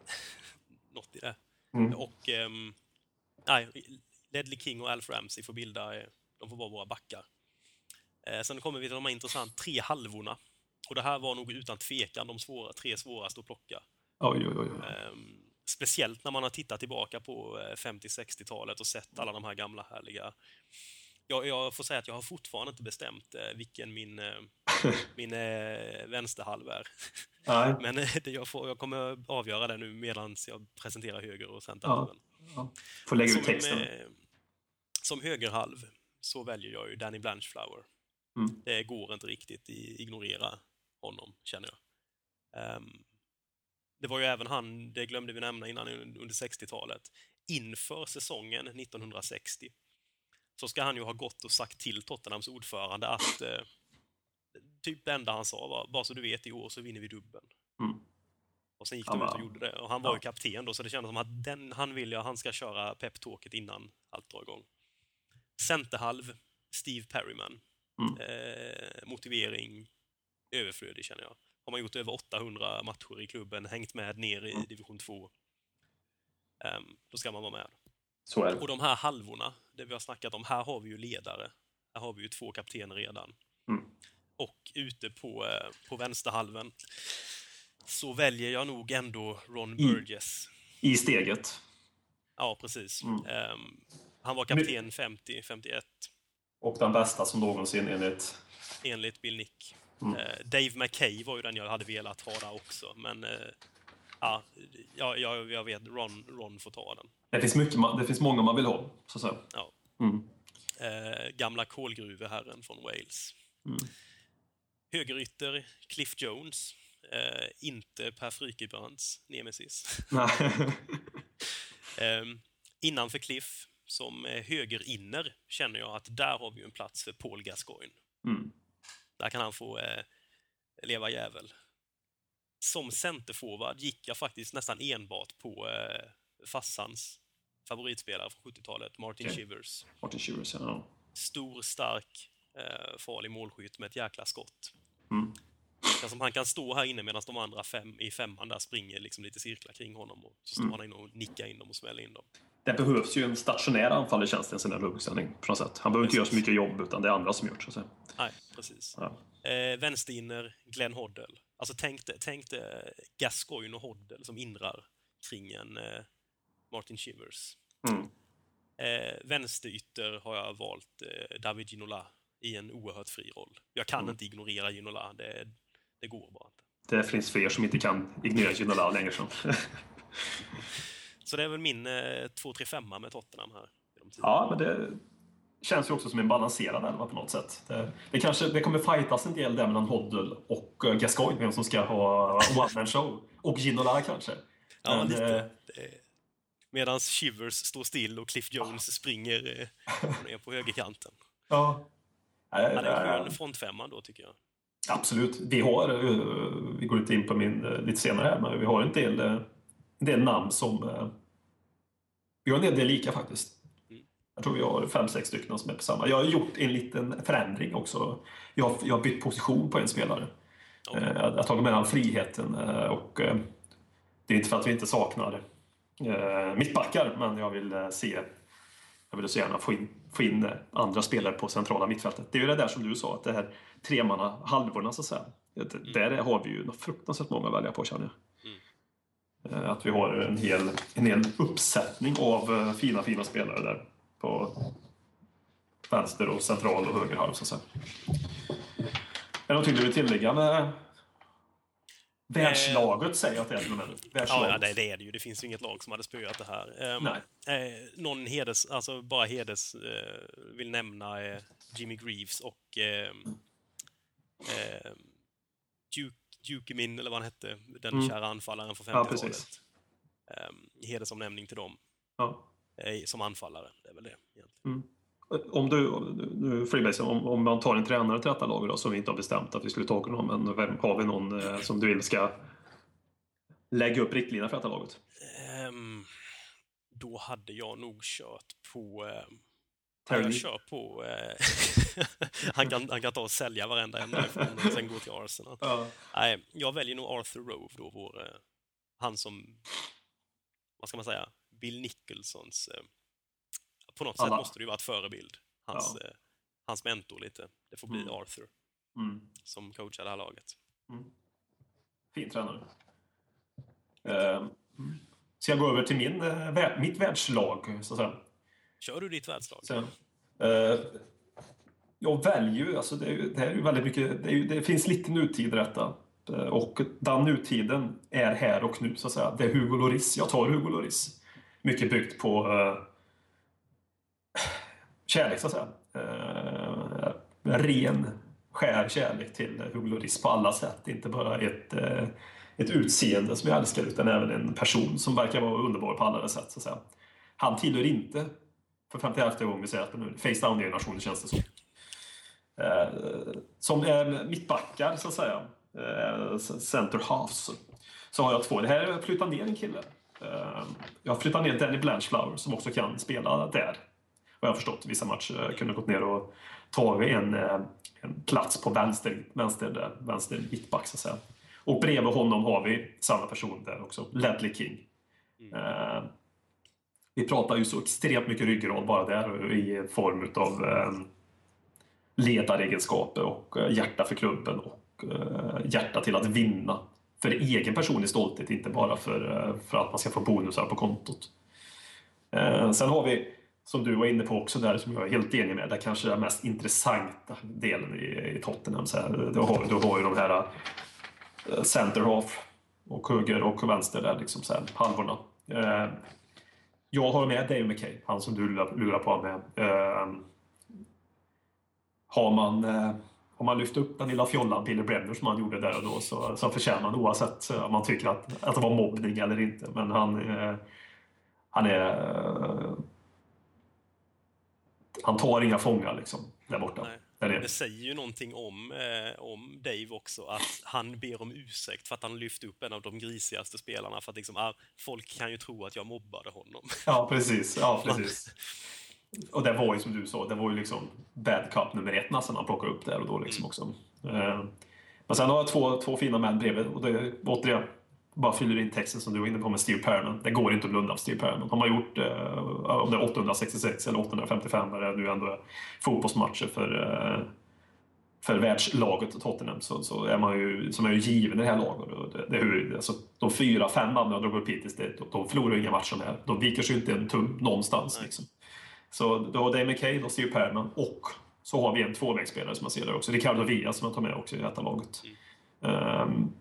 något i det. Mm. Och... ehm, nej, Ledley King och Alf Ramsey får bilda... eh, De får vara våra backar. Eh, sen kommer vi till de här intressanta tre halvorna. Och det här var nog utan tvekan de svåra, tre svåraste att plocka. Oj, oj, oj. Ehm, speciellt när man har tittat tillbaka på eh, 50-60-talet och sett alla de här gamla härliga... Jag, jag får säga att jag har fortfarande inte bestämt eh, vilken min, eh, min eh, vänsterhalv är. Nej. Men eh, det jag, får, jag kommer avgöra det nu medan jag presenterar höger och centerhalven. Ja. Får lägga ut Som, texten. eh, som högerhalv så väljer jag ju Danny Blanchflower. Mm. Det går inte riktigt i ignorera honom, känner jag. Ehm, det var ju även han, det glömde vi nämna innan, under 60-talet. Inför säsongen 1960 så ska han ju ha gått och sagt till Tottenhams ordförande att eh, typ det enda han sa var bara så du vet i år så vinner vi dubbeln. Mm. Och sen gick Han de ut och gjorde det. Och han var Ja. ju kapten då, så det kändes som att den, han vill jag, han ska köra peptalket innan allt drar igång. Centerhalv, Steve Perryman. Mm. Eh, motivering, överflödig känner jag. Har man gjort över 800 matcher i klubben, hängt med ner i Mm. division 2, ehm, då ska man vara med. Och de här halvorna, det vi har snackat om, här har vi ju ledare. Här har vi ju två kaptener redan. Mm. Och ute på, eh, på vänsterhalven så väljer jag nog ändå Ron I- Burgess. I steget. Ja, precis. Mm. Ehm, han var kapten 50-51 Och den bästa som någonsin enligt... enligt Bill Nick. Mm. Eh, Dave McKay var ju den jag hade velat ha där också, men eh, ja, jag, jag, vet, Ron, Ron får ta den. Det finns, mycket, det finns många man vill ha, så att säga. Ja. Mm. Eh, gamla kolgruveherren från Wales. Mm. Högerytter Cliff Jones. Eh, inte Per Frykebrands nemesis. Eh, innanför Cliff, som eh, högerinner, känner jag att där har vi en plats för Paul Gascoigne. Mm. Där kan han få eh, leva jävel. Som centerforward gick jag faktiskt nästan enbart på eh, farsans favoritspelare från 70-talet, Martin Okej. Shivers. Martin Shivers, ja. Stor, stark, eh, farlig målskytt med ett jäkla skott. Mm. Det är som han kan stå här inne medan de andra fem, i femman där springer liksom lite cirklar kring honom och så står Mm. han inne och nickar in dem och smäller in dem. Det behövs ju en stationär anfallare känns det i en sån här ruggsändning på något sätt. Han behöver inte göra så mycket jobb, utan det är andra som gör det. Nej, precis. Ja. Eh, vänsterinner, Glenn Hoddle. Alltså tänk dig, tänk dig Gascoigne och Hoddle som inrar kring en eh, Martin Shivers. Mm. Eh, vänsterytter har jag valt eh, David Ginola i en oerhört fri roll. Jag kan Mm. inte ignorera Ginola, det, det går bara inte. Det finns fler som inte kan ignorera Ginola längre fram. Så det är väl min eh, 2-3-5 med Tottenham här. ja, men det känns ju också som en balanserad elva på något sätt. Det, det, kanske, det kommer fightas en del där mellan Hoddle och eh, Gascoigne, vem som ska ha one-man show. Och Ginola kanske. Ja, Men, lite. eh, Medan Shivers står still och Cliff Jones springer eh, ner på högerkanten. Ja. Han är en skön frontfemma då, tycker jag. Absolut. Vi har, eh, vi går inte in på min eh, lite senare här, men vi har en del, eh, en del namn som... Vi har en del lika faktiskt. Jag tror vi har fem, sex stycken som är på samma. Jag har gjort en liten förändring också. Jag har, jag har bytt position på en spelare. Eh, Jag har tagit med den friheten och det är inte för att vi inte saknar mittbackar, men jag vill se jag vill så gärna få in, få in andra spelare på centrala mittfältet. Det är ju det där som du sa, att det här tremanna halvorna så att säga. Det, Där har vi ju något fruktansvärt många att välja på känner jag. Eh, Att vi har en hel, en hel uppsättning av eh, fina, fina spelare där på vänster och central och höger halv så att säga. Är det någonting du vill tillägga med världslaget säger jag att det är till och med. Ja, ja det, är det ju. Det finns ju inget lag som hade spöat det här. Um, Nej. eh, någon heders, alltså bara heders, eh, vill nämna eh, Jimmy Greaves och eh, Duke, Duke Min, eller vad han hette, den Mm. kära anfallaren från Ja, 50-talet. precis. um, hedersomnämning till dem Ja. eh, som anfallare. Det är väl det egentligen. Om du, nu Freebase, om, om man tar en tränare till detta laget då, som vi inte har bestämt att vi skulle ta någon, men vem, har vi någon eh, som du vill ska lägga upp riktlinjerna för detta laget? Ehm, då hade jag nog kört på... Terry. jag kör på... eh, han, kan, han kan ta och sälja varenda en därifrån och sen gå till Arsenal. Ja. Nej, jag väljer nog Arthur Rove då, vår, eh, han som, vad ska man säga, Bill Nicholsons, eh, på något sätt Alla. måste det ju vara ett förebild. Hans, eh, hans mentor lite. Det får bli Mm. Arthur Mm. som coachar det här laget. Fin tränare. Eh, ska jag gå över till min, eh, mitt världslag, så att säga? Kör du ditt världslag? Så, eh, jag väljer ju, alltså det, är, det här är ju väldigt mycket, det, är det finns lite nutid i detta. Eh, Och den nutiden är här och nu, så att säga. Det är Hugo Lloris. Jag tar Hugo Lloris. Mycket byggt på eh, kärlek, så att säga. Eh, ren, skär kärlek till Hugo Lloris på alla sätt. Inte bara ett, eh, ett utseende som jag älskar, utan även en person som verkar vara underbar på alla sätt, så att säga. Han tillhör inte för 51 gången vi säger att nu face down-generationen känns det som. Eh, som är mittbackar, så att säga. Eh, center halves. Så har jag två. Det här är att flytta ner en kille. Eh, jag har flyttat ner Danny Blanchflower som också kan spela där. Vad jag har förstått. Vissa matcher kunde gått ner och tagit en, eh, en plats på vänster, vänster, vänster mittback, så att säga. Och bredvid honom har vi samma person där också, Ledley King. Eh, vi pratar ju så extremt mycket ryggrad bara där i form av eh, ledaregenskaper och eh, hjärta för klubben och eh, hjärta till att vinna för egen personlig stolthet, inte bara för, eh, för att man ska få bonusar på kontot. Eh, sen har vi, som du var inne på också där, som jag är helt enig med, det kanske den mest intressanta delen i, i Tottenham. Så här, du, har, du har ju de här eh, center half och höger och vänster där, liksom så här, halvorna. Eh, jag har med Dave McKay, han som du lurar, på med. Eh, har man, eh, har man lyft upp den lilla fjollan Billy Bremner som han gjorde där och då så, så förtjänar han oavsett om man tycker att, att det var mobbning eller inte. Men han, eh, han är... Eh, han tar inga fångar liksom, där borta. Nej. Det säger ju någonting om, eh, om Dave också, att han ber om ursäkt för att han lyft upp en av de grisigaste spelarna. För att liksom, ah, folk kan ju tro att jag mobbade honom. Ja, precis. Ja, precis. Och det var ju som du sa, det var ju liksom bad cup nummer ett nästan han plockade upp där och då liksom också. Eh, Men sen har jag två, två fina män bredvid och det är återigen bara fyller in texten som du var inne på med Steve Perriman. Det går inte att blunda för Steve Perriman. De har gjort, eh, om det är 866 eller 855, vad det nu ändå är, fotbollsmatcher för, eh, för världslaget Tottenham så, så är man ju, som är ju given i det här laget. Och Det, det är hur, alltså, de fyra, fem namnen jag drog upp hittills, det, de, de förlorar ju inga matcher med. De viker sig inte en tum någonstans. Liksom. Så du har Dave McKay, då Steve Perriman och så har vi en tvåvägsspelare som jag ser där också. Ricardo Villa som jag tar med också i detta laget. Ehm,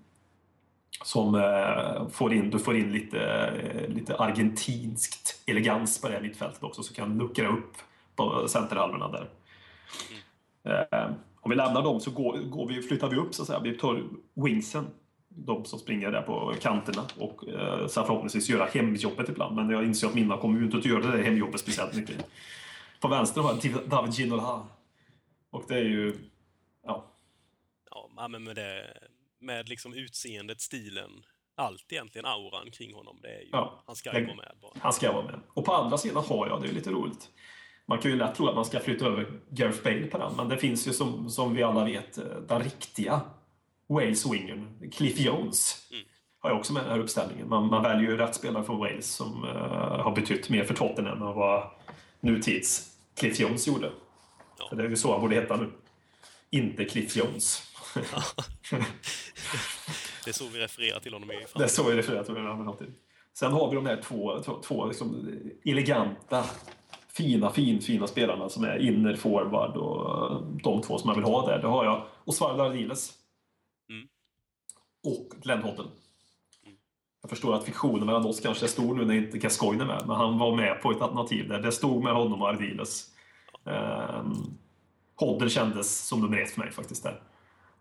som eh, får in, du får in lite, eh, lite argentinskt elegans på det här mittfältet också så kan luckra upp på centerhalvorna där. Ehm, om vi lämnar dem så går, går vi, flyttar vi upp så att säga. Vi tar wingsen, de som springer där på kanterna och eh, sen förhoppningsvis göra hemjobbet ibland. Men jag inser att mina kommer ju inte att göra det där hemjobbet speciellt mycket. På vänster har jag David Ginola. Och det är ju... Ja, Ja, men med, det, med liksom utseendet, stilen, allt egentligen, auran kring honom. Det är ju, Ja. Han ska ju vara med bara. Han ska vara med. Och på andra sidan har jag, det är lite roligt. Man kan ju lätt tro att man ska flytta över Gareth Bale på den, men det finns ju som, som vi alla vet eh, den riktiga Wales-wingern, Cliff Jones. Har jag också med i den här uppställningen. Man, man väljer ju rätt spelare för Wales som eh, har betytt mer för Tottenham än vad nutids Cliff Jones gjorde. Ja. Det är ju så han borde heta nu. Inte Cliff Jones. Det är så vi refererar till honom i Det är framtiden. så vi refererar till det alltid. Sen har vi de här två, två, två liksom eleganta, fina, fin, fina spelarna som är inner forward och de två som jag vill ha där. Det har jag Osvaldo Ardiles Mm. och Glenn Hoddle. Jag förstår att fiktionen mellan oss kanske är stor nu när inte Gascoigne är med, men han var med på ett alternativ där. Det stod med honom och Ardiles. Um, Hoddle kändes som nummer ett för mig faktiskt där.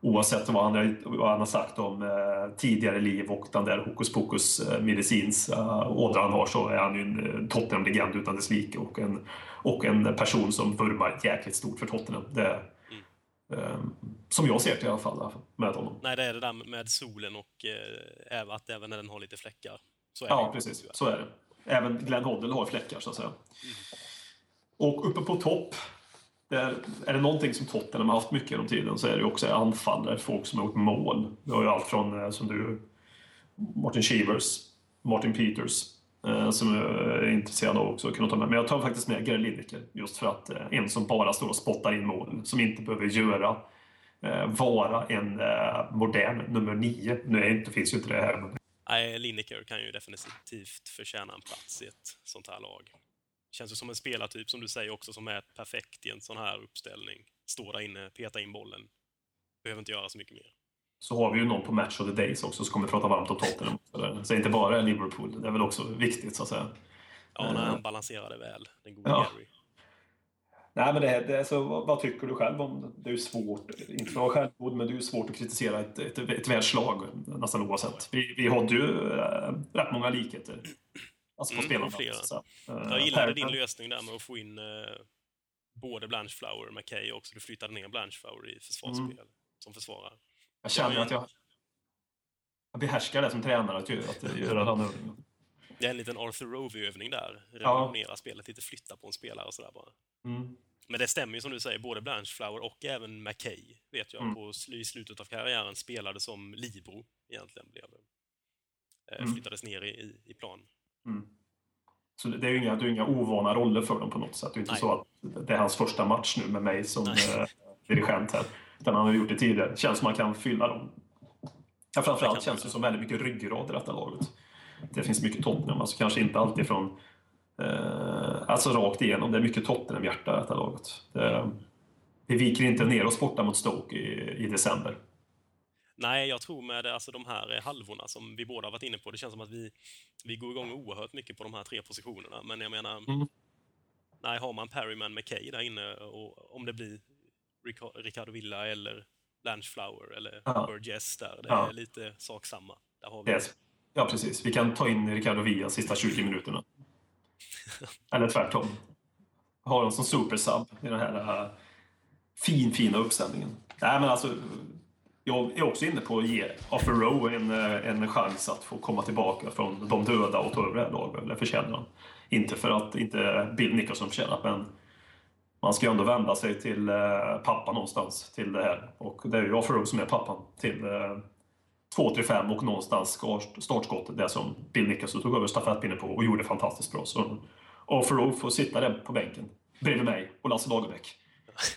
Oavsett vad han, vad han har sagt om eh, tidigare liv och den där hokus pokus eh, medicins eh, ådra han har så är han ju en eh, Tottenham-legend utan dess like och en, och en person som vurmar jäkligt stort för Tottenham. Det, eh, som jag ser det i alla fall med honom. Nej, det är det där med solen och eh, även att även när den har lite fläckar. Så är Ja, det. precis. Så är det. Även Glenn Hoddle har fläckar, så att säga. Och uppe på topp, är, är det någonting som Tottenham har haft mycket genom tiden så är det också anfallare, folk som har gjort mål. Vi har ju allt från, eh, som du, Martin Shevers, Martin Peters, eh, som jag är intresserad av också att kunna ta med. Men jag tar faktiskt med Gary Lineker, just för att eh, en som bara står och spottar in mål, som inte behöver göra eh, vara en eh, modern nummer nio. Nu är inte, finns ju inte det här, Nej, Lineker kan ju definitivt förtjäna en plats i ett sånt här lag. Känns ju som en spelartyp, som du säger också, som är perfekt i en sån här uppställning. Står där inne, petar in bollen. Behöver inte göra så mycket mer. så har vi ju någon på Match of the Days också som kommer prata varmt om Tottenham. Så inte bara Liverpool, det är väl också viktigt så att säga. Ja, när Eh. han balanserade väl, den gode Ja. Gary. Nej, men det, det, är så, vad, vad tycker du själv om det? Det är ju svårt, inte för att vara självgod, men det är ju svårt att kritisera ett, ett, ett världslag nästan oavsett. Vi, vi hade ju äh, rätt många likheter. Alltså på Mm, spelarna. flera. så. Eh, Jag gillade din lösning där med att få in eh, både Blanchflower och McKay också. Du flyttade ner Blanchflower i försvarsspel, Mm. som försvarare. Jag känner att jag, jag behärskar det som tränare, att göra, den övningen. Det är en liten Arthur Rovey-övning där. Ja. Revolutionera spelet, lite flytta på en spelare och sådär bara. Mm. Men det stämmer ju som du säger, både Blanchflower och även McKay vet jag Mm. på, i slutet av karriären spelade som libero egentligen. Blev det. Eh, Mm. Flyttades ner i, i, i plan. Mm. Så det är ju inga, det är inga ovana roller för dem på något sätt. Det är inte Nej. så att det är hans första match nu med mig som Nej. eh, dirigent här. Utan han har gjort det tidigare. Känns som man kan fylla dem. Ja, framförallt känns det som väldigt mycket ryggrad i detta laget. Det finns mycket Tottenham, alltså kanske inte alltid från eh, alltså rakt igenom. Det är mycket Tottenham-hjärta i detta laget. Det, vi viker inte ner oss borta mot Stoke i, i december. Nej, jag tror med alltså, de här eh, halvorna som vi båda har varit inne på, det känns som att vi, vi går igång oerhört mycket på de här tre positionerna. Men jag menar, Mm. nej, har man Perryman McKay där inne och om det blir Rica- Ricardo Villa eller Blanchflower eller Ja. Burgess där, det Ja. är lite sak samma. Där har vi. Är, ja, precis. Vi kan ta in Ricardo Villa sista 20 minuterna. Eller tvärtom. Ha dem som supersub i den här äh, fin, fina uppställningen. Nej, men alltså, jag är också inne på att ge Offer Rowe en, äh, en chans att få komma tillbaka från de döda och ta över det här laget. Det förtjänar han. Inte för att inte Bill Nicholson förtjänar men man ska ju ändå vända sig till äh, pappa någonstans till det här. Och det är ju Offer Rowe som är pappan till äh, 2-3-5 och någonstans startskottet, det som Bill Nicholson tog över stafettpinnen på och gjorde fantastiskt bra. Så Offero får sitta där på bänken bredvid mig och Lasse Lagerbäck.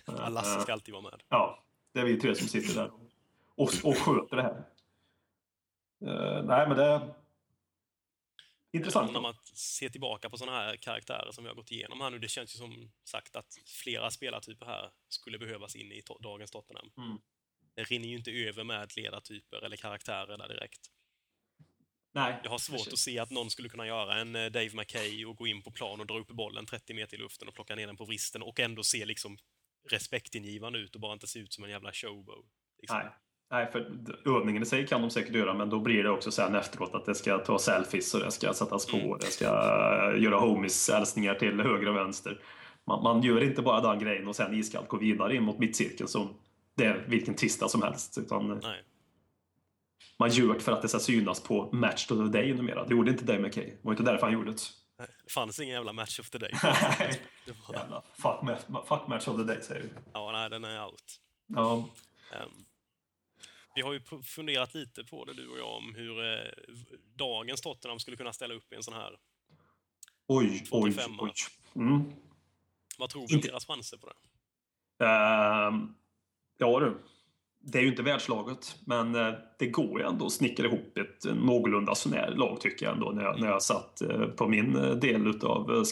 Lasse ska alltid vara med. Ja, det är vi tre som sitter där och, och sköter det här. Eh, nej, men det är intressant. När man ser tillbaka på sådana här karaktärer som vi har gått igenom här nu, det känns ju som sagt att flera spelartyper här skulle behövas in i to dagens Tottenham. Mm. Det rinner ju inte över med ledartyper eller karaktärer där direkt. Nej, Jag har svårt att se att någon skulle kunna göra en eh, Dave McKay och gå in på plan och dra upp bollen 30 meter i luften och plocka ner den på vristen och ändå se liksom respektingivande ut och bara inte se ut som en jävla showboat. Liksom. Nej. Nej, för övningen i sig kan de säkert göra, men då blir det också sen efteråt att det ska ta selfies och det ska sättas på, Mm. det ska eh, göra homies-hälsningar till höger och vänster. Man, man gör inte bara den grejen och sen iskallt går vidare in mot mittcirkeln som det är vilken tisdag som helst. Utan Nej. man gör det för att det ska synas på Match of the Day numera. Det gjorde inte Dave McKay. Det var inte därför han gjorde det. Det fanns ingen jävla match of the day. Nej. Jävla fuck, fuck Match of the Day säger vi. ja, nej, den är out. Ja. Ehm, vi har ju funderat lite på det, du och jag, om hur eh, dagens Tottenham skulle kunna ställa upp i en sån här. Oj, oj, 45. oj. Mm. Vad tror vi om deras chanser på det? Ehm, ja du. Det är ju inte världslaget, men eh, det går ju ändå att snickra ihop ett eh, någorlunda sånär lag tycker jag ändå när jag, när jag satt eh, på min del av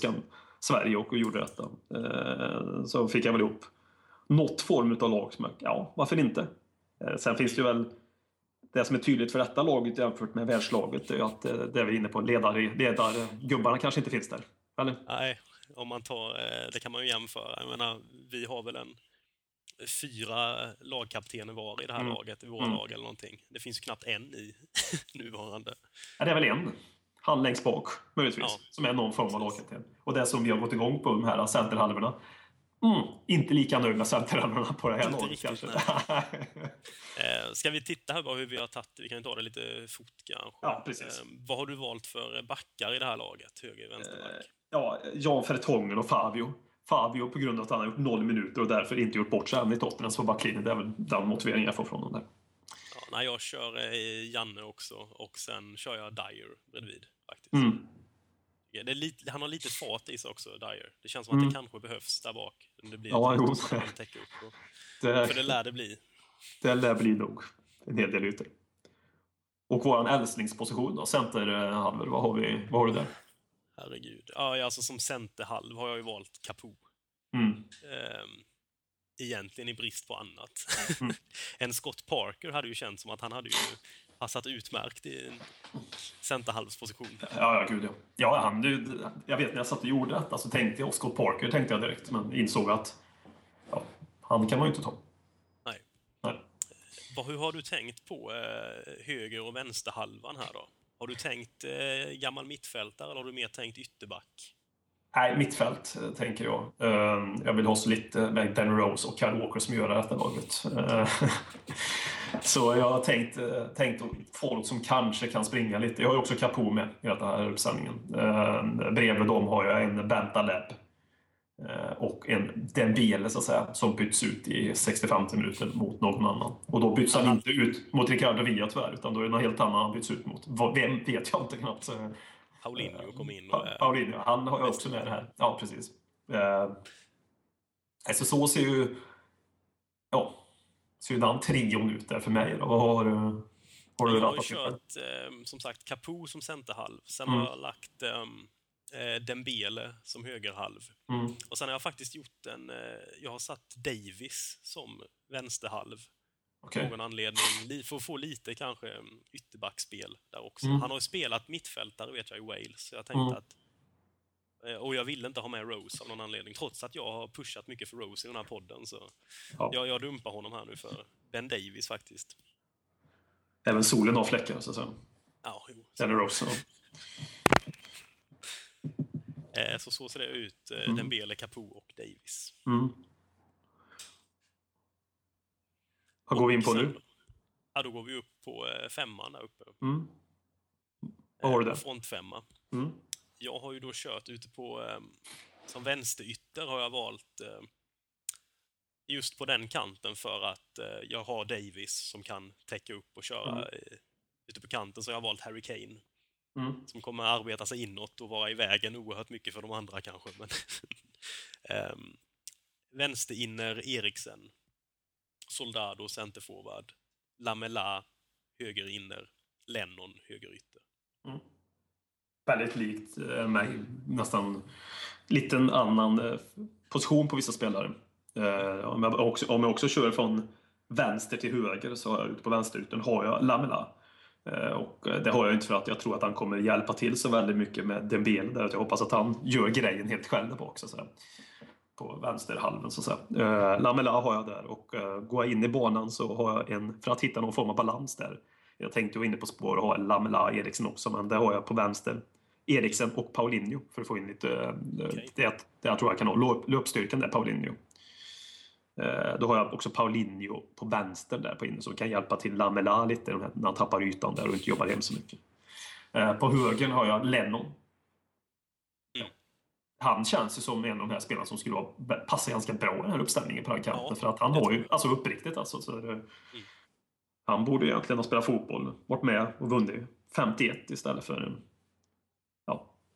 Sverige och gjorde detta. Eh, Så fick jag väl ihop något form av lag som jag, ja, varför inte? Eh, Sen finns det ju väl det som är tydligt för detta laget jämfört med världslaget är ju att eh, det är vi inne på, ledare, ledargubbarna kanske inte finns där. Eller? Nej, om man tar, eh, det kan man ju jämföra. Jag menar, vi har väl en fyra lagkaptener var i det här Mm. laget, i våra Mm. lag eller någonting. Det finns ju knappt en i nuvarande. Ja, det är väl en. Han längst bak, möjligtvis. Ja. Som är någon form av lagkapten. Och det som vi har gått igång på, de här centerhalvorna. Mm, inte lika nöjd med centerhalvorna på det här laget kanske. Eh, ska vi titta här bara hur vi har tagit Vi kan ta det lite fort kanske. Ja, precis. Eh, vad har du valt för backar i det här laget? Höger, vänsterback? ja, Jan Fertongen och Fabio. Fabio på grund av att han har gjort noll minuter och därför inte gjort bort sig än i Tottenham på backlinjen. Det är väl den motiveringen jag får från honom där. Ja, nej, jag kör eh, Janne också och sen kör jag Dyer bredvid. Faktiskt. Mm. Ja, lite, han har lite fart i sig också, Dyer. Det känns som att Mm. det kanske behövs där bak. Det blir Ja, jo. ytor som kan täcka upp. Och, Det, för det lär det bli. det lär bli nog en hel del ytor. Och våran älsklingsposition då, centerhalvor, vad har vi, vad har du där? Herregud. Ja, alltså som centerhalv har jag ju valt Capo. Mm. Ehm, egentligen i brist på annat. Mm. en Scott Parker hade ju känts som att han hade ju passat utmärkt i en centerhalvsposition. Ja, ja, gud ja. Ja, han, du, jag vet när jag satt och gjorde detta så tänkte jag Scott Parker tänkte jag direkt, men insåg att ja, han kan man ju inte ta. Nej. Nej. Vad, hur har du tänkt på eh, höger och vänsterhalvan här då? Har du tänkt eh, gammal mittfältare eller har du mer tänkt ytterback? Nej, mittfält eh, tänker jag. Eh, Jag vill ha så lite med Ben Rose och Kyle Walker som gör det här laget. Så jag har tänkt, eh, tänkt folk som kanske kan springa lite. Jag har ju också Capo med i den här uppsättningen. Eh, Bredvid dem har jag en Bentaleb eh, och en Dembele så att säga, som byts ut i 65 minuter mot någon annan. Och då byts han inte ut mot Ricardo Villa tyvärr, utan då är det någon helt annan han byts ut mot. Vem vet jag inte knappt. Eh, Paulinho kom in och Paulinho, han har jag också med det här. Ja, precis. Alltså så ser ju... Ja, ser ju den trion ut där för mig. Då. Vad har, du- har du Jag har kört, eh, som sagt, Capo som centerhalv. Sen Mm. har jag lagt ehm, eh, Dembele som högerhalv. Mm. Och sen har jag faktiskt gjort en... Eh, jag har satt Davis som vänsterhalv. Okej. Av någon anledning. För att få lite kanske mm, ytterbackspel där också. Mm. Han har ju spelat mittfältare vet jag i Wales. Så jag tänkte Mm. att... eh, Och jag ville inte ha med Rose av någon anledning. Trots att jag har pushat mycket för Rose i den här podden. Så Ja. jag, jag dumpar honom här nu för Ben Davis faktiskt. Även solen har fläckar, så att säga. Ja, jo. Eller Rose. Ja. Eh, Så så ser det ut. eh, Mm. Dembele, Capo och Davis. Mm. Vad går vi in på Och nu? sen- Ja, då går vi upp på femman där uppe. Mm. Vad har du där? Frontfemma. Mm. Jag har ju då kört ute på... Eh, som vänsterytter har jag valt eh, just på den kanten för att eh, jag har Davis som kan täcka upp och köra Mm. ute på kanten. Så jag har valt Harry Kane Mm. som kommer att arbeta sig inåt och vara i vägen oerhört mycket för de andra kanske. Men um, vänsterinner Eriksen, Soldado centerforward, Lamela högerinner, Lennon högerytter. Väldigt likt eh, mig. Nästan lite en annan eh, position på vissa spelare. Eh, om, jag också, om jag också kör från vänster till höger så har jag ute på vänsterytan har jag Lamela. Och det har jag inte för att jag tror att han kommer hjälpa till så väldigt mycket med Dembele där. Jag hoppas att han gör grejen helt själv där bak. Så att säga. På vänsterhalven så att säga. Lamela har jag där och går jag in i banan så har jag en, för att hitta någon form av balans där. Jag tänkte vara inne på spår och ha Lamela Eriksson också men det har jag på vänster. Eriksen och Paulinho för att få in lite... eh, Okej. Det, det jag tror jag kan ha. Löp- Löpstyrkan där, Paulinho. Eh, Då har jag också Paulinho på vänster där på inne som kan hjälpa till Lamela lite när han tappar ytan där och inte jobbar hem så mycket. Eh, På höger har jag Lennon. Mm. Han känns ju som en av de här spelarna som skulle passa ganska bra i den här uppställningen på den kanten. Ja, för att han det har ju, alltså uppriktigt alltså, så är Mm. det, han borde egentligen ha spelat fotboll, varit med och vunnit 51 istället för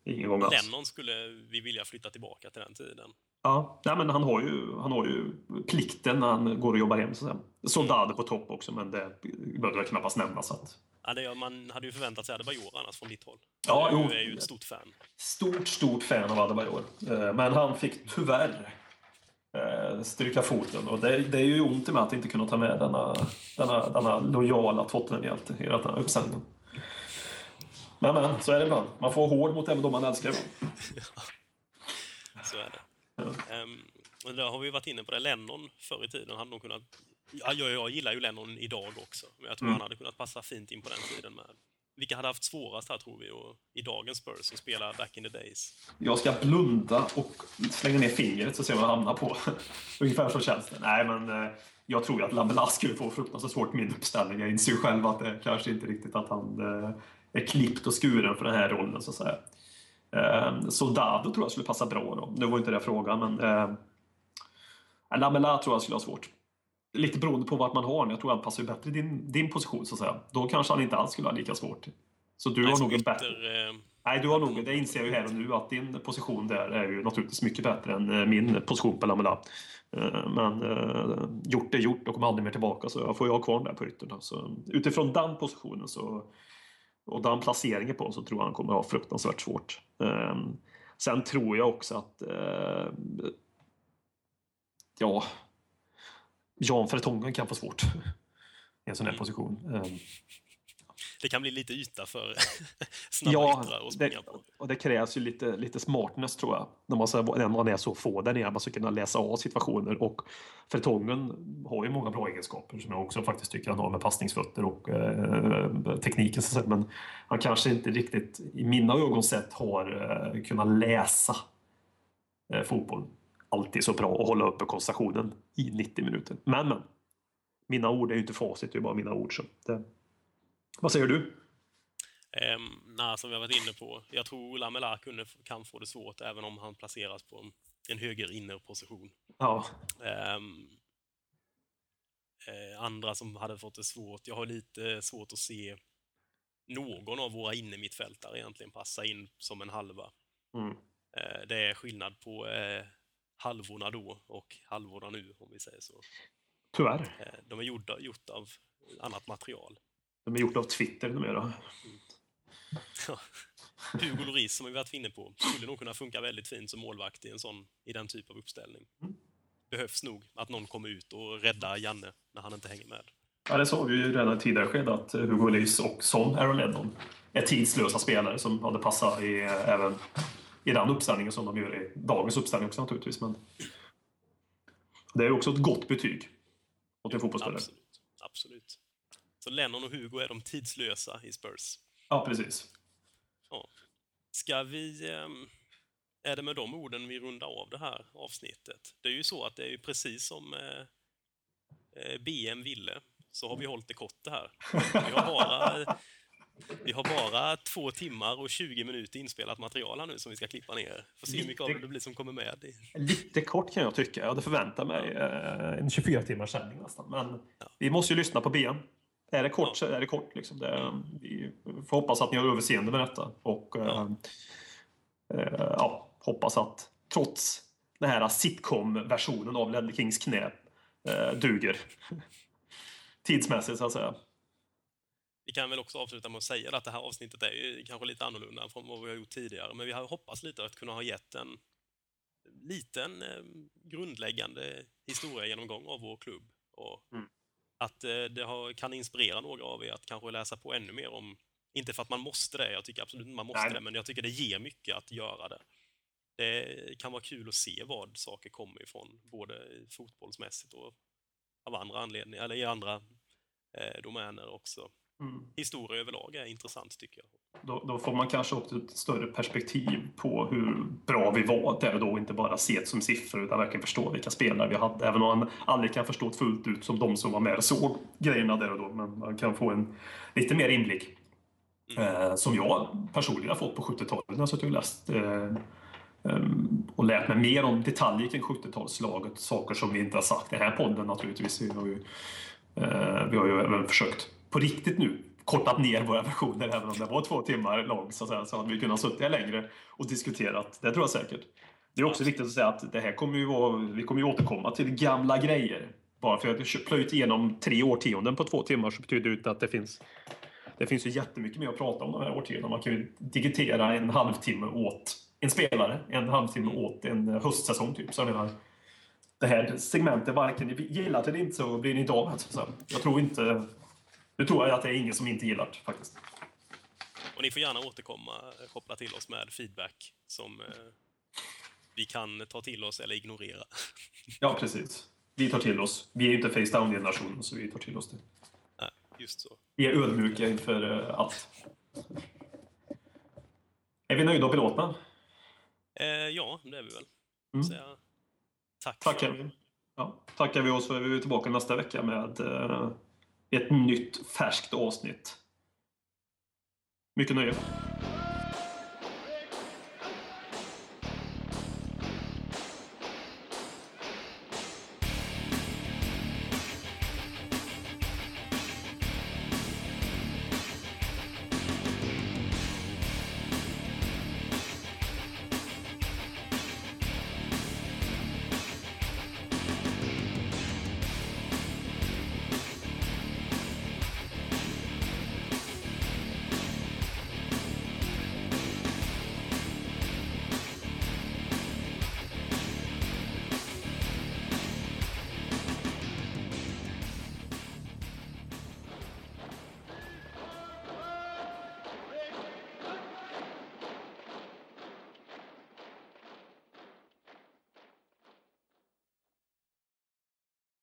ingen gång alls. Lennon skulle vi vilja flytta tillbaka till den tiden. Ja, nej, men han har, ju, han har ju plikten när han går och jobbar hem. Säga. Soldado på topp också, men det behöver jag knappast nämna. Så att. Ja, det, man hade ju förväntat sig Adebayor annars från ditt håll. Ja, du jo. är ju ett stort fan. Stort, stort fan av Adebayor. Eh, Men han fick tyvärr eh, stryka foten. Och det, det är ju ont i mig att inte kunna ta med denna, denna, denna lojala Tottenham-hjälte i den här uppsättningen. Men, men, så är det ibland. Man får hård mot även de man älskar. Så är det. Ehm, Och där har vi varit inne på det. Lennon förr i tiden hade nog kunnat... Ja, jag, jag gillar ju Lennon idag också, men jag tror Mm. han hade kunnat passa fint in på den tiden med. Vilka hade haft svårast här, tror vi, och, i dagens Spurs att spela back in the days? Jag ska blunda och slänga ner fingret så ser vi vad jag hamnar på. Ungefär så känns det. Nej, men eh, jag tror ju att Lamela skulle få fruktansvärt svårt med min uppställning. Jag inser ju själv att det kanske inte riktigt att han eh, är klippt och skuren för den här rollen, så att säga. Eh, Så Dado tror jag skulle passa bra då. Nu var inte det frågan, men eh, Lamela tror jag skulle ha svårt. Lite beroende på vart man har honom. Jag tror han passar bättre i din, din position, så att säga. Då kanske han inte alls skulle ha lika svårt. Så du Nej, har nog en bättre... eh, Nej, du har nog, det inser jag ju här och nu, att din position där är ju naturligtvis mycket bättre än eh, min position på Lamela. Eh, Men eh, gjort är gjort och kommer aldrig mer tillbaka, så jag får jag ha kvar den där på yttern. Så utifrån den positionen så, och den placeringen på så tror jag han kommer ha fruktansvärt svårt. Eh, Sen tror jag också att eh, ja, Jan Fertongen kan få svårt i en sån här Mm. position. Det kan bli lite yta för snabba Ja, yttrar att det, springa på. och det krävs ju lite, lite smartness tror jag. När man, så- när man är så få där nere. Man ska kunna läsa av situationer. Och Fertongen har ju många bra egenskaper som jag också faktiskt tycker han har med passningsfötter och eh, tekniken. Men han kanske inte riktigt, i mina ögon sett, har eh, kunnat läsa eh, fotboll alltid så bra och hålla uppe koncentrationen i 90 minuter. Men, men. Mina ord är ju inte facit, det är bara mina ord. Så det, vad säger du? Um, nej, som vi har varit inne på. Jag tror Lamela kunde, kan få det svårt även om han placeras på en, en höger innerposition. Ja, Ehm, eh, andra som hade fått det svårt. Jag har lite svårt att se någon av våra innermittfältare egentligen passa in som en halva. Mm. Eh, det är skillnad på eh, halvorna då och halvorna nu, om vi säger så. tyvärr. De är gjorda, gjort av annat material. De är gjorda av Twitter numera. Hugo Lloris, som vi varit inne på, skulle nog kunna funka väldigt fint som målvakt i, en sån, i den typ av uppställning. Behövs nog att någon kommer ut och räddar Janne när han inte hänger med. Ja, det såg vi ju redan i tidigare skede att Hugo Lloris och som Aaron Lennon är tidslösa spelare som hade passat i, även i den uppställningen som de gör i dagens uppställning också naturligtvis. Men det är också ett gott betyg åt en fotbollsspelare. Absolut. Absolut. Så Lennon och Hugo är de tidslösa i Spurs. Ja, precis. Ska vi... ehm, Är det med de orden vi rundar av det här avsnittet? Det är ju så att det är ju precis som eh, eh, BM ville, så har vi hållit det kort det här. Vi har bara, vi har bara två timmar och 20 minuter inspelat material här nu som vi ska klippa ner. Får se hur mycket av det blir som kommer med. Lite kort kan jag tycka. Jag hade förväntat mig eh, en 24 timmars sändning nästan. Men vi måste ju lyssna på BM. Är det kort så är det kort. Liksom. Det, vi får hoppas att ni har överseende med detta. Och eh, eh, ja, hoppas att trots den här sitcom-versionen av Ledley Kings knä eh, duger. Tidsmässigt så att säga. Vi kan väl också avsluta med att säga att det här avsnittet är ju kanske lite annorlunda från vad vi har gjort tidigare, men vi har hoppats lite att kunna ha gett en liten eh, grundläggande historiegenomgång av vår klubb och Mm. Att eh, det har, kan inspirera några av er att kanske läsa på ännu mer om, inte för att man måste det, jag tycker absolut inte man måste Nej. det, men jag tycker det ger mycket att göra det. Det kan vara kul att se vad saker kommer ifrån, både fotbollsmässigt och av andra anledningar, eller i andra eh, domäner också Mm. historia överlag är intressant tycker jag. Då, då får man kanske också ett större perspektiv på hur bra vi var där och då. Inte bara se det som siffror utan verkligen förstå vilka spelare vi hade. Även om man aldrig kan förstå det fullt ut som de som var med och såg grejerna där och då. Men man kan få en lite mer inblick. Eh, som jag personligen har fått på 70-talet när jag suttit och läst eh, ehm, och lärt mig mer om detaljer kring 70-talslaget. Saker som vi inte har sagt i den här podden naturligtvis. Vi har ju, eh, vi har ju även försökt på riktigt nu kortat ner våra versioner. Även om det var två timmar lång så, att säga, så hade vi kunnat suttit längre och diskuterat. Det tror jag säkert. Det är också viktigt att säga att det här kommer ju vara, vi kommer ju återkomma till gamla grejer. Bara för att har plöjt igenom tre årtionden på två timmar så betyder det inte att det finns det finns ju jättemycket mer att prata om de här årtiondena. Man kan ju digitera en halvtimme åt en spelare, en halvtimme åt en höstsäsong typ. Så jag menar, det här segmentet, varken ni gillar det eller inte så blir ni inte av. Så jag tror inte... Nu tror jag att det är ingen som inte gillar det faktiskt. Och ni får gärna återkomma, eh, koppla till oss med feedback som, eh, vi kan ta till oss eller ignorera. Ja, precis. Vi tar till oss. Vi är ju inte face down-generationen, så vi tar till oss det. Ja, just så. Vi är ödmjuka inför eh, allt. Är vi nöjda och belåtna? Eh, ja, det är vi väl. Mm. Säga tack. Tackar vi. Ja, tackar vi oss för vi är tillbaka nästa vecka med eh, ett nytt färskt avsnitt. Mycket nöje.